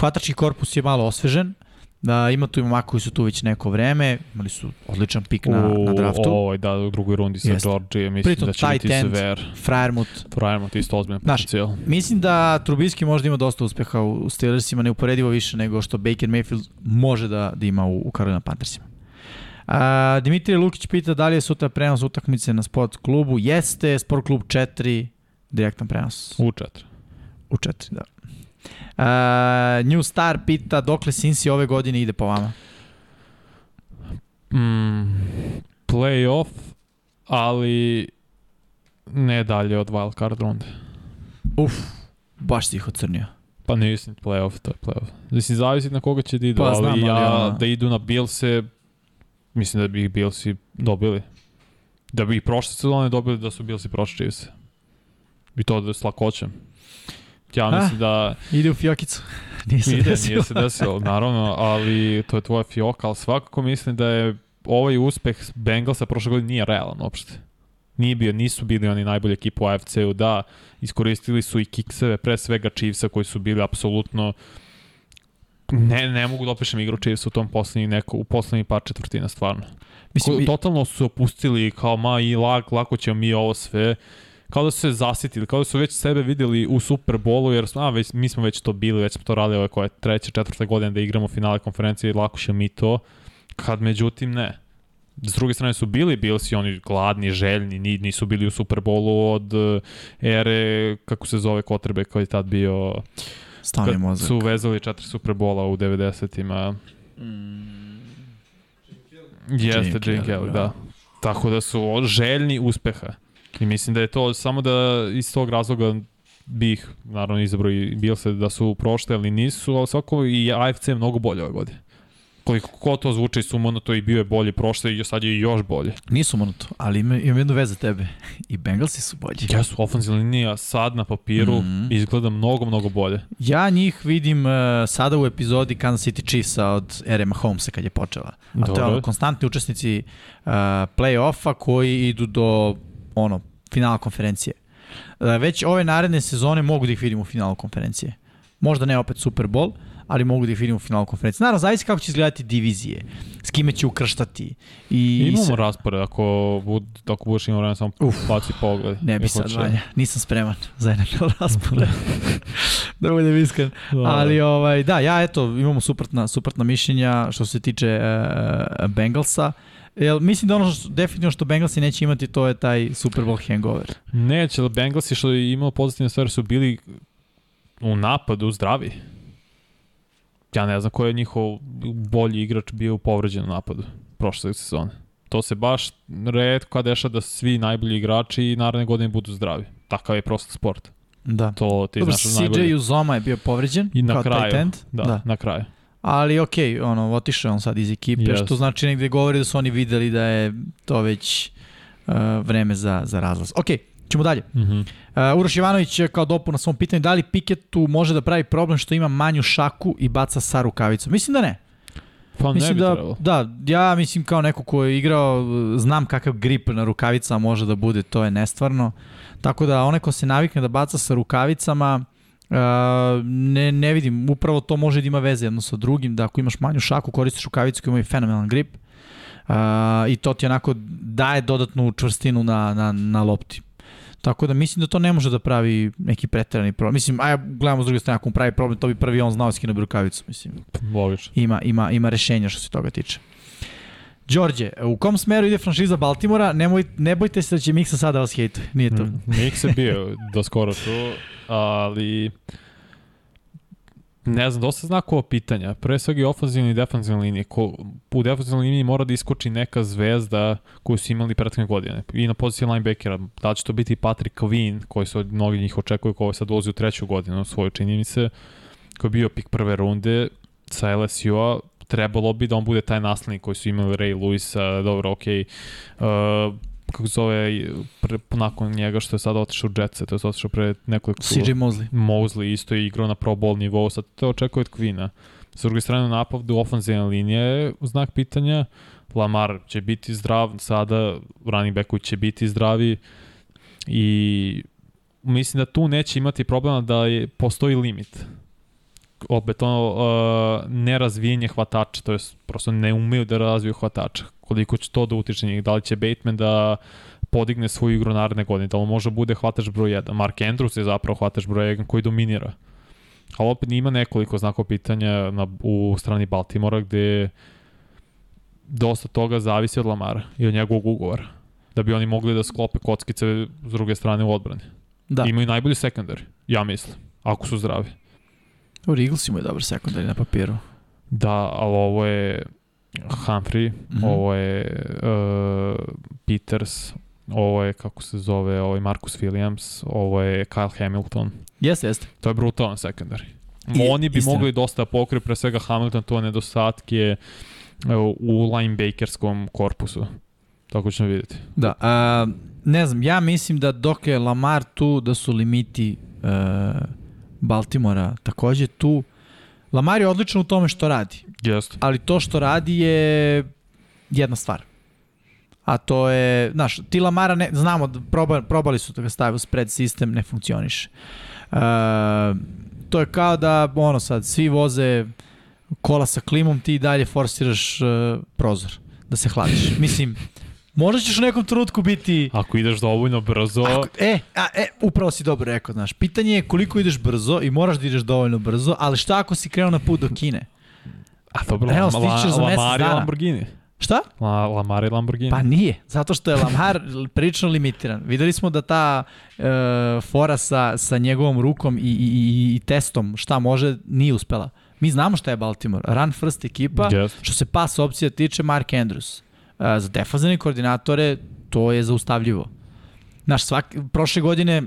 Hvatački korpus je malo osvežen. Da, ima tu imama koji su tu već neko vreme, imali su odličan pik na, u, na draftu. Ovoj, da, u drugoj rundi sa. Georgije, mislim Pritom da će biti end. sever. Friermut. Frajmo ti isto ozbiljno Znaš, potencijal. Mislim da Trubiski možda ima dosta uspeha u Steelersima, neuporedivo više nego što Baker Mayfield može da, da ima u, u Carolina Panthersima. A, Dimitrije Lukić pita da li je sutra prenos utakmice na sport klubu. Jeste, sport klub 4, direktan prenos U četiri. u 4, da. A, New Star pita dokle Cincy ove godine ide po vama. Mm, playoff, ali ne dalje od wild card runde. Uf, baš si ih ocrnio. Pa ne mislim playoff, to je playoff. Mislim, zavisi na koga će da idu, Pa ali, znam, ali ja, ono- da idu na Billse, mislim da bi ih Billsi dobili. Da bi ih prošle sezone dobili da su Billsi prošli Chiefs. I to da s lakoćem. Ja mislim da Ide u Fiokicu. Nije se ide, desilo. nije se desilo, naravno, ali to je tvoja fioka, ali svakako mislim da je ovaj uspeh Bengalsa prošle godine nije realan uopšte. Nije bio, nisu bili oni najbolji ekipa u AFC-u, da, iskoristili su i kikseve, pre svega Chiefsa koji su bili apsolutno ne, ne mogu da opišem igru Chiefsa u tom poslednjih neko, u poslednjih par četvrtina stvarno. Mislim, Ko, totalno su opustili kao ma i lag, lako ćemo mi ovo sve kao da su se zasitili, kao da su već sebe videli u Superbolu, jer smo, a, već, mi smo već to bili, već smo to radili ove koje treće, četvrte godine da igramo finale konferencije i lako ćemo mi to, kad međutim ne. S druge strane su bili Billsi oni gladni, željni, ni, nisu bili u Superbolu od eh, ere, kako se zove Kotrbe koji je tad bio, Stavni kad mozak. su vezali četiri Superbola u 90-ima. Jeste, Jim Kelly, da. da. Tako da su željni uspeha. I mislim da je to samo da iz tog razloga bih, naravno, izabrao i bil se da su prošle, ali nisu, ali svako i AFC je mnogo bolje ove godine. Koliko ko to zvuči sumano, to i bio je bolje prošle i sad je još bolje. Nisu monuto, ali ima, imam jednu vez za tebe. I Bengalsi su bolji. Jesu, ofenzivna linija sad na papiru mm. -hmm. izgleda mnogo, mnogo bolje. Ja njih vidim uh, sada u epizodi Kansas City Chiefsa od ere Mahomesa kad je počela. A to je konstantni učesnici uh, play-offa koji idu do ono, finala konferencije. Uh, već ove naredne sezone mogu da ih vidim u finalu konferencije. Možda ne opet Super Bowl, ali mogu da ih vidim u finalu konferencije. Naravno, zavisi kako će izgledati divizije, s kime će ukrštati. I, imamo se- raspored, ako, bud, ako budeš imao vremena samo Uf. baci pogled. Ne bi sad, će- Vanja, nisam spreman za NFL raspored. da budem iskren. Da, Ali ovaj da, ja eto imamo suprotna suprotna mišljenja što se tiče uh, Bengalsa. Jel, mislim da ono što, definitivno što Bengalsi neće imati to je taj Super Bowl hangover. Neće, ali Bengalsi što je imao pozitivne stvari su bili u napadu zdravi. Ja ne znam ko je njihov bolji igrač bio povređen u napadu prošle sezone. To se baš redko dešava da svi najbolji igrači i naredne godine budu zdravi. Takav je prosto sport. Da. To ti Dobro, znaš najbolje. CJ Uzoma je bio povređen I na kraju, da. da, na kraju. Ali okej, okay, ono, otišao on sad iz ekipe, Yes. što znači negde govori da su oni videli da je to već uh, vreme za, za razlaz. Okej, okay, ćemo dalje. Mm -hmm. Uh, Uroš Ivanović kao dopu na svom pitanju, da li Piketu može da pravi problem što ima manju šaku i baca sa rukavicom? Mislim da ne. Pa ne Mislim bi da, trebalo. da, ja mislim kao neko ko je igrao, znam kakav grip na rukavicama može da bude, to je nestvarno. Tako da onaj ko se navikne da baca sa rukavicama, Uh, ne, ne vidim, upravo to može da ima veze jedno sa drugim, da ako imaš manju šaku, koristiš rukavicu koji imaju fenomenalan grip uh, i to ti onako daje dodatnu čvrstinu na, na, na lopti. Tako da mislim da to ne može da pravi neki preterani problem. Mislim, aj gledamo s druge strane, ako mu pravi problem, to bi prvi on znao skinu rukavicu, mislim Logično. ima, ima, ima rešenja što se toga tiče. Đorđe, u kom smeru ide franšiza Baltimora? Nemoj, ne bojte se da će Miksa sada vas hejtuje. Nije to. Mm, Mix je bio do skoro tu, ali ne znam, dosta znakova pitanja. Pre svega i ofenzivne i defensivne linije. Ko, u defensivnoj liniji mora da iskoči neka zvezda koju su imali prethodne godine. I na poziciji linebackera. Da će to biti Patrick Quinn, koji se od mnogi njih očekuju, koji sad ulazi u treću godinu svoje čini mi se, koji je bio pik prve runde sa LSU-a, trebalo bi da on bude taj naslednik koji su imali Ray Lewis, dobro, okej, okay. uh, kako zove, pre, nakon njega što je sada otišao u Jetsa, to je otišao pre nekoliko... CJ Mosley. Mosley isto je igrao na pro bowl nivou, sad to očekuje od Kvina. Sa druge strane, napavdu ofenzivne linije je znak pitanja. Lamar će biti zdrav, sada running backovi će biti zdravi i mislim da tu neće imati problema da je, postoji limit opet ono uh, nerazvijenje hvatača, to je prosto ne umeju da razviju hvatača. Koliko će to da utiče njih, da li će Bateman da podigne svoju igru naredne godine, da li može bude hvatač broj 1. Mark Andrews je zapravo hvatač broj 1 koji dominira. Ali opet ima nekoliko znakov pitanja na, u strani Baltimora gde dosta toga zavisi od Lamara i od njegovog ugovora da bi oni mogli da sklope kockice s druge strane u odbrani. Da. Imaju najbolji sekundari, ja mislim, ako su zdravi. Dobro, Eagles imaju dobar sekundari na papiru. Da, ali ovo je Humphrey, mm. -hmm. ovo je uh, Peters, ovo je, kako se zove, ovo je Marcus Williams, ovo je Kyle Hamilton. Jeste, jeste. To je brutalan sekundari. I- Oni bi istina. mogli dosta pokriju, pre svega Hamilton, to nedostatke uh, u linebackerskom korpusu. Tako ćemo vidjeti. Da, a, ne znam, ja mislim da dok je Lamar tu, da su limiti uh, Baltimora takođe tu. Lamar je odličan u tome što radi, Jeste. ali to što radi je jedna stvar. A to je, znaš, ti Lamara, ne, znamo, da proba, probali su da ga stave u spread sistem, ne funkcioniše. Uh, to je kao da, ono sad, svi voze kola sa klimom, ti dalje forsiraš uh, prozor da se hladiš. Mislim, možda ćeš u nekom trenutku biti... Ako ideš dovoljno brzo, Ako, e, a, e, upravo si dobro rekao, znaš. Pitanje je koliko ideš brzo i moraš da ideš dovoljno brzo, ali šta ako si krenuo na put do Kine? a dobro, Evo, La, za La, Lamar dana. Lamborghini. Šta? La, Lamar je Lamborghini. Pa nije, zato što je Lamar prilično limitiran. Videli smo da ta e, fora sa, sa njegovom rukom i, i, i, i testom šta može nije uspela. Mi znamo šta je Baltimore. Run first ekipa, Jeste. što se pas opcija tiče Mark Andrews. Za defazivne koordinatore to je zaustavljivo. Naš svak, prošle godine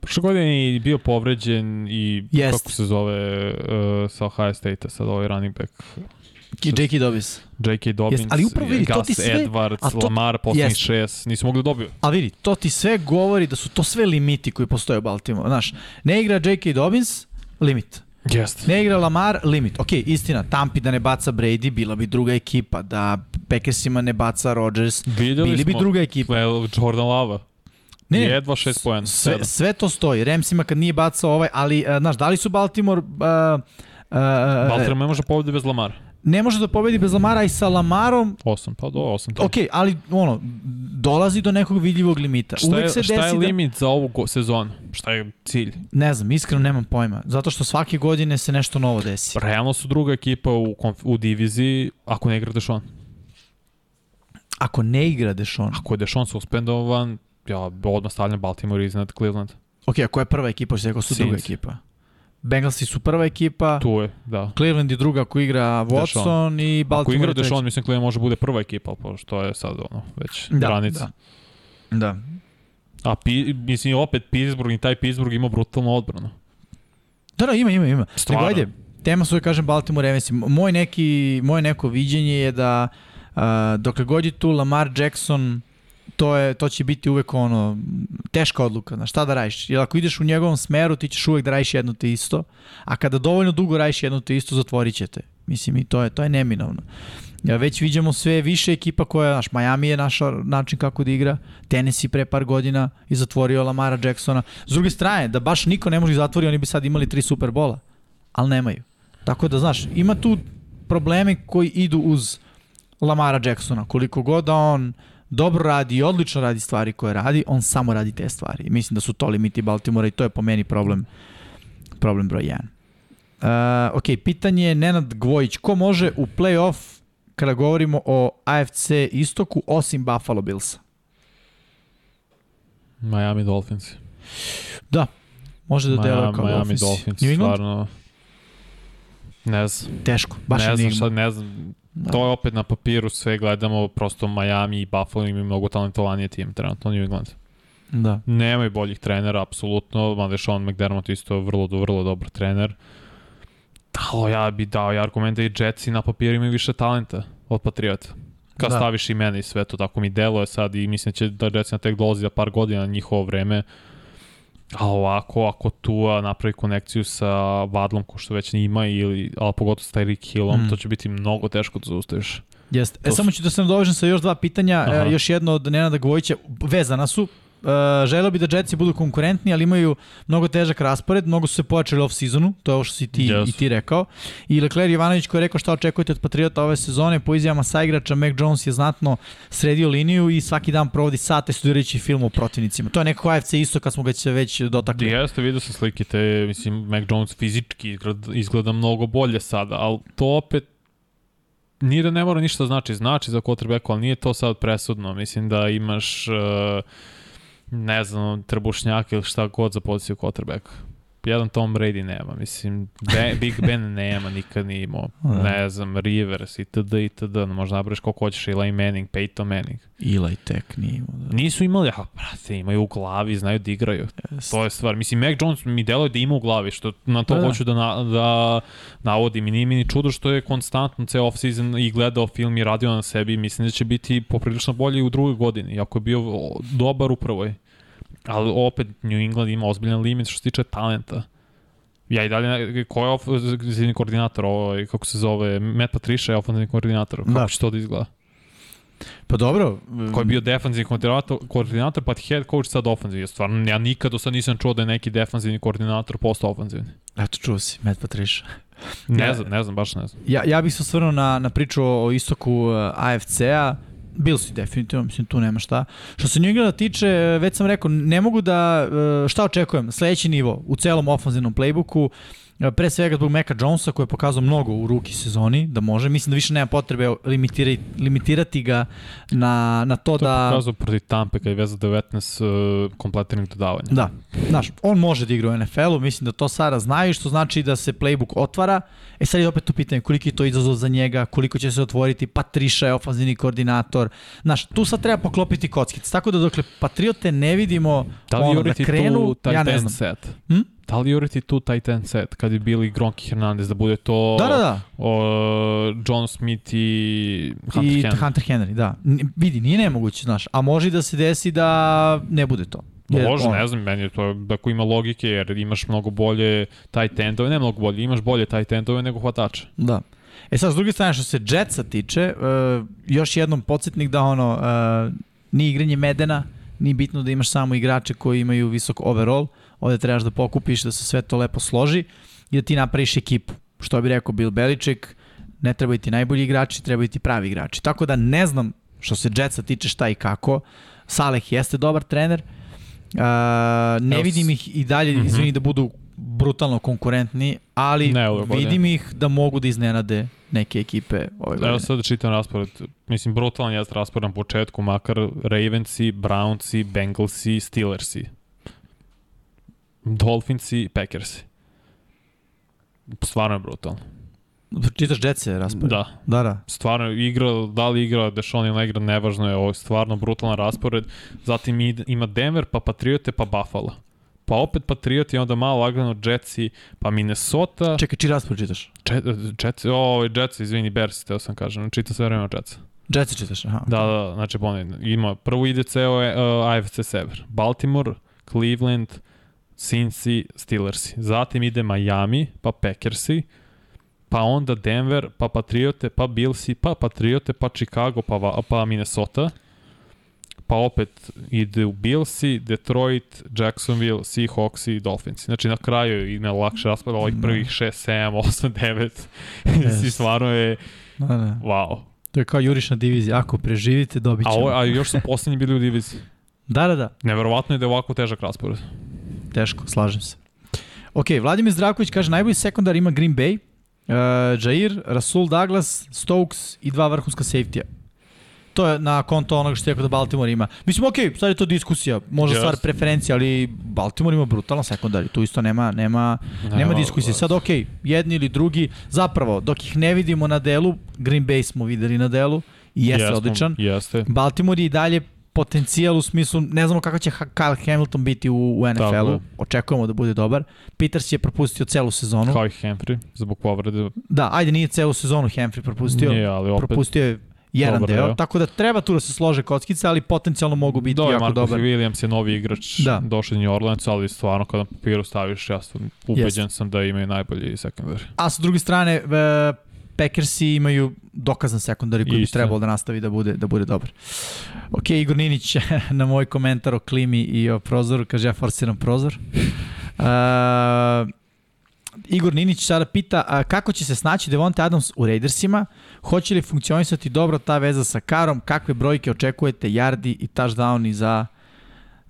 Prošle godine je bio povređen i Jest. kako se zove uh, sa Ohio State-a, sad ovaj running back J.K. Dobbins. J.K. Dobbins, Jest, ali upravo vidi, to Gus ti sve- Edwards, a to- Lamar, poslednjih jest. šest, nisu mogli da dobiju. Ali vidi, to ti sve govori da su to sve limiti koji postoje u Baltimore. Znaš, ne igra J.K. Dobbins, limit. Jeste. Ne igra Lamar, limit. Ok, istina, Tampi da ne baca Brady, bila bi druga ekipa. Da Packersima ne baca Rodgers, Videli bili bi smo, druga ekipa. Jordan Lava. Ne, ne, Jedva šest poena. sve, sve to stoji. Ramsima kad nije bacao ovaj, ali, uh, znaš, da li su Baltimore... Uh, uh, Baltimore ne može pobedi bez Lamara. Ne može da pobedi bez Lamara i sa Lamarom, Osam, pa do osam. ok, ali ono, dolazi do nekog vidljivog limita. Šta Uvek je, se šta je desi da... limit za ovu sezonu? Šta je cilj? Ne znam, iskreno nemam pojma. Zato što svake godine se nešto novo desi. Realno su druga ekipa u, konf- u diviziji ako ne igra Dešon. Ako ne igra Dešon, Ako je Dešon suspendovan, ja odmah stavljam Baltimore iznad Cleveland. ok, ako je prva ekipa, što je rekao su druga Saints. ekipa. Bengalsi su prva ekipa, Tu je, da. Cleveland je druga ako igra Watson i Ako Baltimore igra je treća. Dešon, mislim Cleveland može bude prva ekipa, pošto je sad ono, već Da, granica. Da. da. A pi, mislim opet Pittsburgh i taj Pittsburgh ima brutalnu odbranu. Da, da, ima, ima, ima. Stvarno. Nego ajde, tema svoje kažem Baltimore Ravens. Moj, neki, moje neko viđenje je da uh, dokle god je tu Lamar Jackson to, je, to će biti uvek ono, teška odluka, na šta da radiš. Jer ako ideš u njegovom smeru, ti ćeš uvek da radiš jedno te isto, a kada dovoljno dugo radiš jedno te isto, zatvorit ćete. Mislim, i to je, to je neminovno. Ja, već vidimo sve više ekipa koja, naš, Miami je naša način kako da igra, Tennessee pre par godina i zatvorio Lamara Jacksona. S druge strane, da baš niko ne može da zatvori, oni bi sad imali tri Superbola, ali nemaju. Tako da, znaš, ima tu probleme koji idu uz Lamara Jacksona. Koliko god da on dobro radi i odlično radi stvari koje radi, on samo radi te stvari. Mislim da su to limiti Baltimora i to je po meni problem, problem broj 1. Uh, ok, pitanje je Nenad Gvojić. Ko može u play-off kada govorimo o AFC istoku osim Buffalo Billsa? Miami Dolphins. Da, može da deluje kao Miami Dolphins. Dolphins, New England? stvarno. Ne znam. Teško, baš ne znam šta, ne znam. Da. To je opet na papiru sve gledamo, prosto Miami i Buffalo imaju mnogo talentovanije tim, trenutno New England. Da. Nemaju boljih trenera, apsolutno, mada je Sean McDermott isto vrlo, vrlo dobar trener. Ali ja bi dao i argument da i Jetsi na papiru imaju više talenta od Patriota. Kad Da. staviš i mene i sve to, tako mi deluje sad i mislim da će da Jetsi na tek dolazi za par godina na njihovo vreme. A ovako, ako Tua napravi konekciju sa Vadlom, ko što već ima, ili, ali pogotovo sa Tyreek Hillom, Mm. to će biti mnogo teško da zaustaviš. Jeste. E, To samo ću da se nadovežem sa još dva pitanja. E, još jedno od Nenada Gvojića. Vezana su. E, želeo bi da Jetsi budu konkurentni, ali imaju mnogo težak raspored, mnogo su se pojačali off sezonu, to je ovo što si ti, Yes. i ti rekao. I Lecler Jovanović koji je rekao šta očekujete od Patriota ove sezone, po izjavama saigrača, Mac Jones je znatno sredio liniju i svaki dan provodi sate studirajući film o protivnicima. To je nekako AFC isto kad smo ga se već dotakli. Jeste, vidio sam slike te, mislim, Mac Jones fizički izgleda, izgleda mnogo bolje sada, ali to opet nije da ne mora ništa znači, znači za quarterbacku, ali nije to sad presudno. Mislim da imaš, uh, ne znam, trbušnjaka ili šta god za poziciju quarterbacka. Jedan Tom Brady nema, mislim, ben, Big Ben nema, nikad nije imao, Da. ne znam, Rivers itd. itd. Možda nabraš koliko hoćeš, Eli Manning, Peyton Manning. Eli tek nije imao. Da. Nisu imali, a brate, imaju u glavi, znaju da igraju. To je stvar. Mislim, Mac Jones mi deluje da ima u glavi, što na to Da, da, hoću da, na, da navodim. I nije mi ni čudo što je konstantno ceo off-season i gledao film i radio na sebi. Mislim da će biti poprilično bolji u drugoj godini, iako je bio dobar u prvoj. Ali opet New England ima ozbiljan limit što se tiče talenta. Ja i dalje, ne- ko je ofenzivni koordinator, ovaj, kako se zove, Matt Patricia je ofenzivni koordinator, kako Da. će to da izgleda? Pa dobro. Ko je bio defanzivni koordinator, koordinator pa head coach sad ofenzivni. Stvarno, ja nikad do sad nisam čuo da je neki defanzivni koordinator postao ofenzivni. Eto, čuo si, Matt Patricia. Ne Ja- znam, ne znam, baš ne znam. Ja, ja bih se osvrnuo na, na priču o, istoku uh, AFC-a. Bili su definitivno, mislim tu nema šta. Što se New tiče, već sam rekao, ne mogu da, uh, šta očekujem? Sledeći nivo u celom ofenzivnom playbooku, uh, pre svega zbog Meka Jonesa koji je pokazao mnogo u ruki sezoni, da može, mislim da više nema potrebe limitirati, limitirati ga na, na to, To je da... pokazao protiv Tampe kad je vezao 19 uh, kompletiranih dodavanja. Da, znaš, on može da igra u NFL-u, mislim da to Sara znaju, što znači da se playbook otvara. E sad je opet to pitanje koliki je to izazov za njega, koliko će se otvoriti, Patriša je ofanzivni koordinator. Znaš, tu sad treba poklopiti kockice. Tako da dokle Patriote ne vidimo Da ono, da krenu, tu taj ja ne znam. set? Hm? Da li juriti tu taj ten set kad je bili Gronki Hernandez da bude to Da, da, da. o, John Smith i Hunter I Henry? Hunter Henry, da. N- vidi, nije nemoguće, znaš, a može da se desi da ne bude to. Može, ne znam, meni je to ako ima logike, jer imaš mnogo bolje taj tendove, ne mnogo bolje, imaš bolje taj tendove nego hvatače. Da. E sad, s druge strane, što se Jetsa tiče, uh, još jednom podsjetnik da ono, uh, ni igranje medena, ni bitno da imaš samo igrače koji imaju visok overall, ovde trebaš da pokupiš da se sve to lepo složi i da ti napraviš ekipu. Što bi rekao Bill Belichick, ne trebaju ti najbolji igrači, trebaju ti pravi igrači. Tako da ne znam što se Jetsa tiče šta i kako. Saleh jeste dobar trener, Uh, ne s- vidim ih i dalje, Mhm. izvini, da budu brutalno konkurentni, ali Ne vidim ih da mogu da iznenade neke ekipe ove godine. Evo sad da čitam raspored. Mislim, brutalan je raspored na početku, makar Ravensi, Brownsi, Bengalsi, Steelersi. Dolphinsi, Packersi. Stvarno je brutalno. Čitaš Jetse raspored? Da. Da, da. Stvarno igra, da li igra Dešon ili ne igra, nevažno je, ovo je stvarno brutalan raspored. Zatim ima Denver, pa Patriote, pa Buffalo. Pa opet Patrioti, onda malo lagano Jetsi, pa Minnesota, Čekaj, čiji raspored čitaš? Jet, Jets, o, Jets, izvini, Bears, teo sam kažem, čitam sve vreme Jetsa. Jetsi čitaš, aha. Da, da, znači ponavljam, ima, prvo ide ceo uh, AFC Sever. Baltimore, Cleveland, Cincy, Steelersi. Zatim ide Miami, pa Packersi, pa onda Denver, pa Patriote, pa Billsi, pa Patriote, pa Chicago, pa, va- pa Minnesota. Pa opet ide u Billsi, Detroit, Jacksonville, Seahawks i Dolphins. Znači na kraju ima lakše raspored, ovih prvih 6, 7, 8, 9. Jest. I stvarno je, Da, da. wow. To je kao jurišna divizija. Ako preživite, dobit A, ćemo. ovo, a još su poslednji bili u diviziji. Da, da, da. Neverovatno je da je ovako težak raspored. Teško, slažem se. Ok, Vladimir Zdravković kaže najbolji sekundar ima Green Bay, uh, Jair, Rasul Douglas, Stokes i dva vrhunska safety-a. To je na konto onoga što je rekao da Baltimore ima. Mislim, ok, sad je to diskusija, možda Yes. stvar preferencija, ali Baltimore ima brutalan sekundar i tu isto nema, nema, nema, Nema, diskusije. Sad, ok, jedni ili drugi, zapravo, dok ih ne vidimo na delu, Green Bay smo videli na delu i jeste Jesmo, odličan. Jeste. Baltimore je i dalje potencijal u smislu, ne znamo kako će Kyle Hamilton biti u, u NFL-u, je. očekujemo da bude dobar. Peters je propustio celu sezonu. Kao i Henry, zbog povrede. Da, ajde nije celu sezonu Humphrey propustio, Nije, ali opet... propustio je jedan dobar deo, deo. tako da treba tu da se slože kockice, ali potencijalno mogu biti Da, jako Marko dobar. Williams je novi igrač, Da. došao iz New Orleans, ali stvarno kada na papiru staviš, ja sam ubeđen sam da imaju najbolji sekundar. A sa druge strane, e, Packersi imaju dokazan sekundari koji bi Isto. trebalo da nastavi da bude, da bude dobar. Ok, Igor Ninić na moj komentar o klimi i o prozoru, kaže ja forsiram prozor. Uh, Igor Ninić sada pita a, kako će se snaći Devonte Adams u Raidersima, hoće li funkcionisati dobro ta veza sa Karom, kakve brojke očekujete, yardi i touchdowni za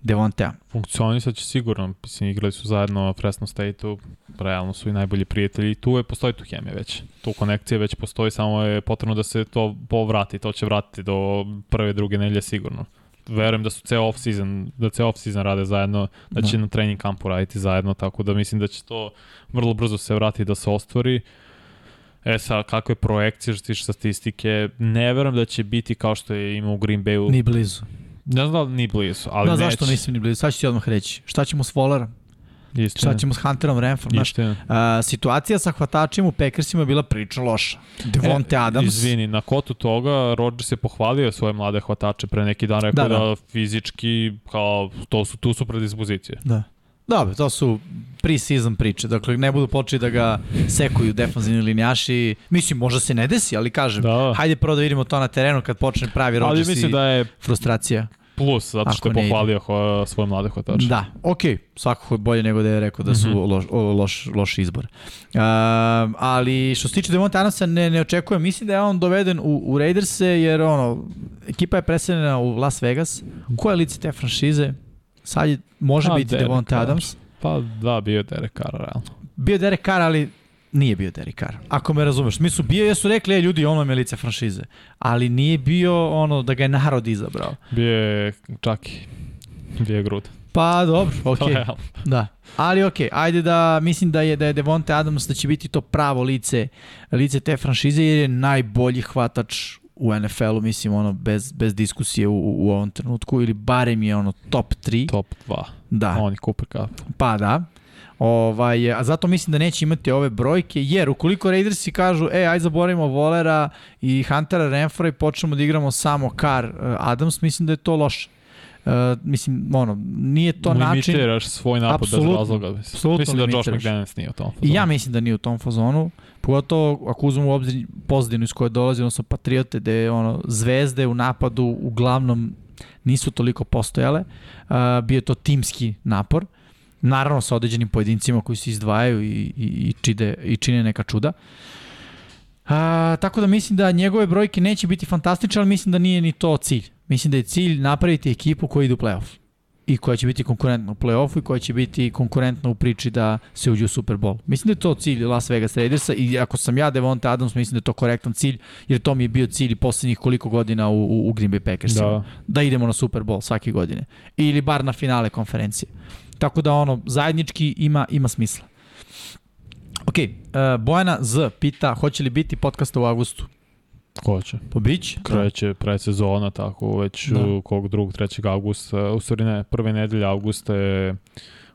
Devontea. Funkcionisat će sigurno, mislim, igrali su zajedno Fresno State-u, realno su i najbolji prijatelji i tu je, postoji tu hemija već. Tu konekcija već postoji, samo je potrebno da se to povrati, to će vratiti do prve, druge nedelje sigurno. Verujem da su ceo off-season, da ceo off-season rade zajedno, da će Da. na trening kampu raditi zajedno, tako da mislim da će to vrlo brzo se vratiti da se ostvari. E sad, kakve projekcije što tiče statistike, ne verujem da će biti kao što je imao u Green Bayu. Ni blizu. Ne znam da li ni blizu, ali da, zašto nisam ni blizu? Sad ću ti odmah reći. Šta ćemo s Wallerom? Istina. Šta ćemo s Hunterom Renfrom? Znaš. A, situacija sa hvatačima u Packersima je bila prilično loša. Devonte E, Adams. Izvini, na kotu toga Rodgers je pohvalio svoje mlade hvatače pre neki dan, rekao Da, da, da. fizički, kao, to su, tu su predispozicije. Da. Dobro, to su pre-season priče. Dakle, ne budu počeli da ga sekuju defanzivni linjaši. Mislim, možda se ne desi, ali kažem, Da. hajde prvo da vidimo to na terenu kad počne pravi Ali Rodgers mislim i da je frustracija. plus, zato što je pohvalio ho, svoje mlade hvatače. Da, okej, svakako je bolje nego da je rekao da su Mhm. loš, o, loš, loš izbor. Um, ali što se tiče Devonta Adamsa, ne, ne očekujem, mislim da je on doveden u, u Raiderse, jer ono, ekipa je preseljena u Las Vegas. Ko je lice te franšize? Sad je, može A, biti Derek Devonta. Adams. Pa da, bio je Derek Carr, realno. Bio je Derek Carr, ali nije bio Derek Carr. Ako me razumeš. Mi su bio, jesu rekli, e, ljudi, ono je lice franšize. Ali nije bio ono da ga je narod izabrao. Bio je čak i bio je grud. Pa dobro, okej. je realno. Da. Ali okej, ajde da mislim da je da je Devonte Adams da će biti to pravo lice lice te franšize jer je najbolji hvatač u NFL-u, mislim ono bez bez diskusije u, u ovom trenutku ili barem je ono top 3. Top 2. Da. On i Cooper Cup. Pa da. Ovaj, a zato mislim da neće imati ove brojke, jer ukoliko Raidersi kažu, e, aj zaboravimo Volera i Huntera Renfra i počnemo da igramo samo Carr uh, Adams, mislim da je to loše. Uh, mislim, ono, nije to način... Limitiraš svoj napad bez Apsolutno. razloga. Mislim, mislim da Josh limitiraš. McDaniels nije u tom I fazonu. ja mislim da nije u tom fazonu, pogotovo ako uzmemo u obzir pozadinu iz koje dolazi, odnosno Patriote, gde ono, zvezde u napadu uglavnom nisu toliko postojale. Uh, bio je to timski napor. Naravno sa određenim pojedincima koji se izdvajaju i, i, i, čide, i čine neka čuda. A, tako da mislim da njegove brojke neće biti fantastične, ali mislim da nije ni to cilj. Mislim da je cilj napraviti ekipu koja ide u playoff i koja će biti konkurentna u play-offu i koja će biti konkurentna u priči da se uđe u Super Bowl. Mislim da je to cilj Las Vegas Raidersa i ako sam ja Devonta Adams, mislim da je to korektan cilj, jer to mi je bio cilj poslednjih koliko godina u, u, u Green Bay Packersima. Da. da idemo na Super Bowl svake godine. Ili bar na finale konferencije. Tako da ono, zajednički ima, ima smisla. Ok, uh, Bojana Z pita, hoće li biti podcasta u avgustu? Hoće. Pa bić? Kreće predsezona, tako već Da. da. kog 2. 3. augusta, u stvari ne, prve nedelje augusta je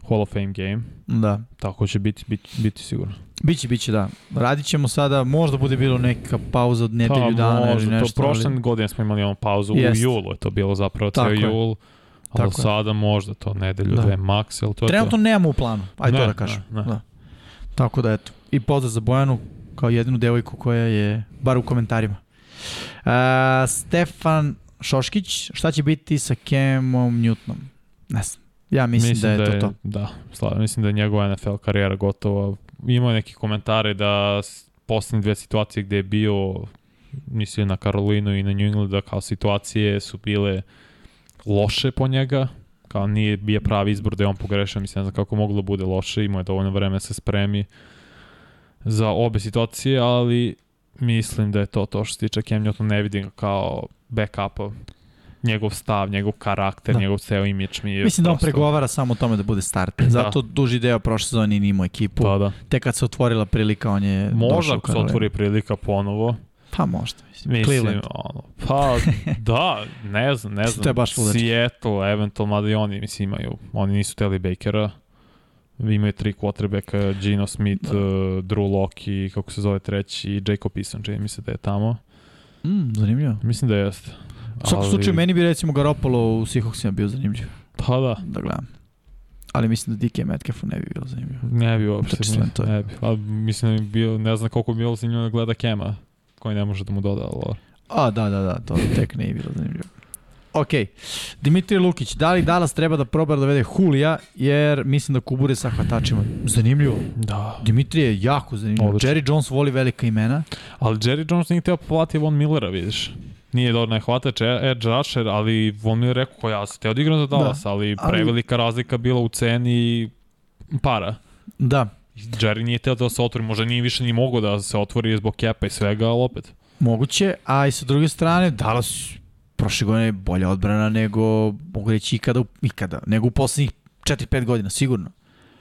Hall of Fame game, Da. tako će biti, biti, biti sigurno. Biće, biće, da. Radit ćemo sada, možda bude bilo neka pauza od nedelju Pa, dana ili možda, nešto. To prošle ali... godine smo imali onu pauzu Jest. u julu, je to bilo zapravo ceo jul, Tako ali je. sada možda to nedelju, Da. dve maks, jel to je Trenutno to? nemamo u planu, ajde to Ne, da kažem. ne, ne. Da. Tako da eto. I pozdrav za Bojanu kao jedinu devojku koja je, bar u komentarima. Uh, Stefan Šoškić, šta će biti sa Kemom Newtonom? Ne znam. Ja mislim, da je to to. Da, sla, mislim da je njegova NFL karijera gotova. Imao je neki komentare da poslednje dve situacije gde je bio, mislim na Karolinu i na New England, da kao situacije su bile loše po njega, kao nije bio pravi izbor da je on pogrešao, mislim ne znam kako moglo da bude loše, imao je dovoljno vremena da se spremi za obe situacije, ali mislim da je to to što se tiče Cam Newton, ne vidim kao backupa njegov stav, njegov karakter, Da. njegov ceo imidž mi je Mislim da on prosto- pregovara samo o tome da bude starter. Zato duži deo prošle sezone nije imao ekipu. Pa da. Tek kad se otvorila prilika, on je došao Možda ako se otvori prilika ponovo. Pa možda. Mislim. Mislim, Cleveland. ono, pa da, ne znam, ne znam. To je baš ludački. Seattle, eventualno, mada i oni, mislim, imaju, oni nisu teli Bakera. Imaju tri quarterbacka, Gino Smith, Da. uh, Drew Locke i kako se zove treći, i Jacob Eason, čini mi se da je tamo. Mm, zanimljivo. Mislim da jeste. U svakom slučaju, meni bi recimo Garoppolo u Seahawksima bio zanimljiv Pa da, da gledam. Ali mislim da DK Metcalfu ne bi bilo zanimljivo. ne bi uopšte. Touchdown, to je. Ne bi. Ali mislim da bi bio, ne znam koliko bi bilo zanimljivo da gleda Kema, koji ne može da mu doda, ali A, da, da, da, to tek ne je bilo zanimljivo. Ok, Dimitrij Lukić, da li Dallas treba da proba da dovede Hulija, jer mislim da kubure sa hvatačima. Zanimljivo. Da. Dimitrij je jako zanimljivo. Odlično. Jerry Jones voli velika imena. Ali Jerry Jones nije htio plati Von Millera, vidiš. Nije dobro ne hvatač, edge rusher, ali Von Miller rekao ko ja sam teo da igram za Dallas, ali, ali- prevelika razlika bila u ceni para. Da, Jerry nije teo da se otvori, možda nije više ni mogao da se otvori zbog kepa i svega, ali opet. moguće, a i sa druge strane, Dallas prošle godine je bolja odbrana nego, mogu reći, ikada, ikada, nego u poslednjih 4-5 godina, sigurno.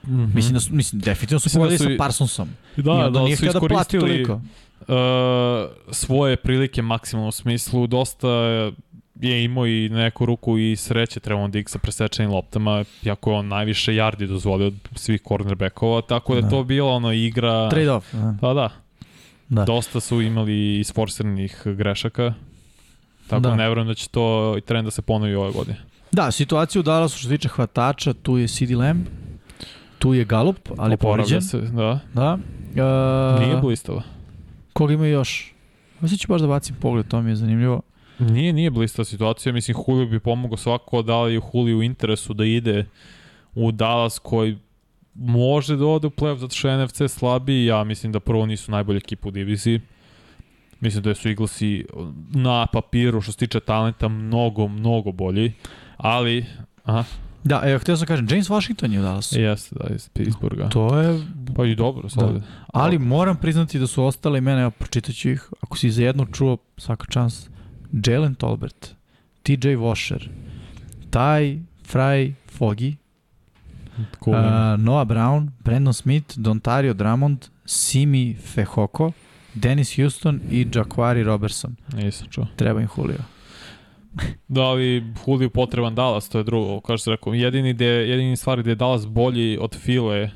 Mm -hmm. Mislim da su, mislim, definitivno su Mislim da sa i- Parsonsom. I da, onda da, nije su da plati iskoristili toliko. uh, svoje prilike maksimalno u smislu, dosta je imao i neku ruku i sreće Trevon Diggs sa presečenim loptama, jako je on najviše yardi dozvolio od svih cornerbackova, tako da, Da. to bila ono igra... Trade off. Da. Da, Da. dosta su imali isforsiranih grešaka, tako Da. da. ne verujem da će to i trend da se ponovi ove godine. Da, situacija u Dallasu što se tiče hvatača, tu je CD Lamb, tu je Gallup, ali Oporavlja povređen. se, da. Da. Uh, Nije blistava. Koga ima još? Mislim ću baš da bacim pogled, to mi je zanimljivo. Nije, nije blista situacija, mislim Julio bi pomogao svako da li je Julio u interesu da ide u Dallas koji može da ode u playoff zato što je NFC slabiji, ja mislim da prvo nisu najbolja ekipa u diviziji. Mislim da su Eaglesi na papiru što se tiče talenta mnogo, mnogo bolji, ali aha, Da, evo, htio sam kažem, James Washington je u Dallasu. jeste da iz Pittsburgha. To je, Pa i dobro, sad. ali moram priznati da su ostale imena, evo, pročitat ću ih, ako si za jedno čuo, svaka čans, Jalen Tolbert, TJ Washer, Ty Fry Foggy, Cool. uh, Noah Brown, Brandon Smith, Dontario Drummond, Simi Fehoko, Dennis Houston i Jaquari Robertson. Nisam čuo. Treba im Julio. Da li Julio potreban Dallas, to je drugo, kao što se rekao. Jedini, de, jedini stvari gde je Dallas bolji od File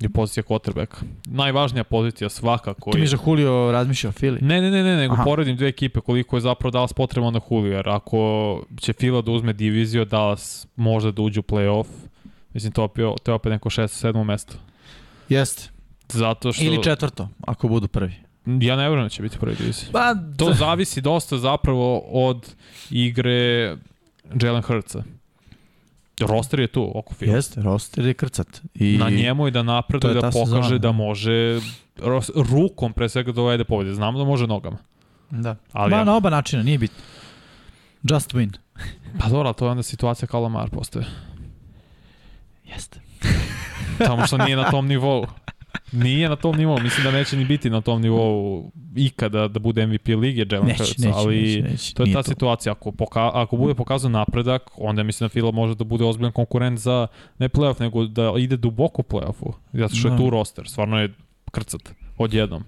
je pozicija quarterbacka. Najvažnija pozicija svakako. Ti mi za Julio razmišlja o Fili? Ne, ne, ne, ne, nego Aha. poredim dve ekipe koliko je zapravo Dallas potreban na Julio, jer ako će Fila da uzme diviziju, Dallas može da uđe u playoff. Mislim, to, je opet- to je opet neko 6. 7. mesto. Jeste. Zato što... Ili četvrto, ako budu prvi. Ja ne vjerujem da će biti prvi diviziji. Pa, To zavisi dosta zapravo od igre Jalen Hurtsa. Roster je tu oko Fila. Jeste, roster je krcat. I Na njemu je da napreduje, je da pokaže sezona. da može ros- rukom pre svega da dovede pobjede. Znamo da može nogama. Da. Ali Ma, ja- na oba načina, nije bitno. Just win. Pa dobro, to je onda situacija kao Lamar postoje. Jeste. Samo što nije na tom nivou. Nije na tom nivou. Mislim da neće ni biti na tom nivou ikada da bude MVP lige Jalen Hurts, ali neće, neće. to je ta situacija. Ako, poka ako bude pokazao napredak, onda mislim da Fila može da bude ozbiljan konkurent za ne playoff, nego da ide duboko u playoffu. Zato što Da. je tu roster. Stvarno je krcat. Odjednom.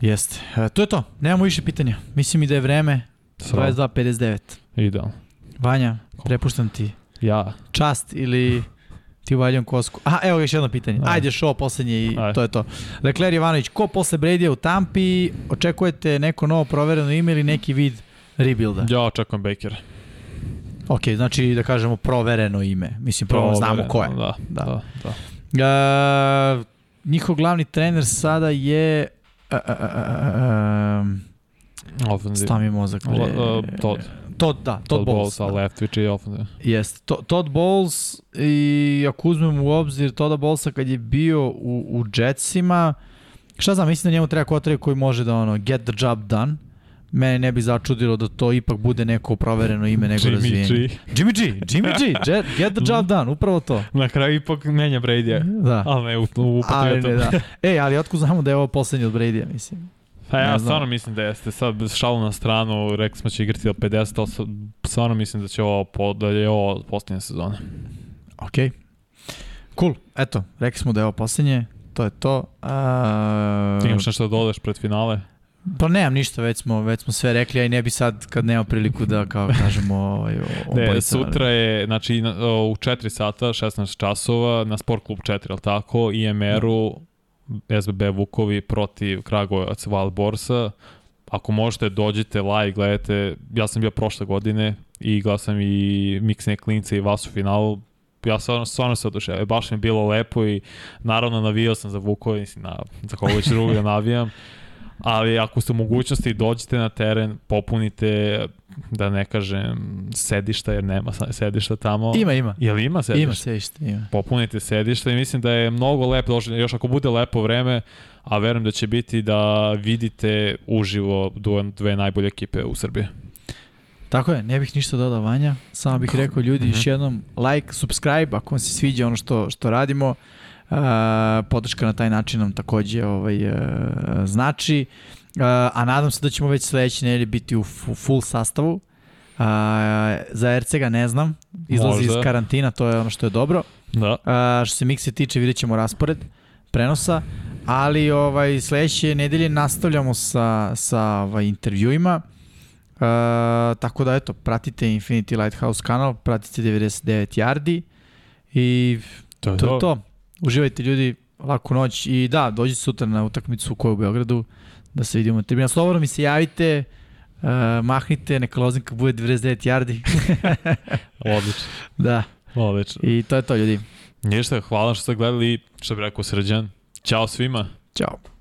Jeste. E, to je to. Nemamo više pitanja. Mislim i da je vreme Sram. 22.59. Idealno. Vanja, prepuštam ti. Ja. Čast ili ti uvaljujem kosku? Aha, evo još jedno pitanje. Ajde. Ajde, show poslednje i Ajde. to je to. Lecler Ivanović, ko posle Brady u Tampi, očekujete neko novo provereno ime ili neki vid rebuilda? Ja očekujem Bakera. Ok, znači da kažemo provereno ime. Mislim, prvo znamo ko je. Da, Da. da, da. Uh, njihov glavni trener sada je... Uh, uh, uh, uh, Offensive. Stav mi mozak. bre. Uh, Todd. Todd, da, Todd, Todd Bowles. Da. Leftwich i offensive. Jest. To, Todd Bowles i ako uzmemo u obzir Todda Bowlesa kad je bio u, u Jetsima, šta znam, mislim da njemu treba kotrije koji može da ono, get the job done. Mene ne bi začudilo da to ipak bude neko provereno ime nego Jimmy razvijenje. G. Jimmy G, Jimmy G, jet, get the job done, upravo to. Na kraju ipak menja Brady. Da. Ali ne u, u Ali ne, upotrebu. da. Ej, ali otko znamo da je ovo poslednji od Brady-a, mislim. Pa ja stvarno mislim da jeste. Sad šalu na stranu, rekli smo će igrati do 50, ali stvarno mislim da će ovo, po, da je ovo posljednja sezona. Ok. Cool. Eto, rekli smo da je ovo poslednje. To je to. A... Ti imaš nešto da dodeš pred finale? Pa nemam ništa, već smo, već smo sve rekli, a i ne bi sad, kad nema priliku da, kao kažemo, ovaj, obojica, sutra je, znači, u 4 sata, 16 časova, na Sport klub 4, ali tako, IMR-u, SBB Vukovi protiv Kragujevac Wild Borsa. Ako možete, dođite live, gledajte. Ja sam bio prošle godine i gledao sam i Miksne klince i vas u finalu. Ja stvarno, stvarno se oduševio. Baš mi je bilo lepo i naravno navijao sam za Vukove, mislim, na, za koga već drugo da navijam. Ali ako ste u mogućnosti, dođite na teren, popunite, da ne kažem, sedišta, jer nema sedišta tamo. Ima, ima. Jel ima sedišta? Ima sve ište, ima. popunite sedište i mislim da je mnogo lepo došli, još ako bude lepo vreme, a verujem da će biti da vidite uživo dve, najbolje ekipe u Srbiji. Tako je, ne bih ništa dodao Vanja, samo bih rekao ljudi još jednom like, subscribe ako vam se sviđa ono što, što radimo. Podrška na taj način nam takođe ovaj, uh, znači. A nadam se da ćemo već sledeće nedelje biti u fu- full sastavu. Uh, za Ercega ne znam, izlazi Možda. iz karantina, to je ono što je dobro. Da. Uh, što se mikse tiče, vidjet ćemo raspored prenosa, ali ovaj, sledeće nedelje nastavljamo sa, sa ovaj, intervjuima. Uh, tako da eto, pratite Infinity Lighthouse kanal, pratite 99 Yardi i To je to to. to. Uživajte ljudi, laku noć i da, dođite sutra na utakmicu koja je u Beogradu da se vidimo na tribina. Slobodno mi se javite, uh, mahnite, neka lozinka bude 99 Yardi. Odlično. da, Odlično. i to je to ljudi. Ništa, hvala što ste gledali i što bi rekao Srđan. Ćao svima. Ćao.